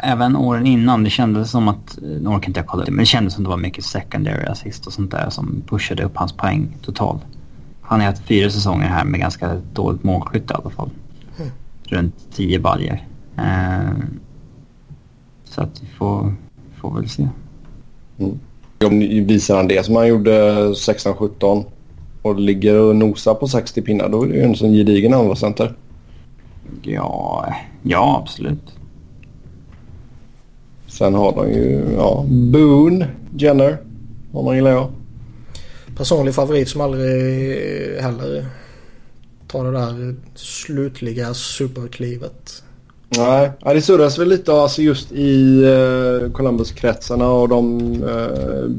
även åren innan, det kändes som att... Nu orkar inte jag kolla det, men det kändes som det var mycket secondary assist och sånt där som pushade upp hans poäng totalt. Han har haft fyra säsonger här med ganska dåligt målskytte i alla fall. Runt 10 baljer. Ehm, så att vi får, får väl se. Om visar han det som han gjorde 16-17 och ligger och nosar på 60 pinnar då är det ju en sån gedigen andra center. Ja, ja absolut. Sen har de ju ja, Boone, Jenner. Honom gillar jag. Personlig favorit som aldrig heller tar det där slutliga superklivet. Nej, ja, det surras väl lite alltså just i uh, Columbus-kretsarna och de eh,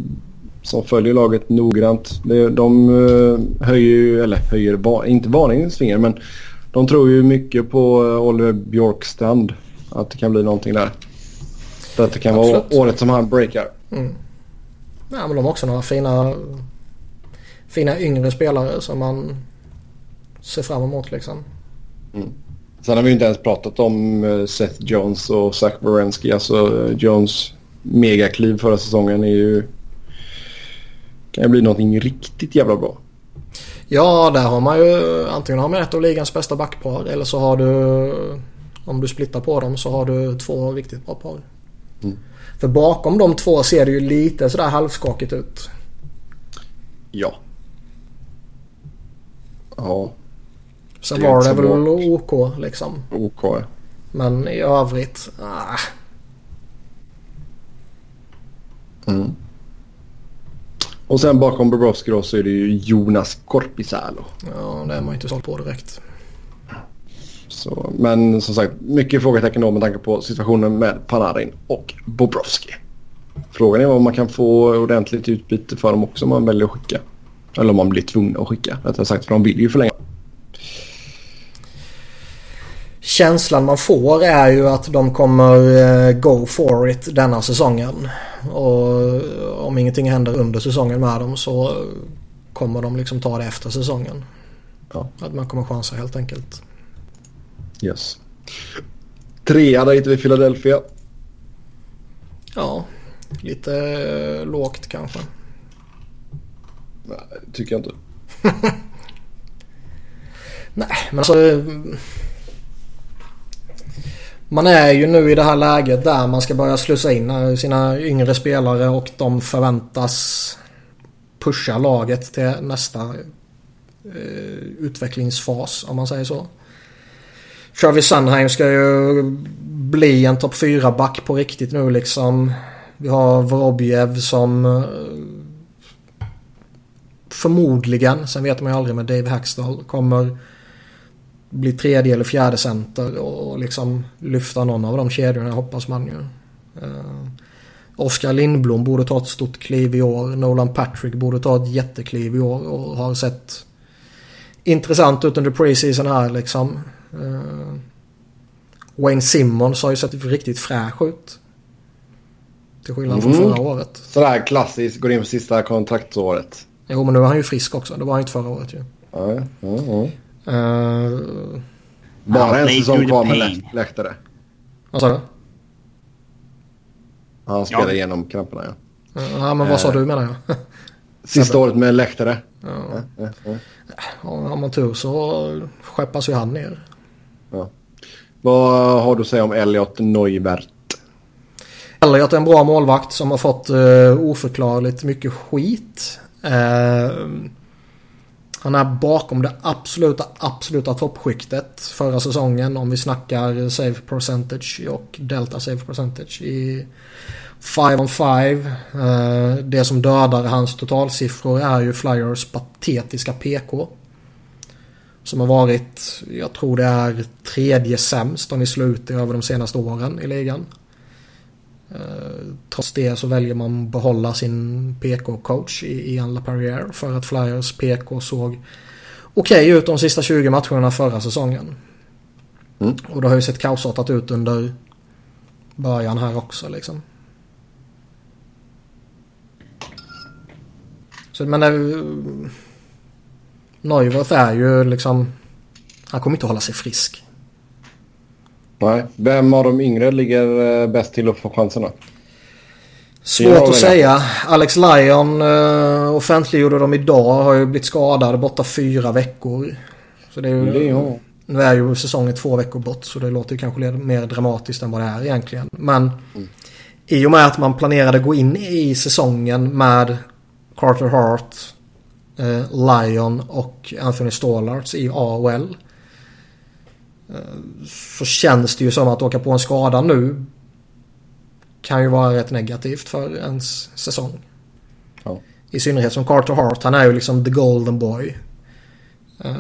som följer laget noggrant. De, de eh, höjer ju, eller höjer, va- inte varningens finger men De tror ju mycket på eh, Oliver Bjorkstrand. Att det kan bli någonting där. För att det kan Absolut. vara året som han breakar. Mm. Ja, men de har också några fina, fina yngre spelare som man ser fram emot liksom. Mm. Sen har vi inte ens pratat om eh, Seth Jones och Zach Wierenski. Alltså eh, Jones megakliv förra säsongen är ju... Kan ju bli någonting riktigt jävla bra. Ja, där har man ju antingen har man ett av ligans bästa backpar eller så har du om du splittar på dem så har du två riktigt bra par. Mm. För bakom de två ser det ju lite sådär halvskakigt ut. Ja. Ja. Sen var det väl OK liksom. OK ja. Men i övrigt, ah. Mm. Och sen bakom Bobrovski då så är det ju Jonas Korpisalo. Ja, det är man ju inte sålt på direkt. Så, men som sagt, mycket frågetecken då med tanke på situationen med Panarin och Bobrovski. Frågan är om man kan få ordentligt utbyte för dem också om man väljer att skicka. Eller om man blir tvungen att skicka rättare sagt för de vill ju förlänga. Känslan man får är ju att de kommer eh, go for it denna säsongen. Och om ingenting händer under säsongen med dem så kommer de liksom ta det efter säsongen. Ja. Att man kommer chansa helt enkelt. Yes. Trea där hittar vi Philadelphia. Ja, lite eh, lågt kanske. Nej, det tycker jag inte. Nej, men alltså... Man är ju nu i det här läget där man ska börja slussa in sina yngre spelare och de förväntas pusha laget till nästa eh, utvecklingsfas om man säger så. Travis Sunheim ska ju bli en topp 4 back på riktigt nu liksom. Vi har Vorobjev som eh, förmodligen, sen vet man ju aldrig med Dave Hackstall, kommer bli tredje eller fjärde center och liksom lyfta någon av de kedjorna hoppas man ju. Eh, Oskar Lindblom borde ta ett stort kliv i år. Nolan Patrick borde ta ett jättekliv i år och har sett intressant ut under preseason här liksom. Uh, Wayne Simmons har ju sett riktigt fräsch ut. Till skillnad från mm. förra året. Sådär klassiskt, går in på sista kontraktsåret. Jo men nu är han ju frisk också. Det var han inte förra året ju. Ja, ja, ja. Uh, Bara en säsong kvar med läktare. Vad sa du? Han spelar ja. igenom kramperna ja. Ja men vad sa du menar jag? Sista året med läktare. Ja. Ja, ja, ja. Har man tur så skeppas ju han ner. Ja. Vad har du att säga om Elliot Neuvert? Elliot är en bra målvakt som har fått uh, oförklarligt mycket skit. Uh, han är bakom det absoluta, absoluta toppskiktet förra säsongen om vi snackar save percentage och delta save percentage i 5 on 5. Eh, det som dödar hans totalsiffror är ju Flyers patetiska PK. Som har varit, jag tror det är tredje sämst om vi slår ut det över de senaste åren i ligan. Eh, trots det så väljer man behålla sin PK-coach i Ian LaPerriere för att Flyers PK såg okej okay ut de sista 20 matcherna förra säsongen. Mm. Och det har ju sett kaosartat ut under början här också liksom. Så men det, Neuwirth är ju liksom... Han kommer inte hålla sig frisk. Nej. Vem av de yngre ligger eh, bäst till att få chanserna? Svårt att säga. Alex Lyon uh, offentliggjorde dem idag. Har ju blivit skadad borta fyra veckor. Så det är ju, det Nu är ju säsongen två veckor bort så det låter ju kanske mer dramatiskt än vad det är egentligen. Men mm. i och med att man planerade gå in i säsongen med Carter Hart, Lion och Anthony Stålarts i AOL. Så känns det ju som att åka på en skada nu kan ju vara rätt negativt för ens säsong. Ja. I synnerhet som Carter Hart, han är ju liksom the golden boy. Uh,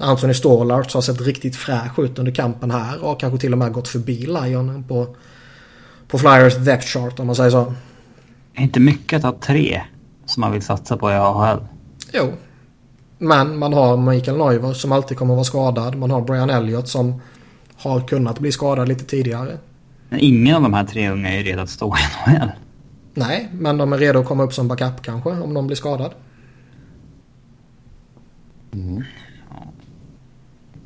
Anthony Stålarts har sett riktigt fräsch ut under kampen här och kanske till och med gått förbi Lion på, på Flyers depth chart om man säger så. Är inte mycket att ha tre som man vill satsa på i AHL? Jo. Men man har Mikael Neuver som alltid kommer att vara skadad. Man har Brian Elliott som har kunnat bli skadad lite tidigare. Men ingen av de här tre unga är ju redo att stå i NHL. Nej, men de är redo att komma upp som backup kanske om någon blir skadad. Mm.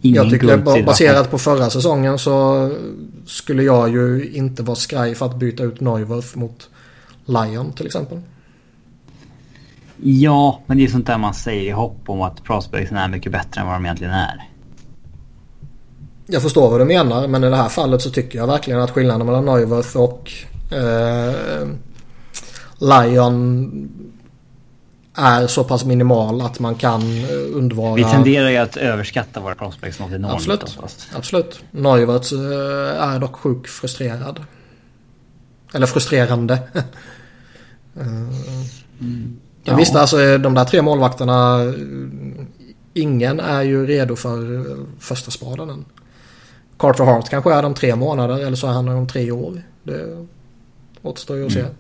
jag tycker baserat på förra säsongen så skulle jag ju inte vara skraj för att byta ut Neuwerf mot Lion till exempel. Ja, men det är sånt där man säger i hopp om att prospectsen är mycket bättre än vad de egentligen är. Jag förstår vad du menar men i det här fallet så tycker jag verkligen att skillnaden mellan Neuwerf och eh, Lion är så pass minimal att man kan eh, undvara... Vi tenderar ju att överskatta våra prospects något enormt. Absolut. Absolut. Neuwert eh, är dock sjukt frustrerad. Eller frustrerande. mm. Ja. Visst, alltså de där tre målvakterna. Ingen är ju redo för eh, första spaden än. Carter Hart kanske är de tre månader eller så är han om tre år. Det återstår ju att se. Mm.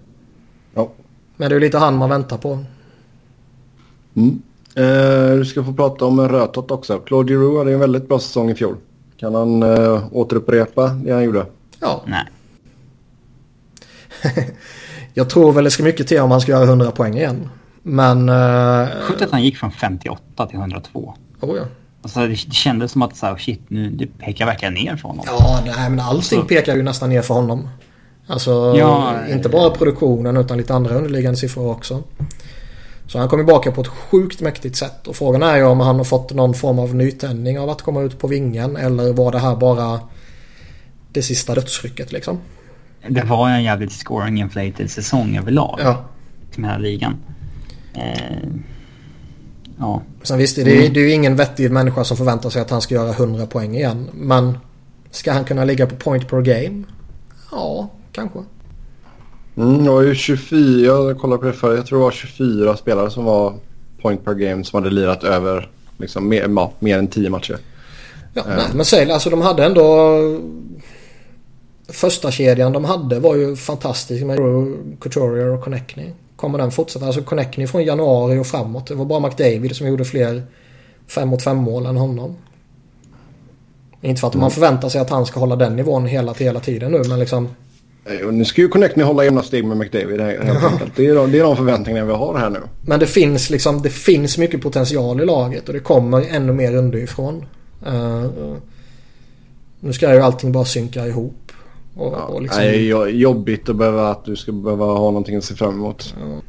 Ja. Men det är lite han man väntar på. Mm. Eh, du ska få prata om en rötot också. Claude Giroux hade en väldigt bra säsong i fjol. Kan han eh, återupprepa det han gjorde? Ja. Nej. jag tror väl det ska mycket till om han ska göra 100 poäng igen. Men... Eh, Sjukt att han gick från 58 till 102. Oh ja. Alltså, det, kändes som att så här, shit, nu, det pekar verkligen ner för honom. Ja, nej, men allting så. pekar ju nästan ner för honom. Alltså, ja, inte bara produktionen utan lite andra underliggande siffror också. Så han kom tillbaka på ett sjukt mäktigt sätt. Och frågan är ju om han har fått någon form av nytändning av att komma ut på vingen. Eller var det här bara det sista dödsrycket liksom? Det var en jävligt scoring inflated säsong överlag. Ja. Som hela ligan. Eh, ja. Sen visst, det är, mm. det är ju ingen vettig människa som förväntar sig att han ska göra 100 poäng igen. Men ska han kunna ligga på point per game? Ja, kanske. Mm, var ju 24, jag kollade på det förut, jag tror det var 24 spelare som var point per game som hade lirat över liksom, mer, ja, mer än 10 matcher. Ja, uh. nej, men säg alltså de hade ändå... Första kedjan de hade var ju fantastisk med Couturier och Connectney. Kommer den fortsätta? Alltså Connectney från januari och framåt. Det var bara McDavid som gjorde fler 5 mot 5 mål än honom. Inte för att mm. man förväntar sig att han ska hålla den nivån hela, hela tiden nu men liksom... Nu ska ju Connectney hålla jämna steg med McDavid helt enkelt. Det är, de, det är de förväntningarna vi har här nu. Men det finns liksom, det finns mycket potential i laget och det kommer ännu mer underifrån. Uh, nu ska ju allting bara synka ihop. Och, ja, och liksom... Det är jobbigt att behöva att du ska behöva ha någonting att se fram emot. Ja.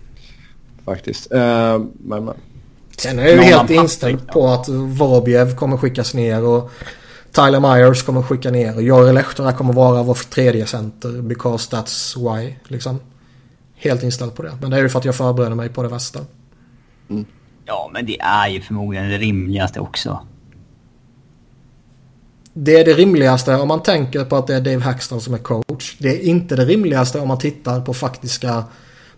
Faktiskt. Uh, men, men. Sen är jag ju helt inställd på att Vorobjev kommer skickas ner och Tyler Myers kommer skicka ner. Jari Lehtonen kommer vara vår tredje center. Because that's why. Liksom. Helt inställd på det. Men det är ju för att jag förbereder mig på det värsta. Mm. Ja, men det är ju förmodligen det rimligaste också. Det är det rimligaste om man tänker på att det är Dave Hackstall som är coach. Det är inte det rimligaste om man tittar på faktiska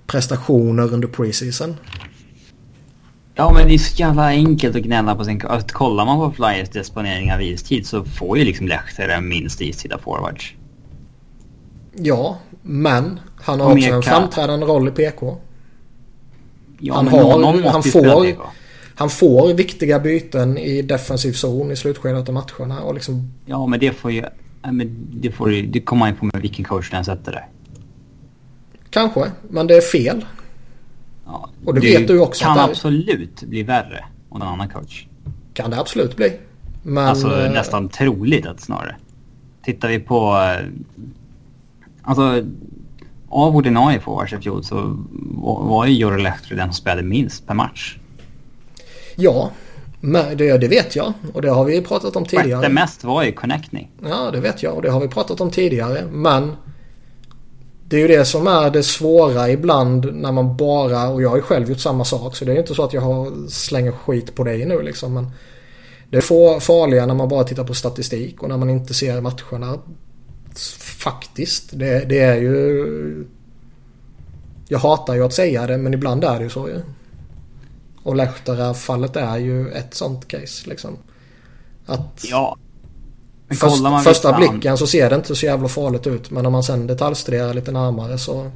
prestationer under preseason. Ja men det är så jävla enkelt att gnälla på sin... Att kollar man på Flyers disponering av istid så får ju liksom Lehtera minst istida forwards. Ja, men han har också en framträdande roll i PK. Ja, han, har, han, får, han får viktiga byten i defensiv zon i slutskedet av matcherna. Och liksom... Ja, men det får ju... Men det, får ju, det kommer man ju på med vilken coach den sätter det. Kanske, men det är fel. Ja, och det, det vet du också. kan absolut bli värre om en annan coach. Kan det absolut bli. Men, alltså äh... nästan troligt att snarare. Tittar vi på... Eh, alltså av ordinarie forwards i fjol så var ju Jori Lehtry den som spelade minst per match. Ja, det, det, vet jag och det har vi pratat om tidigare. Det mest var ju Connecting. Ja, det vet jag och det har vi pratat om tidigare. Men det är ju det som är det svåra ibland när man bara, och jag har ju själv gjort samma sak så det är inte så att jag har slänger skit på dig nu liksom. Men det är farliga när man bara tittar på statistik och när man inte ser matcherna. Faktiskt, det, det är ju... Jag hatar ju att säga det men ibland är det ju så ju. Och Lehtara-fallet är ju ett sånt case liksom. Att... Ja, Först, första blicken så ser det inte så jävla farligt ut. Men om man sen detaljstuderar lite närmare så...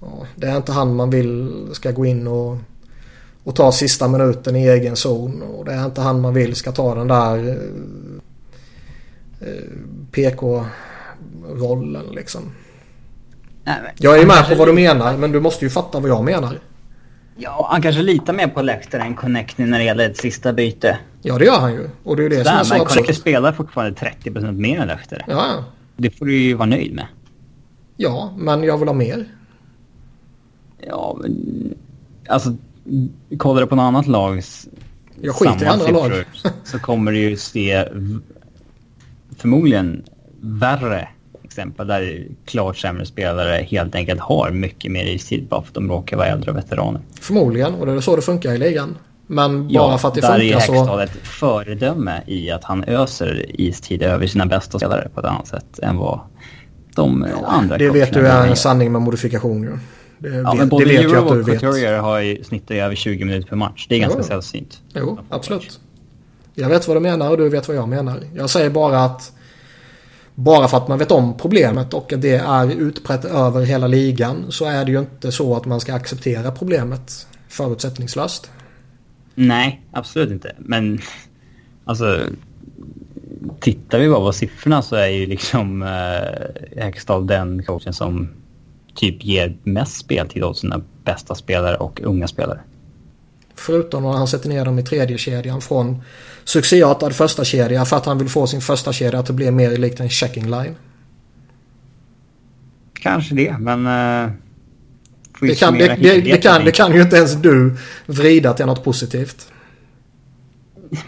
Ja, det är inte han man vill ska gå in och, och ta sista minuten i egen zon. Och det är inte han man vill ska ta den där eh, PK-rollen liksom. Nej, men- Jag är han med på vad du menar men du måste ju fatta vad jag menar. Ja, han kanske litar mer på Leicester än Connecting när det gäller ett sista byte. Ja det gör han ju. Och det är det som är så men spelar fortfarande 30% mer än Leicester. Ja, ja. Det får du ju vara nöjd med. ja, men jag vill ha mer. Ja, men... Alltså, kollar du på något annat lags Jag skiter i andra lag. siffror så kommer du ju se förmodligen värre exempel där klart sämre spelare helt enkelt har mycket mer istid bara för att de råkar vara äldre och veteraner. Förmodligen och det är så det funkar i ligan. Men bara Ja, för att det där är funkar så... Hextall ett föredöme i att han öser istid över sina bästa spelare på ett annat sätt än vad de eh, andra Det vet du är en sanning med modifikation ju. Det, Ja, vet, men både det vet jag att du och vet. Couturier har ju snittat över 20 minuter per match. Det är ganska Jo. sällsynt. Jo, absolut. Jag vet vad du menar och du vet vad jag menar. Jag säger bara att bara för att man vet om problemet och att det är utbrett över hela ligan så är det ju inte så att man ska acceptera problemet förutsättningslöst. Nej, absolut inte. Men alltså... Tittar vi bara på siffrorna så är ju liksom eh, Hextall den coachen som typ ger mest speltid åt sina bästa spelare och unga spelare. Förutom när han sätter ner dem i tredje kedjan från succéartad första kedja för att han vill få sin första kedja att bli mer likt en checking line. Kanske det, men... Ju Det kan, det, det, det, kan, det kan ju inte ens du vrida till något positivt.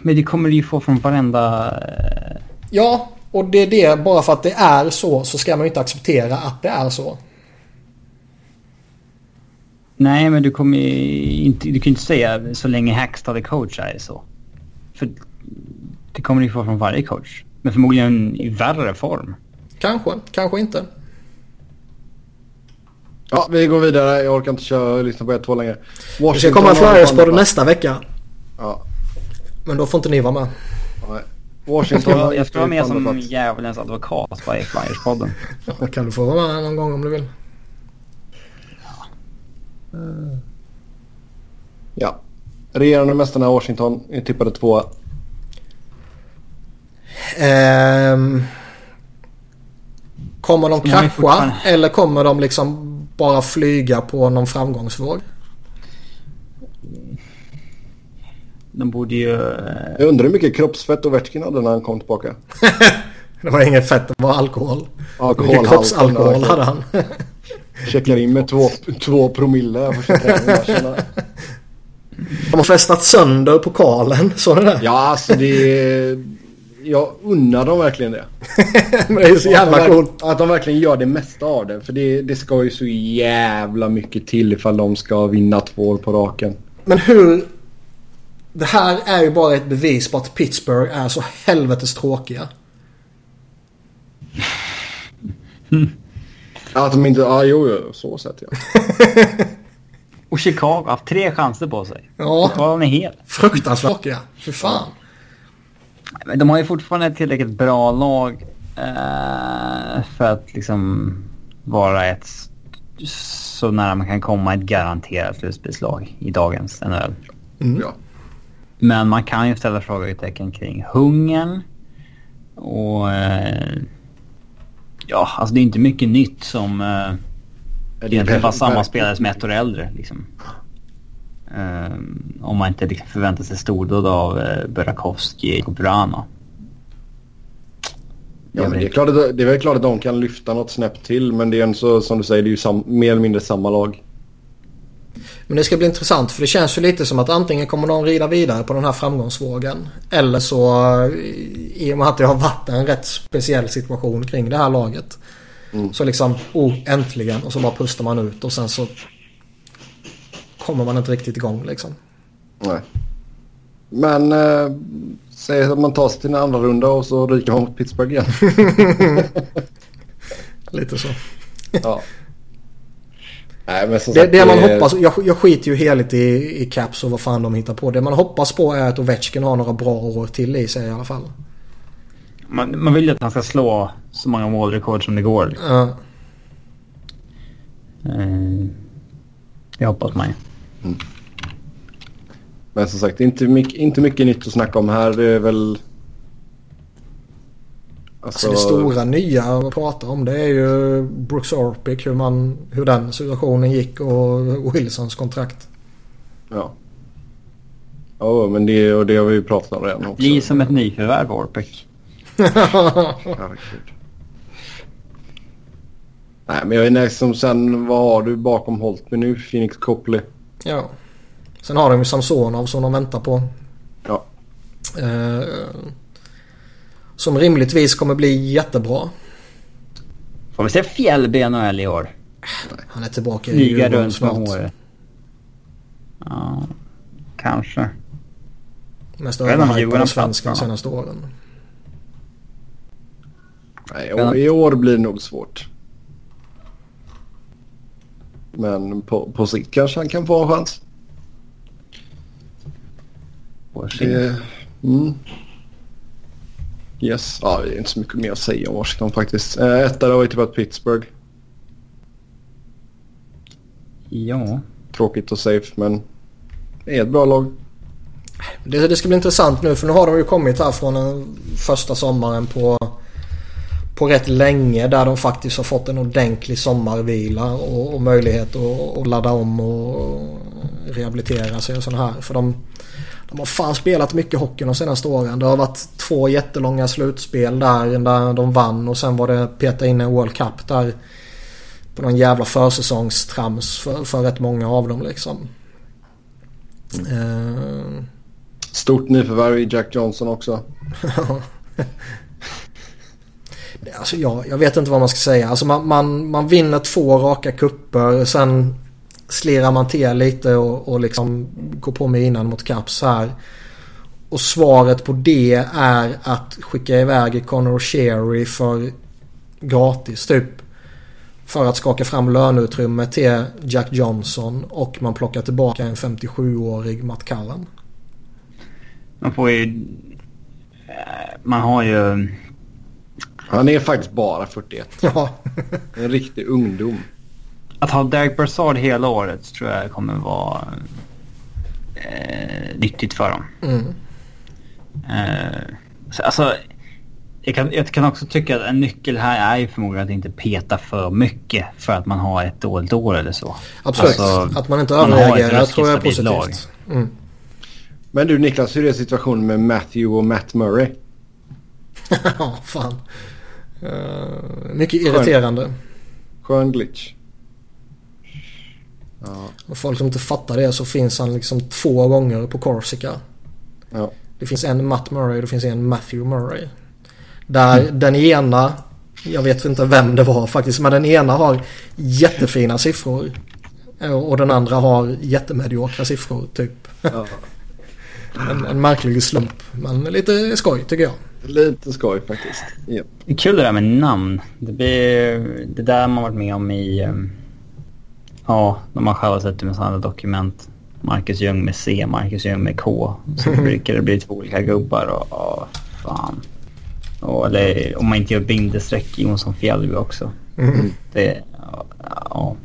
Men det kommer du ju få från varenda... Eh, Ja, och det är det. Bara för att det är så så ska man ju inte acceptera att det är så. nej, men du kommer ju inte... Du kan ju inte säga så länge Hextall är coach är så. För det kommer ju få från varje coach. Men förmodligen i värre form. Kanske, kanske inte. Ja, vi går vidare. Jag orkar inte köra lyssna på er två längre. Det ska komma en har Flyers på på det andra nästa vecka. Ja, Men då får inte ni vara med. nej. Jag Washington ska, har jag ska vara med på som plats. djävulens advokat i Flyers-podden. Ja, kan du få vara med någon gång om du vill. Ja. Regerande mästarna Washington är tippade tvåa. Ehm, kommer de krascha eller kommer de liksom bara flyga på någon framgångsvåg? De borde ju... eh, Jag undrar hur mycket kroppsfett Ovechkin hade när han kom tillbaka. Det var inget fett, det var alkohol. Alkoholhalten Vilken kroppsalkohol hade han? Checkar in med två, två promille första träningen. Tjena. De har festat sönder pokalen, så det där. Ja, alltså det. Jag unnar dem verkligen det. Men det är så jävla att de, coolt. Att de verkligen gör det mesta av det. För det, det ska ju så jävla mycket till ifall de ska vinna två år på raken. Men hur... Det här är ju bara ett bevis på att Pittsburgh är så helvetes tråkiga. Ja, Att de inte... Ja, jo, jo så sett ja. Och Chicago har haft tre chanser på sig. Ja. Fortfarande helt. Fruktansvärt tråkiga. För fan. De har ju fortfarande ett tillräckligt bra lag eh, för att liksom vara ett så nära man kan komma ett garanterat slutspelslag i dagens NHL. Mm. ja. Men man kan ju ställa frågetecken kring hungern. Och... Eh, ja, alltså det är inte mycket nytt som... Eh, egentligen bara samma spelare som är ett år äldre. Liksom. Eh, om man inte liksom förväntar sig stordåd av eh, Burakovsky och Burana. Ja, men det, är klart att, det är väl klart att de kan lyfta något snäpp till. Men det är en så, som du säger, det är ju sam, mer eller mindre samma lag. Men det ska bli intressant för det känns ju lite som att antingen kommer de rida vidare på den här framgångsvågen. Eller så i och med att det har varit en rätt speciell situation kring det här laget. Mm. Så liksom, oh äntligen och så bara pustar man ut och sen så kommer man inte riktigt igång liksom. Nej. Men eh, säg att man tar sig till en andra runda och så ryker man mot Pittsburgh igen. Lite så. ja. Nej, men som Det, sagt, det man är- hoppas, jag, jag skiter ju heligt i, i Caps och vad fan de hittar på. Det man hoppas på är att Ovechkin har några bra år till i sig i alla fall. Man, man vill ju att han ska slå så många målrekord som det går. Ja. Eh, det hoppas man ju. Men som sagt, inte mycket, inte mycket nytt att snacka om här. Det är väl... Alltså, alltså det stora nya att prata om det är ju Brooks Orpik, hur, man, hur den situationen gick och Wilsons kontrakt. Ja. Ja, men det, och det har vi ju pratat om redan också. Bli som ett nyförvärv Orpik. Nej, men jag är liksom sen, vad har du bakom Holtby nu? Phoenix Copley. Ja. Sen har de ju Samsonov som de väntar på. Ja. Eh, som rimligtvis kommer bli jättebra. Får vi se Fjällby i NHL i år? Han är tillbaka i Djurgården snart. Håret. Ja, kanske. Mest överhypade svensken de senaste åren. Nej, i år blir det nog svårt. Men på, på sikt kanske han kan få en chans. Mm. Yes, ja, det är inte så mycket mer att säga om Washington faktiskt. Eh, etta var ju typ Pittsburgh. Ja. Tråkigt och safe men det är ett bra lag. Det, det ska bli intressant nu för nu har de ju kommit här från den första sommaren på, på rätt länge där de faktiskt har fått en ordentlig sommarvila och, och möjlighet att, att ladda om och rehabilitera sig och sådana här. För de, de har fan spelat mycket hockey de senaste åren. Det har varit två jättelånga slutspel där, där de vann och sen var det peta in en World Cup där på någon jävla försäsongstrams för, för rätt många av dem liksom. Uh... Stort nyförvärv i Jack Johnson också. alltså jag, jag vet inte vad man ska säga. Alltså man, man, man vinner två raka kupper Sen slirar man till lite och, och liksom går på med innan mot Caps här. Och svaret på det är att skicka iväg Connor Sherry för gratis typ. För att skaka fram löneutrymme till Jack Johnson och man plockar tillbaka en 57-årig Matt Cullen. Man får ju... Eh, man har ju... Han är faktiskt bara 41. Ja. en riktig ungdom. Att ha Derek Brassard hela året tror jag kommer vara eh, nyttigt för dem. Mm. Eh, så, alltså, jag kan, jag kan också tycka att en nyckel här är ju förmodligen att inte peta för mycket för att man har ett dåligt år eller så. Absolut, alltså, att man inte överreagerar tror jag är positivt. Mm. Men du Niklas, hur är situationen med Matthew och Matt Murray? Ja, fan. Uh, mycket irriterande. Skön, skön glitch. Ja. Och folk som inte fattar det så finns han liksom två gånger på Corsica. Ja. Det finns en Matt Murray och det finns en Matthew Murray. Där mm. den ena, jag vet inte vem det var faktiskt, men den ena har jättefina siffror. Och den andra har jättemediokra siffror typ. Ja. en, en märklig slump, men lite skoj tycker jag. Lite skoj faktiskt. Ja. Det är kul det där med namn. Det, blir, det där man varit med om i... Um Ja, de har själva sett med sådana dokument. Marcus Ljung med C, Marcus Ljung med K. Så brukar det bli två olika gubbar och, och fan. Och, eller om man inte gör bindestreck Jonsson Fjällby också. Mm. Det, ja.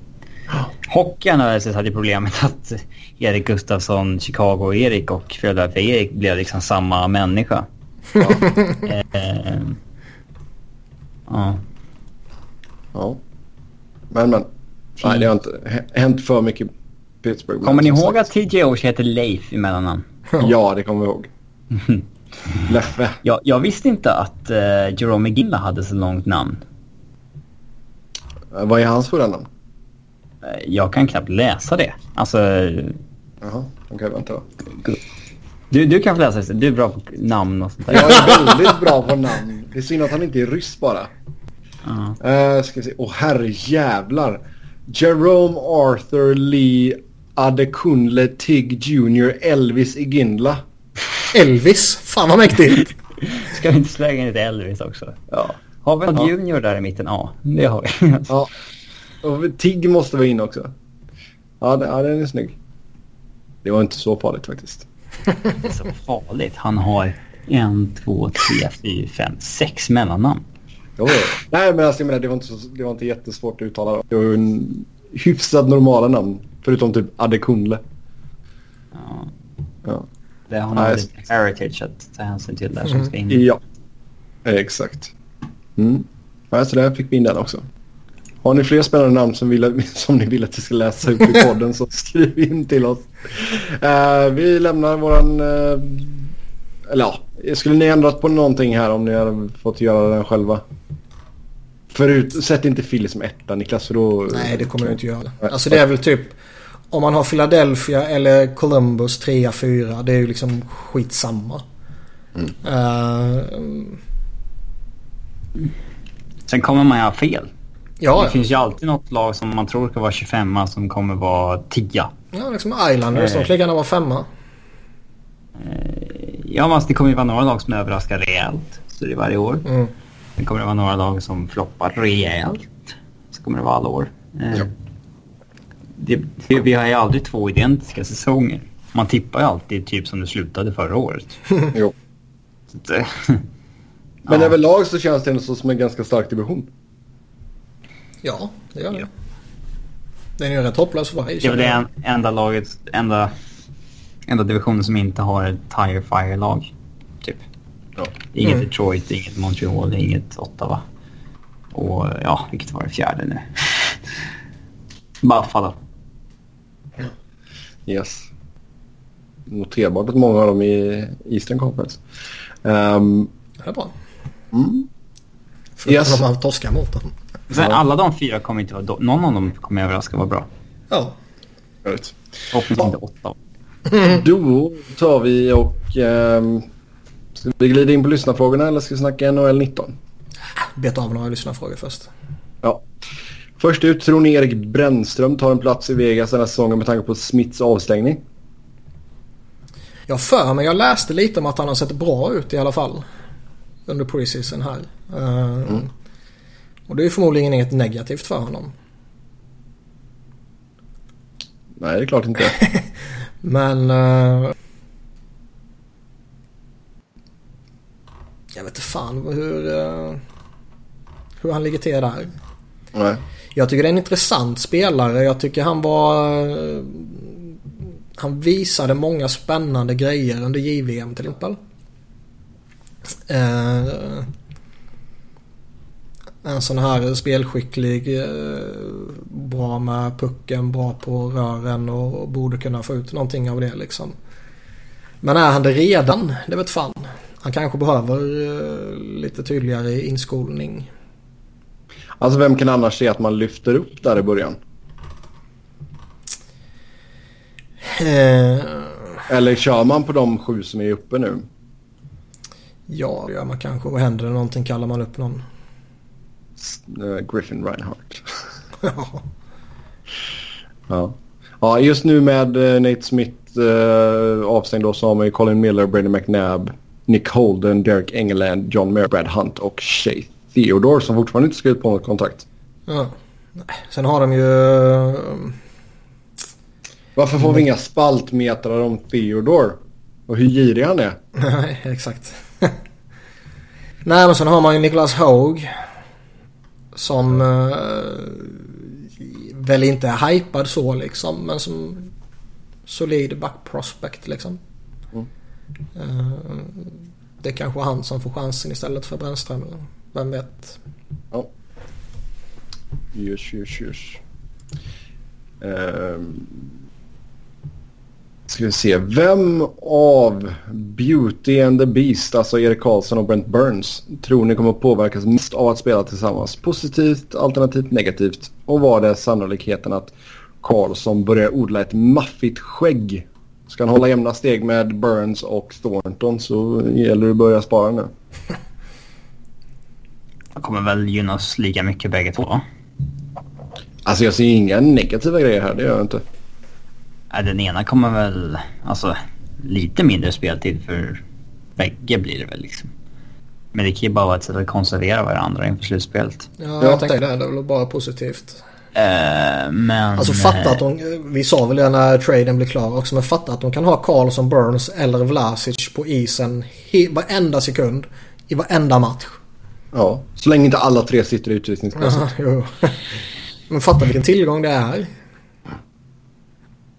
Hockeyn hade problemet att Erik Gustafsson, Chicago och Erik och Philadelphia Erik blev liksom samma människa. Ja. eh, ja. ja. Men men. Nej, det har inte hänt för mycket Pittsburgh. Kommer ni ihåg att TJ Oshie heter Leif i mellannamn? ja, det kommer vi ihåg. Leffe. Jag, jag visste inte att uh, Jerome McGinley hade så långt namn. Uh, vad är hans fulla namn? Uh, jag kan knappt läsa det. Alltså... Jaha, okej okay, vänta. Du, du kan få läsa det. Du är bra på namn och sånt där. Jag är väldigt bra på namn. Det är synd att han inte är ryss bara. Uh. Uh, ska vi se. Åh oh, herrejävlar. Jerome Arthur Lee Adekunle Tig Jr. Elvis Iginla. Elvis? Fan vad mäktigt. Ska vi inte slänga in ett Elvis också? Ja. Har vi en ja. Junior där i mitten? Ja, det har vi. ja. Och Tig måste vara in också. Ja, det, ja, den är snygg. Det var inte så farligt faktiskt. Det är så farligt. Han har en, två, tre, fyra, fem, sex mellannamn. Jo, Nej men alltså, jag menar, det, var inte så, det var inte jättesvårt att uttala. Det var en hyfsat normala namn. Förutom typ Adekunle. Ja. Ja. Det har nog lite heritage att ta hänsyn till där som ska in. Ja, exakt. Mm. Ja, så där fick vi in den också. Har ni fler spännande namn som, vill, som ni vill att vi ska läsa upp i podden så skriv in till oss. Uh, vi lämnar våran... Uh, eller ja, skulle ni ändrat på någonting här om ni hade fått göra den själva? Förut, sätt inte Philly som etta Niklas för då... Nej det kommer jag inte göra. Alltså det är väl typ... Om man har Philadelphia eller Columbus 3-4 det är ju liksom skitsamma. Mm. Uh, Sen kommer man ju ha fel. Ja, det finns ju alltid något lag som man tror ska vara 25 som kommer vara 10. Ja, liksom Islanders. Eh. De kan gärna vara femma. Eh, ja, men alltså, det kommer ju vara några lag som överraskar rejält. Så det är varje år. Mm. Sen kommer det vara några lag som floppar rejält. Så kommer det vara alla år. Eh, ja. det, det, vi har ju aldrig två identiska säsonger. Man tippar ju alltid typ som det slutade förra året. jo. Så, men ja. överlag så känns det ändå som en ganska stark division. Ja, det gör det. Ja. Den är ju rätt hopplös för varje. Det är väl det enda laget, enda, enda divisionen som inte har ett Tire Fire-lag. Typ. Ja. Inget mm. Detroit, inget Montreal, inget Ottawa. Och ja, vilket var det fjärde nu? Buffalo. Yes. Noterbart att många av dem i Eastern Conference. Um, det är bra. Mm. Förutom yes. de torskar mot dem. Sen, alla de fyra kommer inte vara... Någon av dem kommer överraska vara bra. Ja. Förhoppningsvis inte åtta. Då tar vi och... Um, ska vi glida in på lyssnarfrågorna eller ska vi snacka NHL 19? Beta av några lyssnarfrågor först. Ja. Först ut, tror ni Erik Brännström tar en plats i Vegas den här säsongen med tanke på Smiths avstängning? Jag för mig, jag läste lite om att han har sett bra ut i alla fall. Under preseason här. Uh, mm. Och det är förmodligen inget negativt för honom. Nej, det är klart inte. Men... Uh, jag vet inte fan hur, uh, hur han ligger till där. Nej. Jag tycker det är en intressant spelare. Jag tycker han var... Uh, han visade många spännande grejer under JVM till exempel. Uh, en sån här spelskicklig, eh, bra med pucken, bra på rören och borde kunna få ut någonting av det liksom. Men är han det redan? Det vet fan. Han kanske behöver eh, lite tydligare inskolning. Alltså vem kan annars se att man lyfter upp där i början? Eh. Eller kör man på de sju som är uppe nu? Ja, det gör man kanske. Och händer det någonting kallar man upp någon. Uh, Griffin Reinhardt. ja. ja. just nu med uh, Nate Smith uh, avstängd då så har man ju Colin Miller, Brady McNabb, Nick Holden, Derek Engeland, John Mayer, Brad Hunt och Shay Theodore som fortfarande inte skrivit på något kontrakt. Ja. Sen har de ju... Varför får vi inga spaltmetrar om Theodore? Och hur girig han är? Nej, exakt. Nej, men sen har man ju Niklas Haug. Som eh, väl inte är hypad så liksom. Men som solid back prospect liksom. Mm. Eh, det är kanske han som får chansen istället för Brännström. Vem vet? Ja. Just, just, just. Um, Ska vi se. Vem av Beauty and the Beast, alltså Erik Karlsson och Brent Burns, tror ni kommer påverkas mest av att spela tillsammans? Positivt, alternativt negativt? Och vad är sannolikheten att Karlsson börjar odla ett maffigt skägg? Ska han hålla jämna steg med Burns och Thornton så gäller det att börja spara nu. Han kommer väl gynnas lika mycket bägge två? Alltså jag ser inga negativa grejer här, det gör jag inte. Ja, den ena kommer väl... Alltså lite mindre speltid för bägge blir det väl liksom. Men det kan ju bara vara ett sätt att konservera varandra inför slutspelet. Ja, jag tänkte det. Det är väl bara positivt. Uh, men... Alltså fatta att de... Vi sa väl det när traden blev klar också. Men fatta att de kan ha Karlsson, Burns eller Vlasic på isen he, varenda sekund. I varenda match. Ja, så länge inte alla tre sitter i utvisningsbåset. men fatta vilken tillgång det är.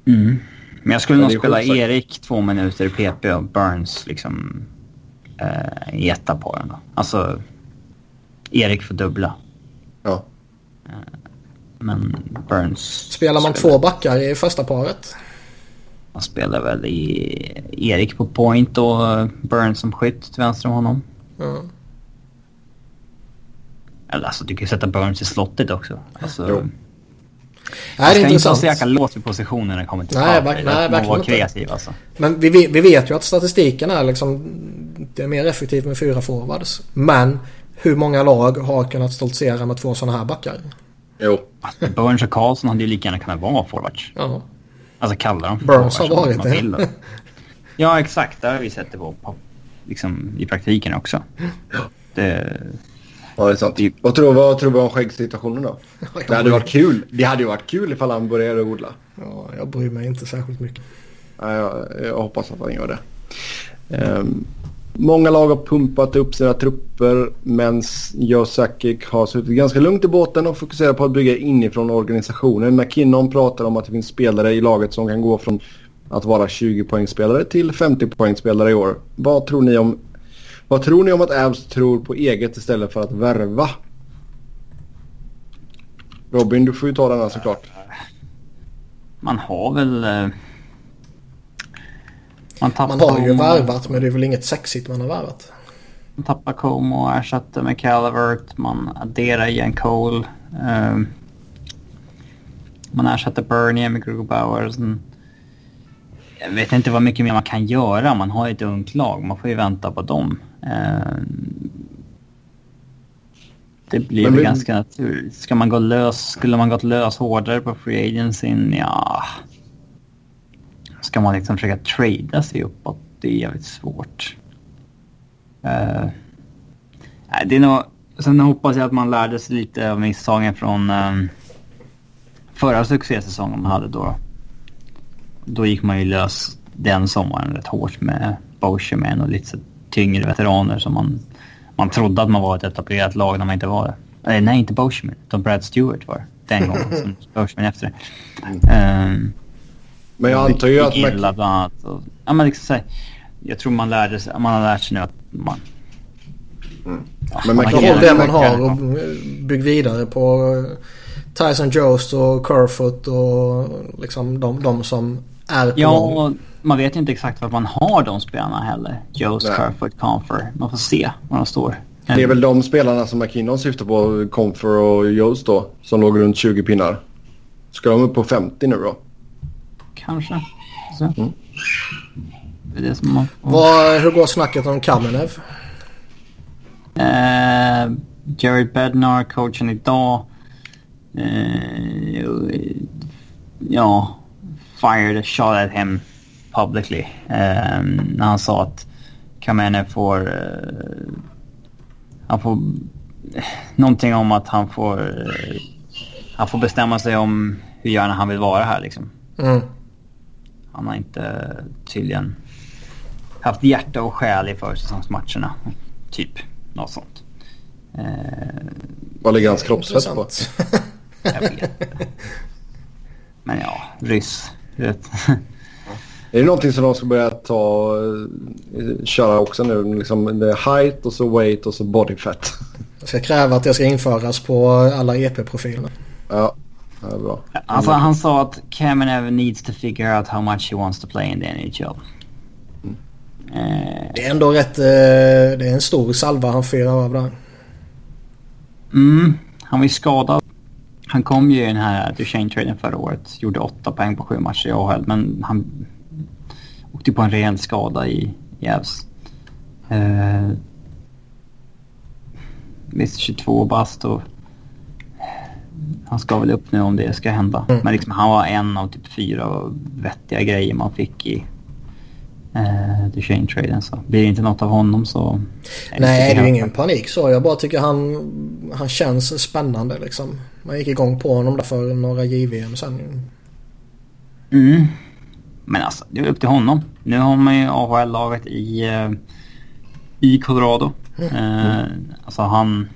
Mm. Men jag skulle nog spela Erik två minuter i PP och Burns liksom eh, i etta på den då. Alltså Erik får dubbla. Ja. Eh, men Burns... Spelar man spelar. två backar i första paret? Man spelar väl i Erik på point och Burns som skytt till vänster om honom. Mm. Eller alltså du kan ju sätta Burns i slottet också. Alltså, jo. Nej, det är intressant. Man ska inte så jäkla låst vid positionen när det kommer till nej, verk, nej, verkligen vara kreativ alltså. Men vi, vi vet ju att statistiken är liksom... Det är mer effektivt med fyra forwards. Men hur många lag har kunnat stoltsera med två sådana här backar? Jo. Alltså, Burns och Karlsson hade ju lika gärna kunnat vara forwards. Ja. Alltså kalla dem för Burns har varit det. ja, exakt. Där har vi sett det på, på liksom, i praktiken också. Det, Ja, det är sant. Vad tror, vad tror du om skäggsituationen då? det hade varit kul. Det hade ju varit kul ifall han började odla. Ja, jag bryr mig inte särskilt mycket. Ja, jag, jag hoppas att han gör det. Um, många lag har pumpat upp sina trupper men Joe Sakic har suttit ganska lugnt i båten och fokuserar på att bygga inifrån organisationen. McKinnon pratar om att det finns spelare i laget som kan gå från att vara 20 poängspelare till 50 poängspelare i år. Vad tror ni om vad tror ni om att Avs tror på eget istället för att värva? Robin, du får ju ta den här såklart. Man har väl... Eh, man, man har ju värvat men det är väl inget sexigt man har värvat. Man tappar Como och ersatte med Calvert. Man adderar Ian Cole. Um, man ersatte Bernie med Grubauer. Jag vet inte vad mycket mer man kan göra. Man har ju ett ungt lag. Man får ju vänta på dem. Eh, det blir väl ganska naturligt. Ska man gå lös, skulle man gått lös hårdare på free agency? Ja... Ska man liksom försöka trada sig uppåt? Det är jävligt svårt. Uh, det är nog... Sen hoppas jag att man lärde sig lite av misstagen från um, förra succésäsongen man hade då. Då gick man ju lös den sommaren rätt hårt med Boscheman och lite tyngre veteraner som man, man trodde att man var ett etablerat lag när man inte var det. Eh, nej, inte Boschman, utan Brad Stewart var den gången som Boschman efter. Um, men jag antar ju att... Illa bland annat. Och, ja, men liksom, här, jag tror man, lärde sig, man har lärt sig nu att man... Mm. Ja, men man kan det man har och bygg vidare på Tyson Jost och Kerfoot och liksom de, de som är på Ja, och man vet inte exakt vad man har de spelarna heller. Jost, Kerfoot, Confer. Man får se var de står. Det är väl de spelarna som McKinnon syftar på, Confer och Jost då, som låg runt 20 pinnar. Ska de upp på 50 nu då? Kanske. Mm. Det är det som man... Vad, hur går snacket om Kamenev? Uh, Jared Bednar, coachen idag. Uh, ja, fired a shot at him publicly. Uh, när han sa att Kamenev får... Uh, han får... Någonting om att han får... Uh, han får bestämma sig om hur gärna han vill vara här liksom. Mm. Han har inte tydligen haft hjärta och själ i försäsongsmatcherna. Typ något sånt. Eh, Vad ligger hans kroppsfett på? Jag vet Men ja, ryss. Vet. Är det någonting som de ska börja ta, eh, köra också nu? Liksom det är height och så weight och så body fat. Jag ska kräva att det ska införas på alla EP-profiler. Ja, det är bra. Alltså, han sa att Kamenev needs to figure out how much he wants to play in the NHL. Mm. Eh. Det är ändå rätt... Eh, det är en stor salva han firar av där. Mm, han var ju skadad. Han kom ju i den här Duchene-traden förra året. Gjorde åtta poäng på sju matcher i AHL. Men han åkte på en rejäl skada i Gävs. Eh, visst, 22 bast och han ska väl upp nu om det ska hända. Mm. Men liksom, han var en av typ fyra vettiga grejer man fick i eh, Duchene-traden. Så blir det inte något av honom så... Nej, det är ju ingen panik så. Jag bara tycker han, han känns spännande liksom. Man gick igång på honom där för några JVM sen. Mm. Men alltså, det är upp till honom. Nu har man ju AHL-laget i, uh, i Colorado. Mm. Uh, alltså han...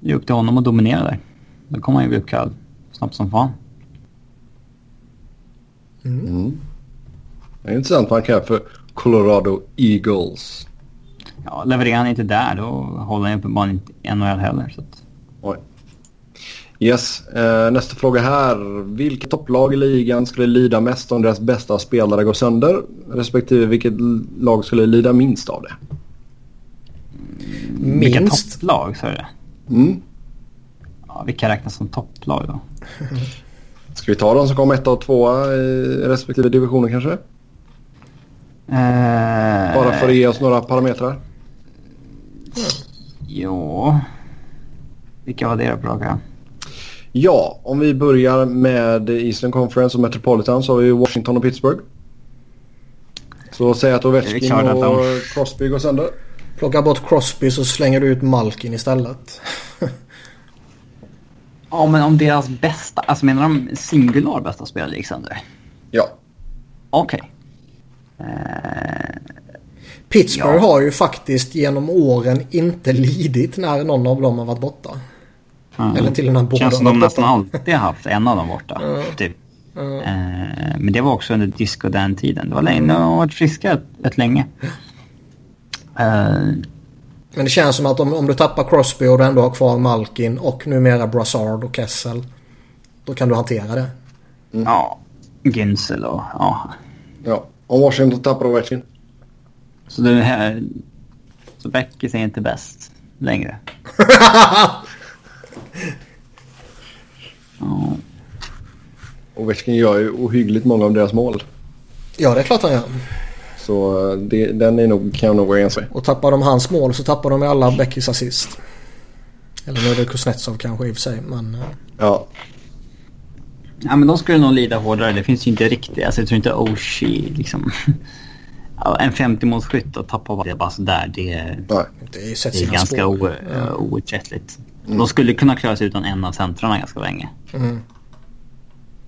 Det är upp till honom att dominera där. Då kommer han ju bli uppkallad snabbt som fan. Mm. Mm. Det är intressant vad han kan för Colorado Eagles. Ja, levererar han inte där då håller han uppenbarligen inte NHL heller. Så att... Yes, eh, nästa fråga här. Vilket topplag i ligan skulle lida mest om deras bästa spelare går sönder? Respektive vilket lag skulle lida minst av det? Minst? Vilka topplag sa du det? Mm. Ja, vilka räknas som topplag då? Ska vi ta de som kom ett och tvåa i respektive divisioner kanske? Uh... Bara för att ge oss några parametrar. Ja. Vilka var det då? Ja, om vi börjar med Eastern Conference och Metropolitan så har vi Washington och Pittsburgh. Så säg att Ovechkin och de... Crosby går sönder. Plocka bort Crosby så slänger du ut Malkin istället. ja, men om deras bästa... Alltså menar de singular bästa spelare gick sönder? Ja. Okej. Okay. Uh... Pittsburgh ja. har ju faktiskt genom åren inte lidit när någon av dem har varit borta. Mm. Eller till och med båda Känns som de nästan alltid har haft en av dem borta. Mm. Typ. Mm. Eh, men det var också under disco den tiden. Det var länge, de har varit friska ett, ett länge. Eh. Men det känns som att om, om du tappar Crosby och du ändå har kvar Malkin och numera Brassard och Kessel. Då kan du hantera det. Mm. Ja, Günsel och ja. Ja, om Washington tappar Ovechkin. Så det här... Så Beckis är inte bäst längre. ja. Ovechkin gör ju ohyggligt många av deras mål. Ja, det är klart han gör. Så eh, det, den är nog, kan jag nog vara ense Och tappar de hans mål så tappar de alla Beckis assist. Eller nu är det Kuznetsov kanske i och för sig, men... Eh. Ja. Ja, men de skulle nog lida hårdare. Det finns ju inte riktigt... Alltså jag tror inte Oshie liksom... en 50-målsskytt och tappa bara, bara sådär. Det, Nej. det är, det är ganska outrättligt. Mm. De skulle kunna klara sig utan en av centrarna ganska länge. Mm.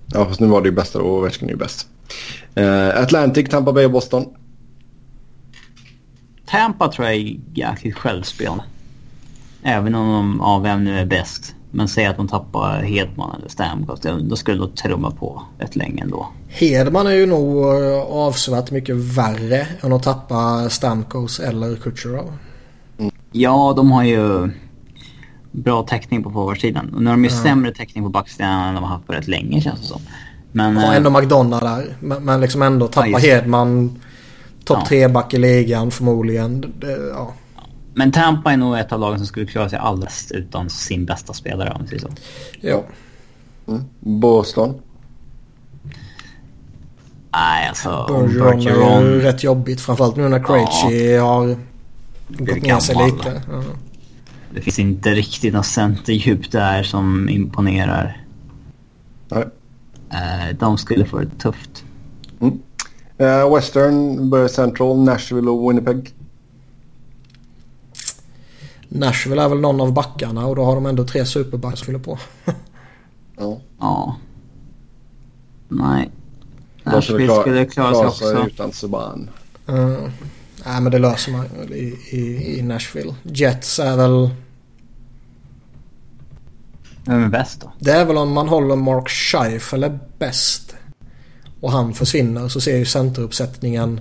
Ja, fast nu var det ju bästa och Ovechkin är ju bäst. Uh, Atlantic, Tampa Bay och Boston. Tampa tror jag är jäkligt självspelande. Även om de av vem nu är bäst. Men säg att de tappar Hedman eller Stamkos. Då skulle de trumma på rätt länge ändå. Hedman är ju nog eh, avsevärt mycket värre än att tappa Stamkos eller Kucherov. Mm. Ja, de har ju bra täckning på forwardsidan. Och nu har de ju ja. sämre täckning på backsidan än de har haft på rätt länge känns det som. Men, ja, ändå McDonough där. Men, men liksom ändå tappa ja, Hedman. Topp ja. tre back i ligan förmodligen. Det, ja. Men Tampa är nog ett av lagen som skulle klara sig alldeles utan sin bästa spelare om vi säger så. Ja. Mm. Boston? Nej, alltså... Bergeron är ju rätt jobbigt. Framförallt nu när Krejci ja. har gått ner sig lite. Ja. Det finns inte riktigt något centerdjup där som imponerar. Nej. Uh, de skulle få det tufft. Mm. Uh, Western, Central, Nashville och Winnipeg. Nashville är väl någon av backarna och då har de ändå tre superbackar fylla på. ja. Ja. Nej. Nashville klar, skulle klara sig också. utan Subban. Uh, nej men det löser man i, i, i Nashville. Jets är väl... Vem är bäst då? Det är väl om man håller Mark Scheifele bäst. Och han försvinner så ser ju centeruppsättningen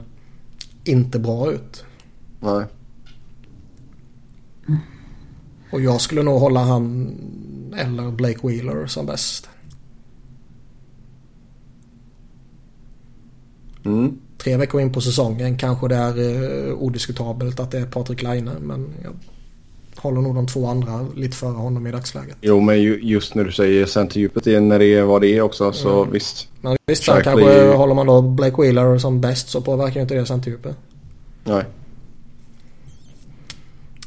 inte bra ut. Nej. Och jag skulle nog hålla han eller Blake Wheeler som bäst. Mm. Tre veckor in på säsongen kanske det är eh, odiskutabelt att det är Patrik Laine. Men jag håller nog de två andra lite före honom i dagsläget. Jo, men just när du säger centerdjupet när det är vad det är också så mm. visst. Men visst, sen kanske håller man då Blake Wheeler som bäst så påverkar inte det centerdjupet. Nej.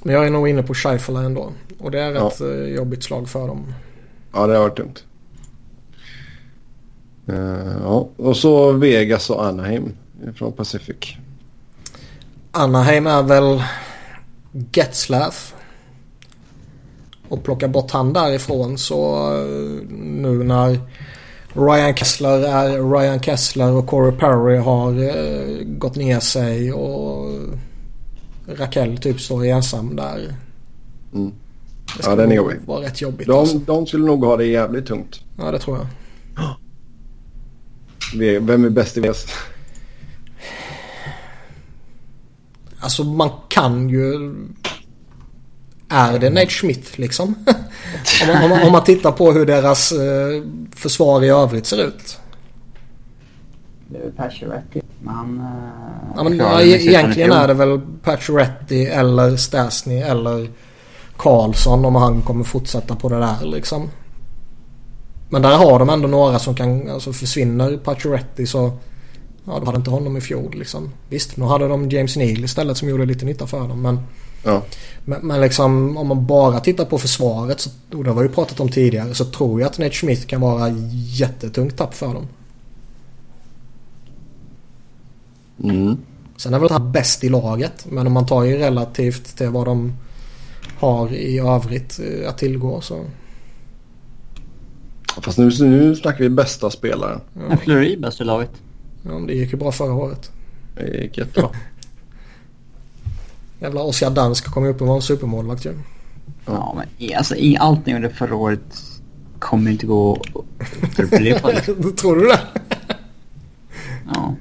Men jag är nog inne på Scheifele ändå. Och det är ja. ett eh, jobbigt slag för dem. Ja, det har varit tungt. Uh, ja. Och så Vegas och Anaheim från Pacific. Anaheim är väl Getzlaff. Och plocka bort han därifrån så uh, nu när Ryan Kessler är Ryan Kessler och Corey Perry har uh, gått ner sig och Raquel typ står ensam där. Mm. Ja, den är jobbig. vara rätt jobbigt. De, alltså. de skulle nog ha det jävligt tungt. Ja, det tror jag. Vem är bäst i VS? Alltså man kan ju... Är det Nate Schmidt liksom? om, man, om, man, om, man, tittar på hur deras eh, försvar i övrigt ser ut. Det är väl Pacioretty. Men han... Eh, ja, men, ja, egentligen är det väl Pacioretty eller Stasny eller Karlsson om han kommer fortsätta på det där liksom. Men där har de ändå några som kan, alltså försvinner Pacioretty så Ja, de hade inte honom i fjol liksom. Visst, nu hade de James Neal istället som gjorde lite nytta för dem. Men, ja. men, men liksom om man bara tittar på försvaret, så, och det har vi ju pratat om tidigare, så tror jag att Nate Schmidt kan vara jättetungt tapp för dem. Mm. Sen är väl han bäst i laget, men om man tar ju relativt till vad de har i övrigt eh, att tillgå så... Fast nu, nu snackar vi bästa spelaren. Ja. Fleury bäst i laget. Ja, det gick ju bra förra året. Det gick jättebra. Jävla Oskar Dansk kom ju upp och var en supermålvakt ju. Ja, men alltså, allt ni gjorde förra året kommer inte gå att upprepa. Tror du det? ja.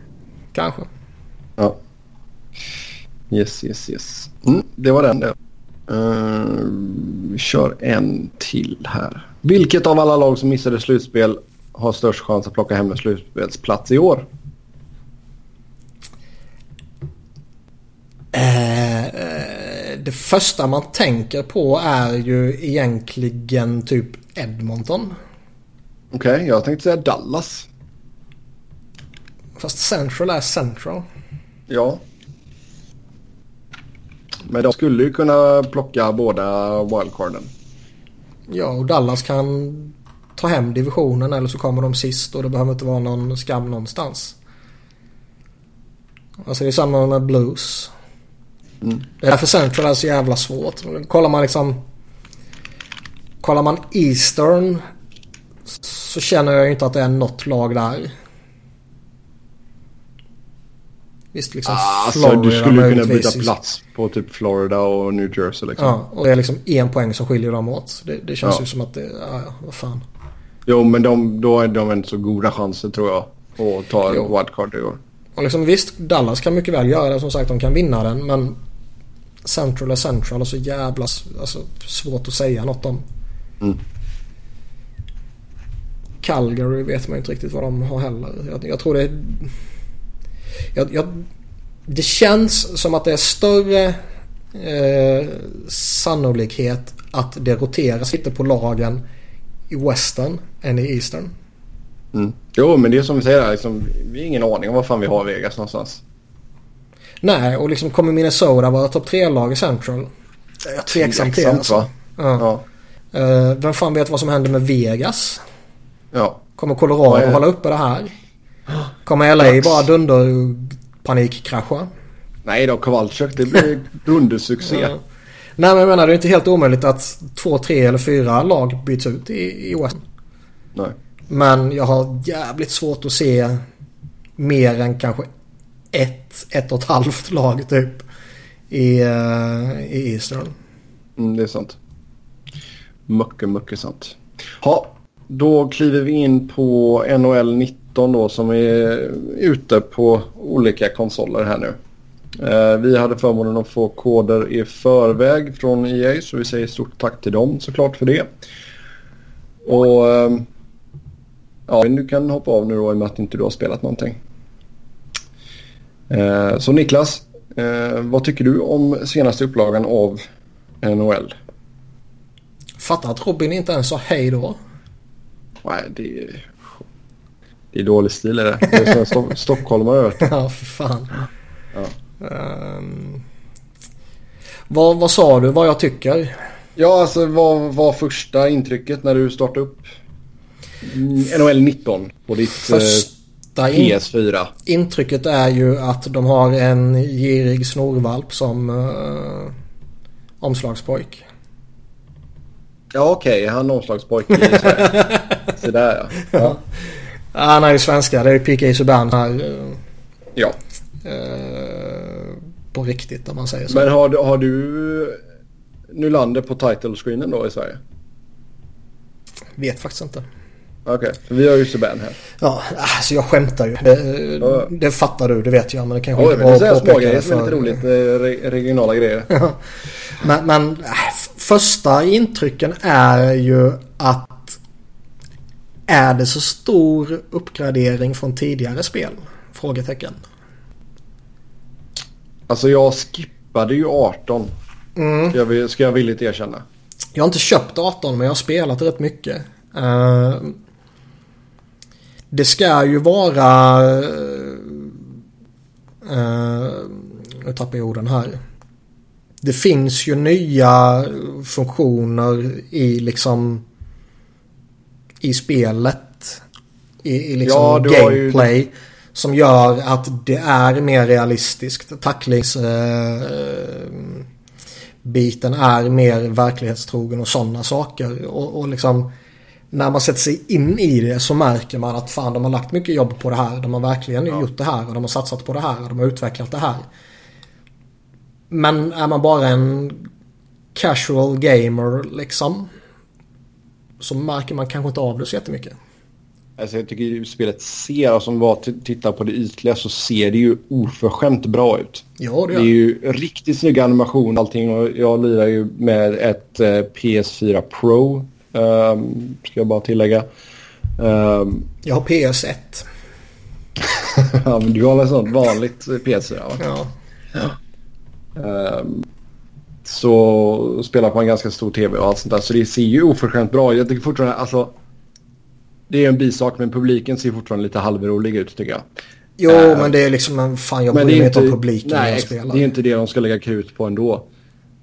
Kanske. Ja. Yes, yes, yes. Mm, det var den det. Uh, vi kör en till här. Vilket av alla lag som missade slutspel har störst chans att plocka hem en slutspelsplats i år? Eh, eh, det första man tänker på är ju egentligen typ Edmonton. Okej, okay, jag tänkte säga Dallas. Fast Central är Central. Ja. Men de skulle ju kunna plocka båda wildcarden. Ja, och Dallas kan ta hem divisionen eller så kommer de sist och det behöver inte vara någon skam någonstans. Alltså det är samma med Blues. Mm. Det är därför Central är så jävla svårt. Kollar man liksom... Kollar man Eastern så känner jag inte att det är något lag där. Visst liksom ah, Florida Du skulle kunna byta plats på typ Florida och New Jersey liksom. Ja, och det är liksom en poäng som skiljer dem åt. Det, det känns ja. ju som att det, ja, ja, vad fan. Jo, men de, då är de inte så goda chanser tror jag att ta en wildcard i år. Och liksom, visst, Dallas kan mycket väl göra det. Som sagt, de kan vinna den. Men Central är Central och så jävla alltså, svårt att säga något om. Mm. Calgary vet man inte riktigt vad de har heller. Jag, jag tror det är... Jag, jag, det känns som att det är större eh, sannolikhet att det roteras lite på lagen i Western än i Eastern. Mm. Jo, men det är som vi säger, liksom, vi har ingen aning om vad fan vi har Vegas någonstans. Nej, och liksom kommer Minnesota vara topp tre-lag i Central? Jag är tveksam till alltså. Va? Ja. ja. Uh, vem fan vet vad som händer med Vegas? Ja. Kommer Colorado ja, hålla uppe det här? Kommer LA bara dunder panikkrascha? Nej då, Kowalczyk det blir dundersuccé. ja. Nej men jag menar det är inte helt omöjligt att två, tre eller fyra lag byts ut i, i West. Nej. Men jag har jävligt svårt att se mer än kanske ett, ett och ett halvt lag typ i, uh, i Eastern. Mm, det är sant. Mycket, mycket sant. Ja, då kliver vi in på NHL 19 då som är ute på olika konsoler här nu. Eh, vi hade förmånen att få koder i förväg från EA så vi säger stort tack till dem såklart för det. Och eh, ja, du kan hoppa av nu då i och med att inte du har spelat någonting. Eh, så Niklas, vad tycker du om senaste upplagan av NHL? Fattar att Robin inte ens sa hej då. Nej, det är, det är dålig stil är det. Det är så stockholmare. ja, för fan. Ja. Um, vad, vad sa du vad jag tycker? Ja, alltså vad var första intrycket när du startade upp NHL 19 på ditt första PS4? In intrycket är ju att de har en girig snorvalp som uh, omslagspojk. Ja okej, okay. han är omslagspojk i Sverige. Så där ja. ja. Han är ju svenska, det är ju P.K. Subban här. Uh, ja. Uh, på riktigt om man säger så. Men har, har du Nylander på title screenen då i Sverige? Vet faktiskt inte. Okej, okay. vi har ju Subban här. Ja, alltså jag skämtar ju. Det, det fattar du, det vet jag. Men det kanske ja, inte var att påpeka det är lite roligt. Eh, regionala grejer. men, men äh, första intrycken är ju att är det så stor uppgradering från tidigare spel? Frågetecken. Alltså jag skippade ju 18. Mm. Ska, jag, ska jag villigt erkänna. Jag har inte köpt 18 men jag har spelat rätt mycket. Uh, det ska ju vara... Uh, nu tappar jag orden här. Det finns ju nya funktioner i liksom i spelet. I, i liksom ja, gameplay. Ju... Som gör att det är mer realistiskt. Tacklingsbiten eh, är mer verklighetstrogen och sådana saker. Och, och liksom när man sätter sig in i det så märker man att fan de har lagt mycket jobb på det här. De har verkligen ja. gjort det här och de har satsat på det här och de har utvecklat det här. Men är man bara en casual gamer liksom så märker man kanske inte av det så jättemycket. Alltså jag tycker spelet ser, alltså om bara tittar på det ytliga så ser det ju oförskämt bra ut. Ja, det, gör. det är ju riktigt snygg animation allting och jag lirar ju med ett eh, PS4 Pro. Um, ska jag bara tillägga. Um, jag har PS1. ja men du har väl sånt vanligt PS4 va? Ja. ja. Um, så spelar på en ganska stor tv och allt sånt där. Så det ser ju oförskämt bra Jag tycker fortfarande, alltså. Det är en bisak men publiken ser fortfarande lite halvrolig ut tycker jag. Jo uh, men det är liksom, fan jag bryr mig inte om publiken nej, jag spelar. det är inte det de ska lägga krut på ändå.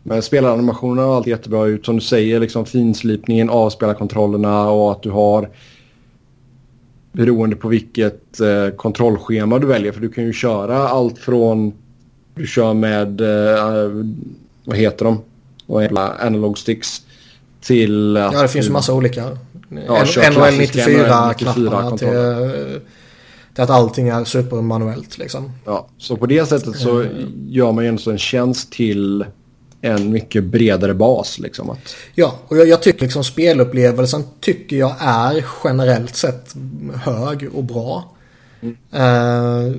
Men spelaranimationerna har alltid jättebra ut. Som du säger, liksom finslipningen av spelarkontrollerna och att du har beroende på vilket eh, kontrollschema du väljer. För du kan ju köra allt från du kör med eh, vad heter de? Analog sticks till Ja, det finns ju massa olika. Ja, NHL 94-knapparna till, till att allting är supermanuellt liksom. Ja, så på det sättet så mm. gör man ju en tjänst till en mycket bredare bas. Liksom, att... Ja, och jag, jag, tycker liksom spelupplevelsen tycker jag är generellt sett hög och bra. Mm. Uh,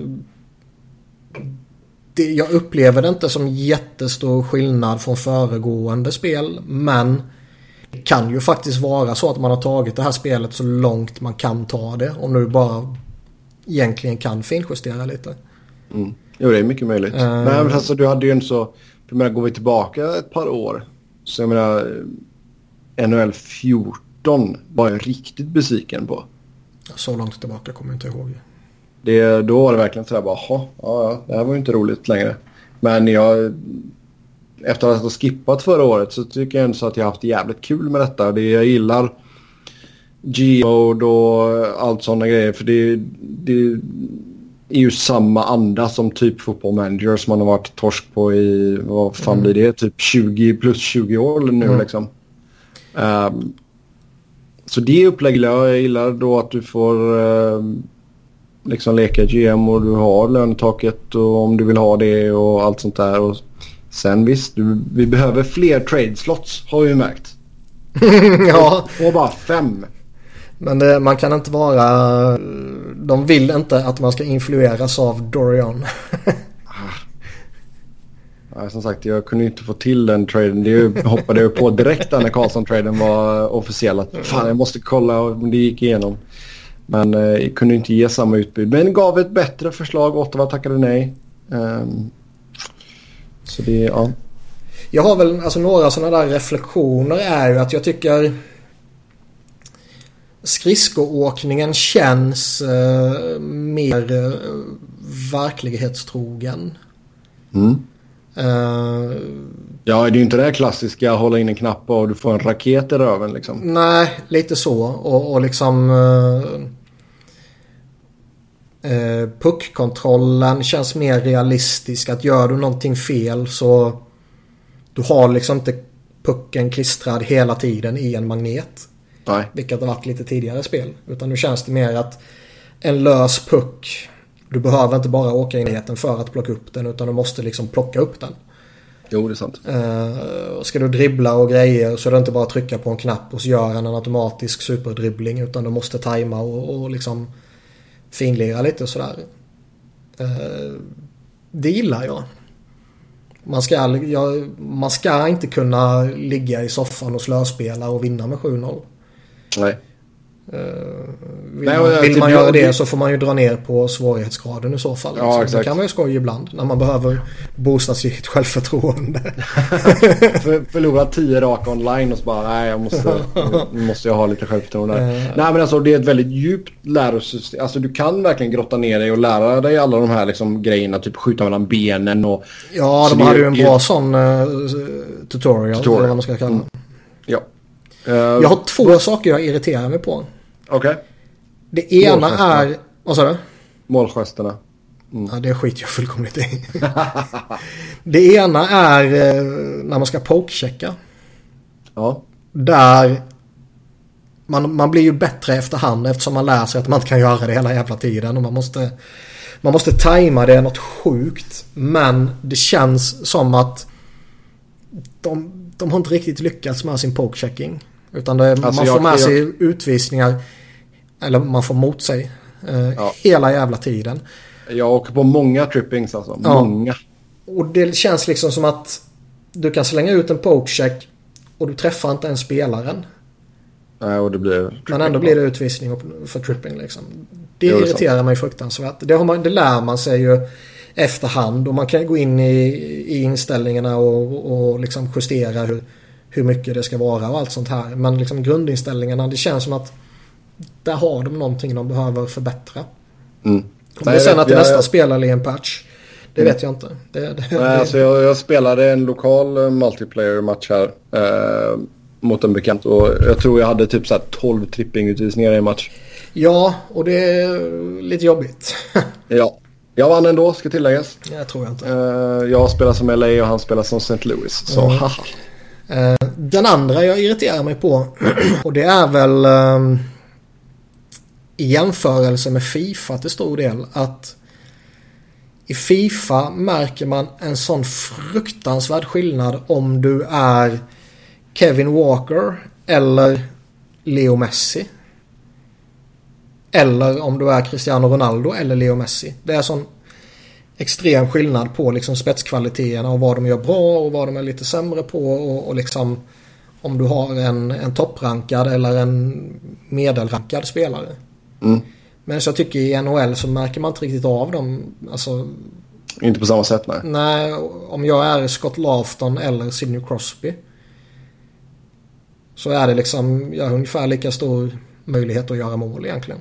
det, jag upplever det inte som jättestor skillnad från föregående spel. Men det kan ju faktiskt vara så att man har tagit det här spelet så långt man kan ta det. Och nu bara egentligen kan finjustera lite. Mm. Jo, det är mycket möjligt. Uh, Nej, men alltså du hade ju inte så... För menar, går vi tillbaka ett par år. Så jag menar... NHL 14 var jag riktigt besviken på. Så långt tillbaka kommer jag inte ihåg. Det, då var det verkligen sådär bara, ja, ja, det här var ju inte roligt längre. Men jag, efter att ha skippat förra året så tycker jag ändå att jag har haft jävligt kul med detta. Det jag gillar G-mode och allt sådana grejer. För det, det är ju samma anda som typ football manager som man har varit torsk på i, vad fan mm. blir det, typ 20 plus 20 år nu mm. liksom. Um, så det upplägget jag gillar då att du får um, liksom leka GM och du har lönetaket och om du vill ha det och allt sånt där. Och sen visst, du, vi behöver fler trade slots har vi märkt. ja. Och, och bara fem. Men det, man kan inte vara... De vill inte att man ska influeras av Dorian. Ja, som sagt, jag kunde inte få till den traden. Det hoppade jag på direkt när Karlsson-traden var officiell. Att fan, jag måste kolla om det gick igenom. Men eh, kunde inte ge samma utbud. Men gav ett bättre förslag. Ottawa tackade nej. Um, så det, ja. Jag har väl alltså några sådana där reflektioner är ju att jag tycker skridskoåkningen känns eh, mer eh, verklighetstrogen. Mm. Uh, ja, det är ju inte det här klassiska hålla in en knapp och du får en raket i röven liksom. Nej, lite så. Och, och liksom... Uh, uh, puckkontrollen känns mer realistisk. Att gör du någonting fel så... Du har liksom inte pucken klistrad hela tiden i en magnet. Nej. Vilket har varit lite tidigare spel. Utan nu känns det mer att en lös puck du behöver inte bara åka in i för att plocka upp den utan du måste liksom plocka upp den. Jo, det är sant. Uh, ska du dribbla och grejer så är det inte bara att trycka på en knapp och så gör han en automatisk superdribbling. Utan du måste tajma och, och liksom finlira lite och sådär. Uh, det gillar jag. Man ska, jag, man ska inte kunna ligga i soffan och slöspela och vinna med 7-0. Nej. Uh, vill Nej, man, vill man göra det så får man ju dra ner på svårighetsgraden i så fall. Ja, liksom. Det kan man ju skoja ibland när man behöver boosta sitt självförtroende. För, förlora tio raka online och så bara nej jag måste, måste jag ha lite självförtroende. Uh, nej men alltså det är ett väldigt djupt lärosystem. Alltså du kan verkligen grotta ner dig och lära dig alla de här liksom, grejerna. Typ skjuta mellan benen och... Ja de hade ju en bra sån uh, tutorial. tutorial. Eller vad man ska kalla mm. Ja. Uh, jag har två saker jag irriterar mig på. Okej. Okay. Det ena är... Vad sa du? Målgesterna. Mm. Ja, det skiter jag fullkomligt i. det ena är eh, när man ska pokechecka. Ja. Där man, man blir ju bättre efterhand eftersom man lär sig att man inte kan göra det hela jävla tiden. Och man måste, man måste tajma det något sjukt. Men det känns som att de, de har inte riktigt lyckats med sin pokechecking. Utan det, alltså man får med jag, sig utvisningar. Eller man får mot sig. Eh, ja. Hela jävla tiden. Jag åker på många trippings alltså. Ja. Många. Och det känns liksom som att du kan slänga ut en pokecheck och du träffar inte ens spelaren. Nej, och det blir... Men ändå blir det utvisning för tripping liksom. Det jo, irriterar mig fruktansvärt. Det, har man, det lär man sig ju efterhand och man kan gå in i, i inställningarna och, och liksom justera hur, hur mycket det ska vara och allt sånt här. Men liksom grundinställningarna, det känns som att där har de någonting de behöver förbättra. Mm. Om det sen att det nästa spel eller en patch. Det mm. vet jag inte. Det, det, Nej, alltså jag, jag, spelade en lokal eh, multiplayer-match här. Eh, mot en bekant. Och jag tror jag hade typ så 12 trippingutvisningar i en match. Ja, och det är lite jobbigt. ja. Jag vann ändå, ska tilläggas. Jag tror jag inte. Eh, jag spelar som LA och han spelar som St. Louis. Så mm. haha. Eh, den andra jag irriterar mig på och det är väl ehm, i jämförelse med Fifa till stor del att i Fifa märker man en sån fruktansvärd skillnad om du är Kevin Walker eller Leo Messi. Eller om du är Cristiano Ronaldo eller Leo Messi. Det är sån extrem skillnad på liksom spetskvaliteterna och vad de gör bra och vad de är lite sämre på och, och liksom om du har en, en topprankad eller en medelrankad spelare. Mm. Men så jag tycker i NHL så märker man inte riktigt av dem. Alltså, inte på samma sätt nej. Nej, om jag är Scott Lafton eller Sidney Crosby. Så är det liksom, jag har ungefär lika stor möjlighet att göra mål egentligen.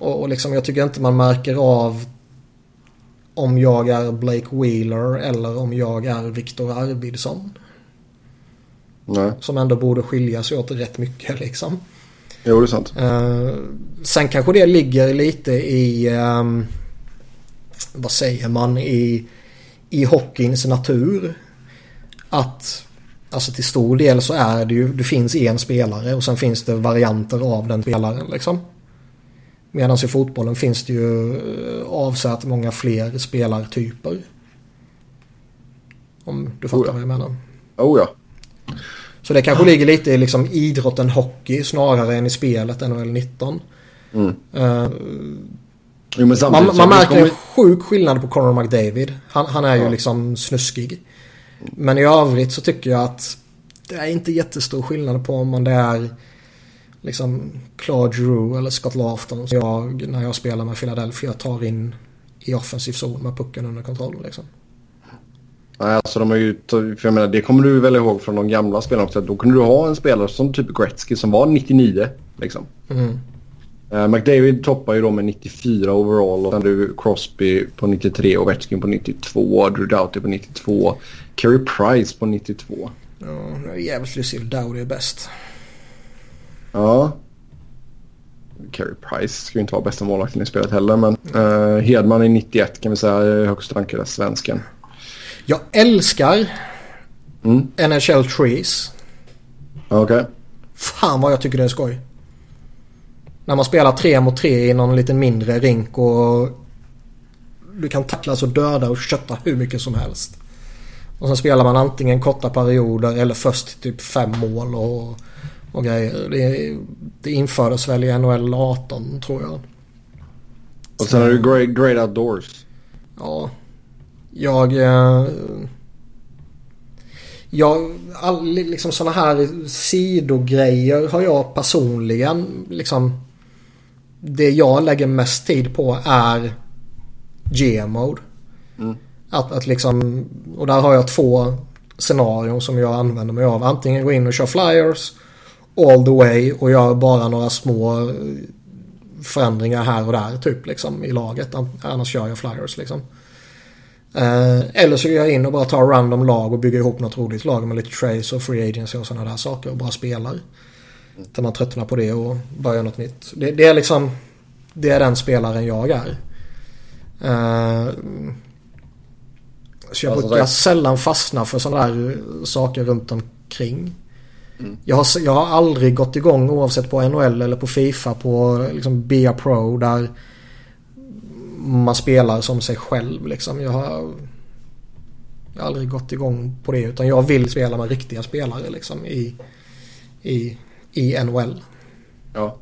Och, och liksom jag tycker inte man märker av om jag är Blake Wheeler eller om jag är Viktor Arvidsson. Nej. Som ändå borde skilja sig åt rätt mycket liksom. Jo, det är sant. Uh, sen kanske det ligger lite i... Um, vad säger man? I, i hockeyns natur. Att... Alltså till stor del så är det ju... Det finns en spelare och sen finns det varianter av den spelaren liksom. Medan i fotbollen finns det ju eh, avsatt många fler spelartyper. Om du fattar oh ja. vad jag menar. Oh ja. Så det kanske ligger lite i liksom idrotten hockey snarare än i spelet NHL 19. Mm. Uh, jo, man, man märker kommer... en sjuk skillnad på Conor McDavid. Han, han är ja. ju liksom snuskig. Men i övrigt så tycker jag att det är inte jättestor skillnad på om man det är liksom Claude Giroux eller Scott Lafton som jag när jag spelar med Philadelphia tar in i offensiv zon med pucken under kontroll liksom. Nej, alltså de har ju, för jag menar, det kommer du väl ihåg från de gamla spelarna också. Då kunde du ha en spelare som typ Gretzky som var 99 liksom. Mm. Uh, McDavid toppar ju då med 94 overall och sen du Crosby på 93 och Ovechkin på 92. Drew Doughty på 92. Carey Price på 92. Ja, jävligt Lucille Dowdy är bäst. Ja. Carey Price ska ju inte vara bästa målvakten i spelet heller men uh, Hedman är 91 kan vi säga högst rankade svensken. Jag älskar mm. NHL Trees. Okej. Okay. Fan vad jag tycker det är skoj. När man spelar tre mot tre i någon lite mindre rink och du kan tacklas och döda och kötta hur mycket som helst. Och sen spelar man antingen korta perioder eller först typ fem mål och, och grejer. Det, det infördes väl i NHL 18 tror jag. Och sen har du great, great Outdoors. Ja. Jag... Eh, jag all, liksom sådana här sidogrejer har jag personligen liksom... Det jag lägger mest tid på är GM-mode. Mm. Att, att liksom... Och där har jag två scenarion som jag använder mig av. Antingen gå in och köra flyers all the way och gör bara några små förändringar här och där typ liksom i laget. Annars kör jag flyers liksom. Eh, eller så går jag in och bara tar random lag och bygger ihop något roligt lag med lite trace och free agency och sådana där saker och bara spelar. Till man tröttnar på det och börjar något nytt. Det, det, är liksom Det är den spelaren jag är. Uh, så jag brukar sällan fastna för sådana där saker runt omkring. Mm. Jag, har, jag har aldrig gått igång oavsett på NHL eller på Fifa på liksom BA Pro där man spelar som sig själv liksom. Jag har, jag har aldrig gått igång på det utan jag vill spela med riktiga spelare liksom i, i, i NHL. Ja.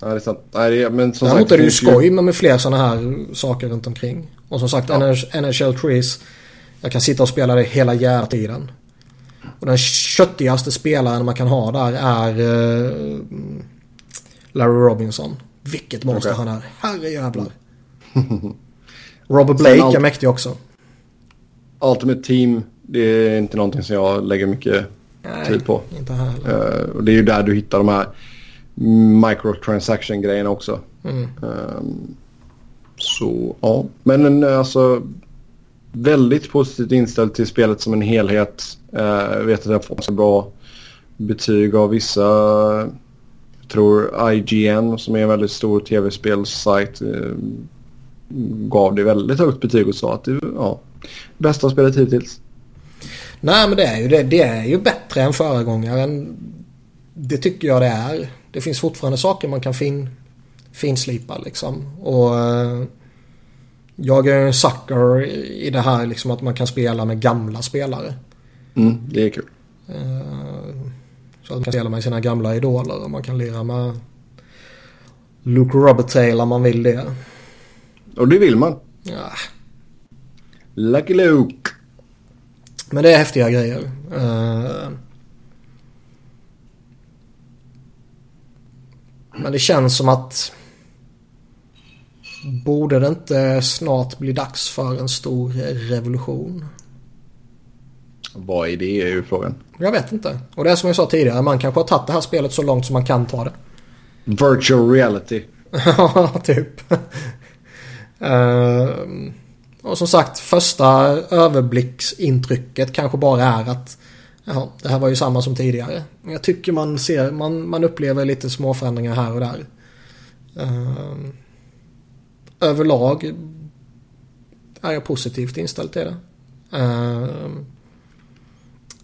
Ja, det är sant. Nej, men som Däremot sagt, är det ju skoj med, med fler sådana här saker runt omkring. Och som sagt ja. NHL Trees. Jag kan sitta och spela det hela jävla tiden. Och den köttigaste spelaren man kan ha där är uh, Larry Robinson. Vilket monster okay. han är. Herrejävlar. Robert Blake är mäktig också. Ultimate Team, det är inte någonting som jag lägger mycket Nej, tid på. Inte heller. Uh, och det är ju där du hittar de här microtransaction-grejerna också. Mm. Um, så ja, men alltså väldigt positivt inställd till spelet som en helhet. Eh, jag vet att jag får så bra betyg av vissa jag tror IGN som är en väldigt stor tv-spelssajt eh, gav det väldigt högt betyg och sa att det ja, bästa spelet hittills. Nej men det är ju det. Det är ju bättre än föregångaren. Det tycker jag det är. Det finns fortfarande saker man kan fin, finslipa liksom. Och eh, jag är en sucker i det här liksom att man kan spela med gamla spelare. Mm, det är kul. Uh, så att man kan spela med sina gamla idoler och man kan lira med Luke Robertail om man vill det. Och det vill man. Ja. Lucky Luke. Men det är häftiga grejer. Uh, men det känns som att Borde det inte snart bli dags för en stor revolution? Vad är det är ju frågan. Jag vet inte. Och det är som jag sa tidigare. Man kanske har tagit det här spelet så långt som man kan ta det. Virtual reality. Ja, typ. uh, och som sagt, första överblicksintrycket kanske bara är att ja, det här var ju samma som tidigare. Jag tycker man ser, man, man upplever lite småförändringar här och där. Uh, överlag är jag positivt inställd till det. Uh,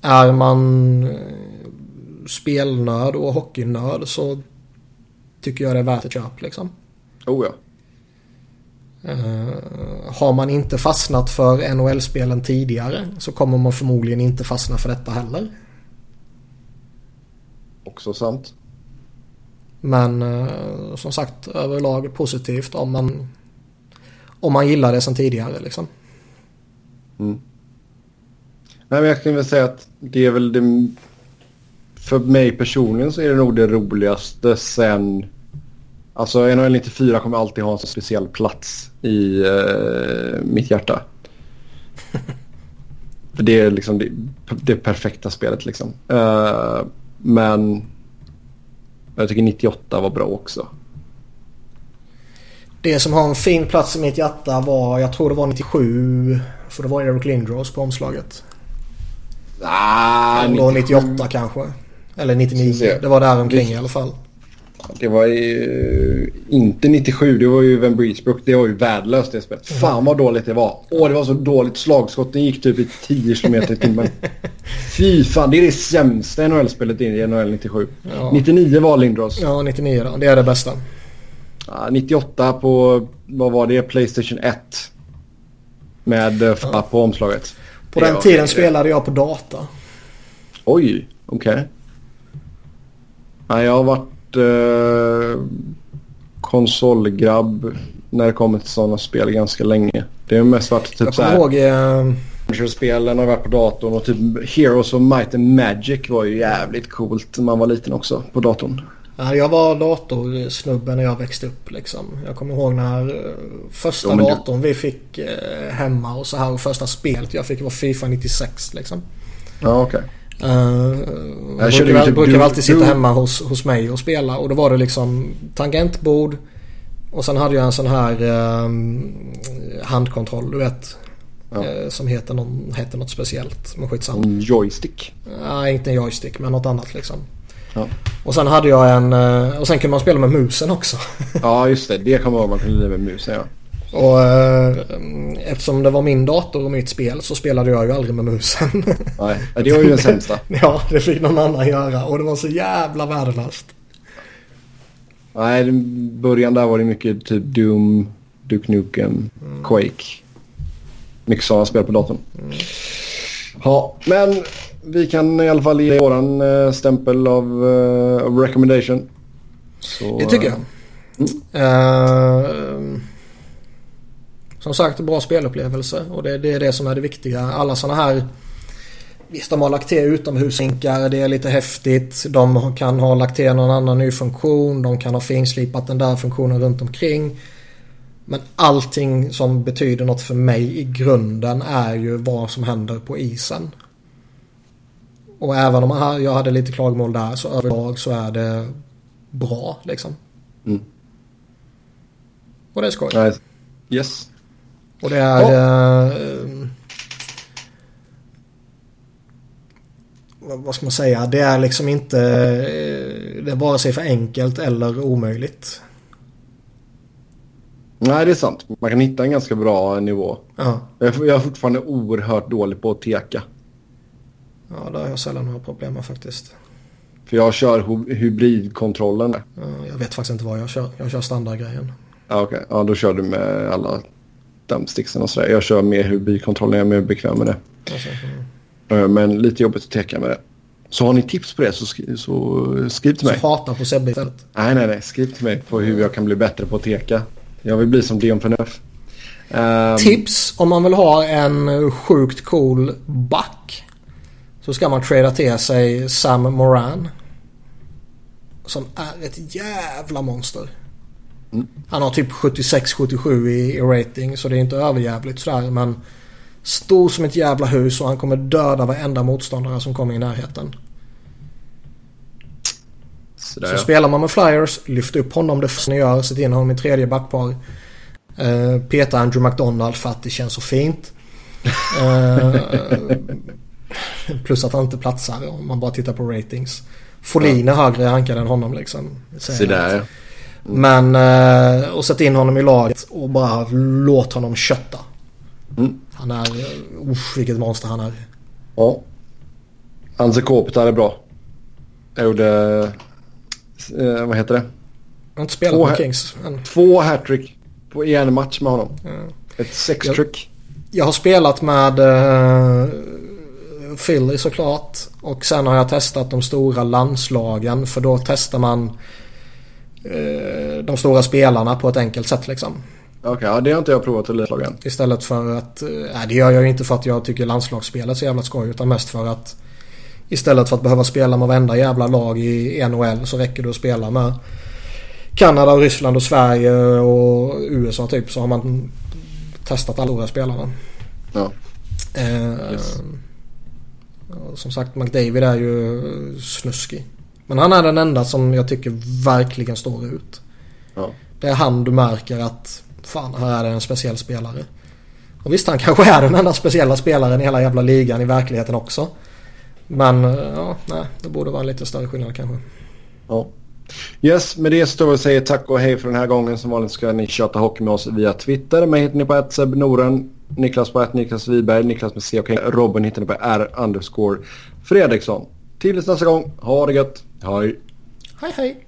är man eh, spelnörd och hockeynörd så tycker jag det är värt ett köp liksom. Oh ja. Uh, har man inte fastnat för NHL-spelen tidigare så kommer man förmodligen inte fastna för detta heller. Också sant. Men uh, som sagt överlag positivt om man om man gillar det sen tidigare liksom. Mm. Nej, men jag kan väl säga att det är väl det... För mig personligen så är det nog det roligaste sen... Alltså NHL 94 kommer alltid ha en så speciell plats i uh, mitt hjärta. För det är liksom det, det perfekta spelet liksom. Uh, men jag tycker 98 var bra också. Det som har en fin plats i mitt hjärta var, jag tror det var 97. För det var Eric Lindros på omslaget. Ah, Eller 98 kanske. Eller 99. Det var där omkring i alla fall. Det var ju inte 97. Det var ju Van Breesbrook. Det var ju värdelöst det spelet. Mm. Fan vad dåligt det var. Åh, det var så dåligt. Slagskotten gick typ i 10 km i timmen. Fy fan, det är det sämsta NHL-spelet i NHL 97. Ja. 99 var Lindros. Ja, 99 då. Det är det bästa. Ja, 98 på, vad var det, Playstation 1. Med. Eh, på omslaget. På den tiden spelade jag på data. Oj, okej. Okay. Ja, jag har varit eh, konsolgrabb när det kommer till sådana spel ganska länge. Det har mest varit typ jag så här. Ihåg, eh... Spelen har varit på datorn och typ Heroes of Might and Magic var ju jävligt coolt när man var liten också på datorn. Ja, jag var datorsnubbe när jag växte upp liksom. Jag kommer ihåg när eh, första jo, datorn du... vi fick eh, hemma och så här och första spelet jag fick var Fifa 96 liksom. Ja okej. Okay. Uh, jag brukar, typ brukar du, alltid sitta du... hemma hos, hos mig och spela och då var det liksom tangentbord och sen hade jag en sån här um, handkontroll du vet. Ja. Uh, som heter, någon, heter något speciellt. Men skitsamma. En joystick? Nej, inte en joystick men något annat liksom. Ja. Och sen hade jag en... Eh, och sen kunde man spela med musen också. ja just det. Det kommer jag ihåg man kunde med musen ja. Och eh, eftersom det var min dator och mitt spel så spelade jag ju aldrig med musen. Nej, det var ju den sämsta. ja, det fick någon annan göra och det var så jävla värdelöst. Nej, i början där var det mycket typ Doom, Duke Nukem, mm. Quake. Mycket sådana spel på datorn. Mm. Ja, men vi kan i alla fall ge våran uh, stämpel av uh, recommendation. Så, det tycker jag. Mm. Uh, som sagt, bra spelupplevelse och det, det, är det som är det viktiga. Alla sådana här Visst, de har lagt till utomhushinkar, det är lite häftigt. De kan ha lagt till någon annan ny funktion. De kan ha finslipat den där funktionen runt omkring. Men allting som betyder något för mig i grunden är ju vad som händer på isen. Och även om jag hade lite klagomål där så överlag så är det bra liksom. Mm. Och det är skoj. Nice. Yes. Och det är... Oh. Eh, vad ska man säga? Det är liksom inte... Eh, det är vare sig för enkelt eller omöjligt. Nej, det är sant. Man kan hitta en ganska bra nivå. Ja. Jag är fortfarande oerhört dålig på att teka. Ja, det har jag sällan några problem med faktiskt. För jag kör hybridkontrollen. Ja, jag vet faktiskt inte vad jag kör. Jag kör standardgrejen. Ja, okej. Okay. Ja, då kör du med alla dumpsticksen och sådär. Jag kör mer hybridkontrollen. Jag är mer bekväm med det. Alltså, mm. Men lite jobbigt att teka med det. Så har ni tips på det så, skri så skriv till mig. Så hata på Sebbe istället. Nej, nej, nej. Skriv till mig på hur jag kan bli bättre på att teka. Jag vill bli som Dion Phaneuf. Um... Tips om man vill ha en sjukt cool back. Så ska man trada till sig Sam Moran. Som är ett jävla monster. Mm. Han har typ 76-77 i, i, rating så det är inte överjävligt sådär men Stor som ett jävla hus och han kommer döda varenda motståndare som kommer i närheten. Sådär, så ja. spelar man med flyers, lyft upp honom det första ni gör, sätt in honom i tredje backpar. Uh, peta Andrew McDonald för att det känns så fint. Uh, Plus att han inte platsar om man bara tittar på ratings. Folin är högre rankad än honom liksom. Se där mm. Men, eh, och sätt in honom i laget och bara låt honom kötta. Mm. Han är, usch vilket monster han är. Ja. Anse Kopitar är bra. Jag gjorde, eh, vad heter det? Jag har inte spelat två med Kings. Men... Två hattrick på en match med honom. Ja. Ett sextrick. Jag, jag har spelat med eh, Philly såklart. Och sen har jag testat de stora landslagen för då testar man eh, de stora spelarna på ett enkelt sätt liksom. Okej, okay, ja, det har inte jag provat i landslagen. Istället för att, nej eh, det gör jag inte för att jag tycker landslagsspelet är så jävla skoj utan mest för att Istället för att behöva spela med varenda jävla lag i NHL så räcker det att spela med Kanada, Ryssland och Sverige och USA typ så har man testat alla stora spelarna. Ja. Eh, yes. Som sagt McDavid är ju snuskig. Men han är den enda som jag tycker verkligen står ut. Ja. Det är han du märker att fan här är det en speciell spelare. Och visst han kanske är den enda speciella spelaren i hela jävla ligan i verkligheten också. Men ja, nej, det borde vara en lite större skillnad kanske. Ja. Yes, med det står vi och säger tack och hej för den här gången. Som vanligt ska ni köta hockey med oss via Twitter. Mig hittar ni på ett Noren. Niklas på ett Niklas Wiberg, Niklas med C och Robin hittar ni på R underscore Fredriksson. Tills nästa gång, ha det gött. Hej! Hej hej!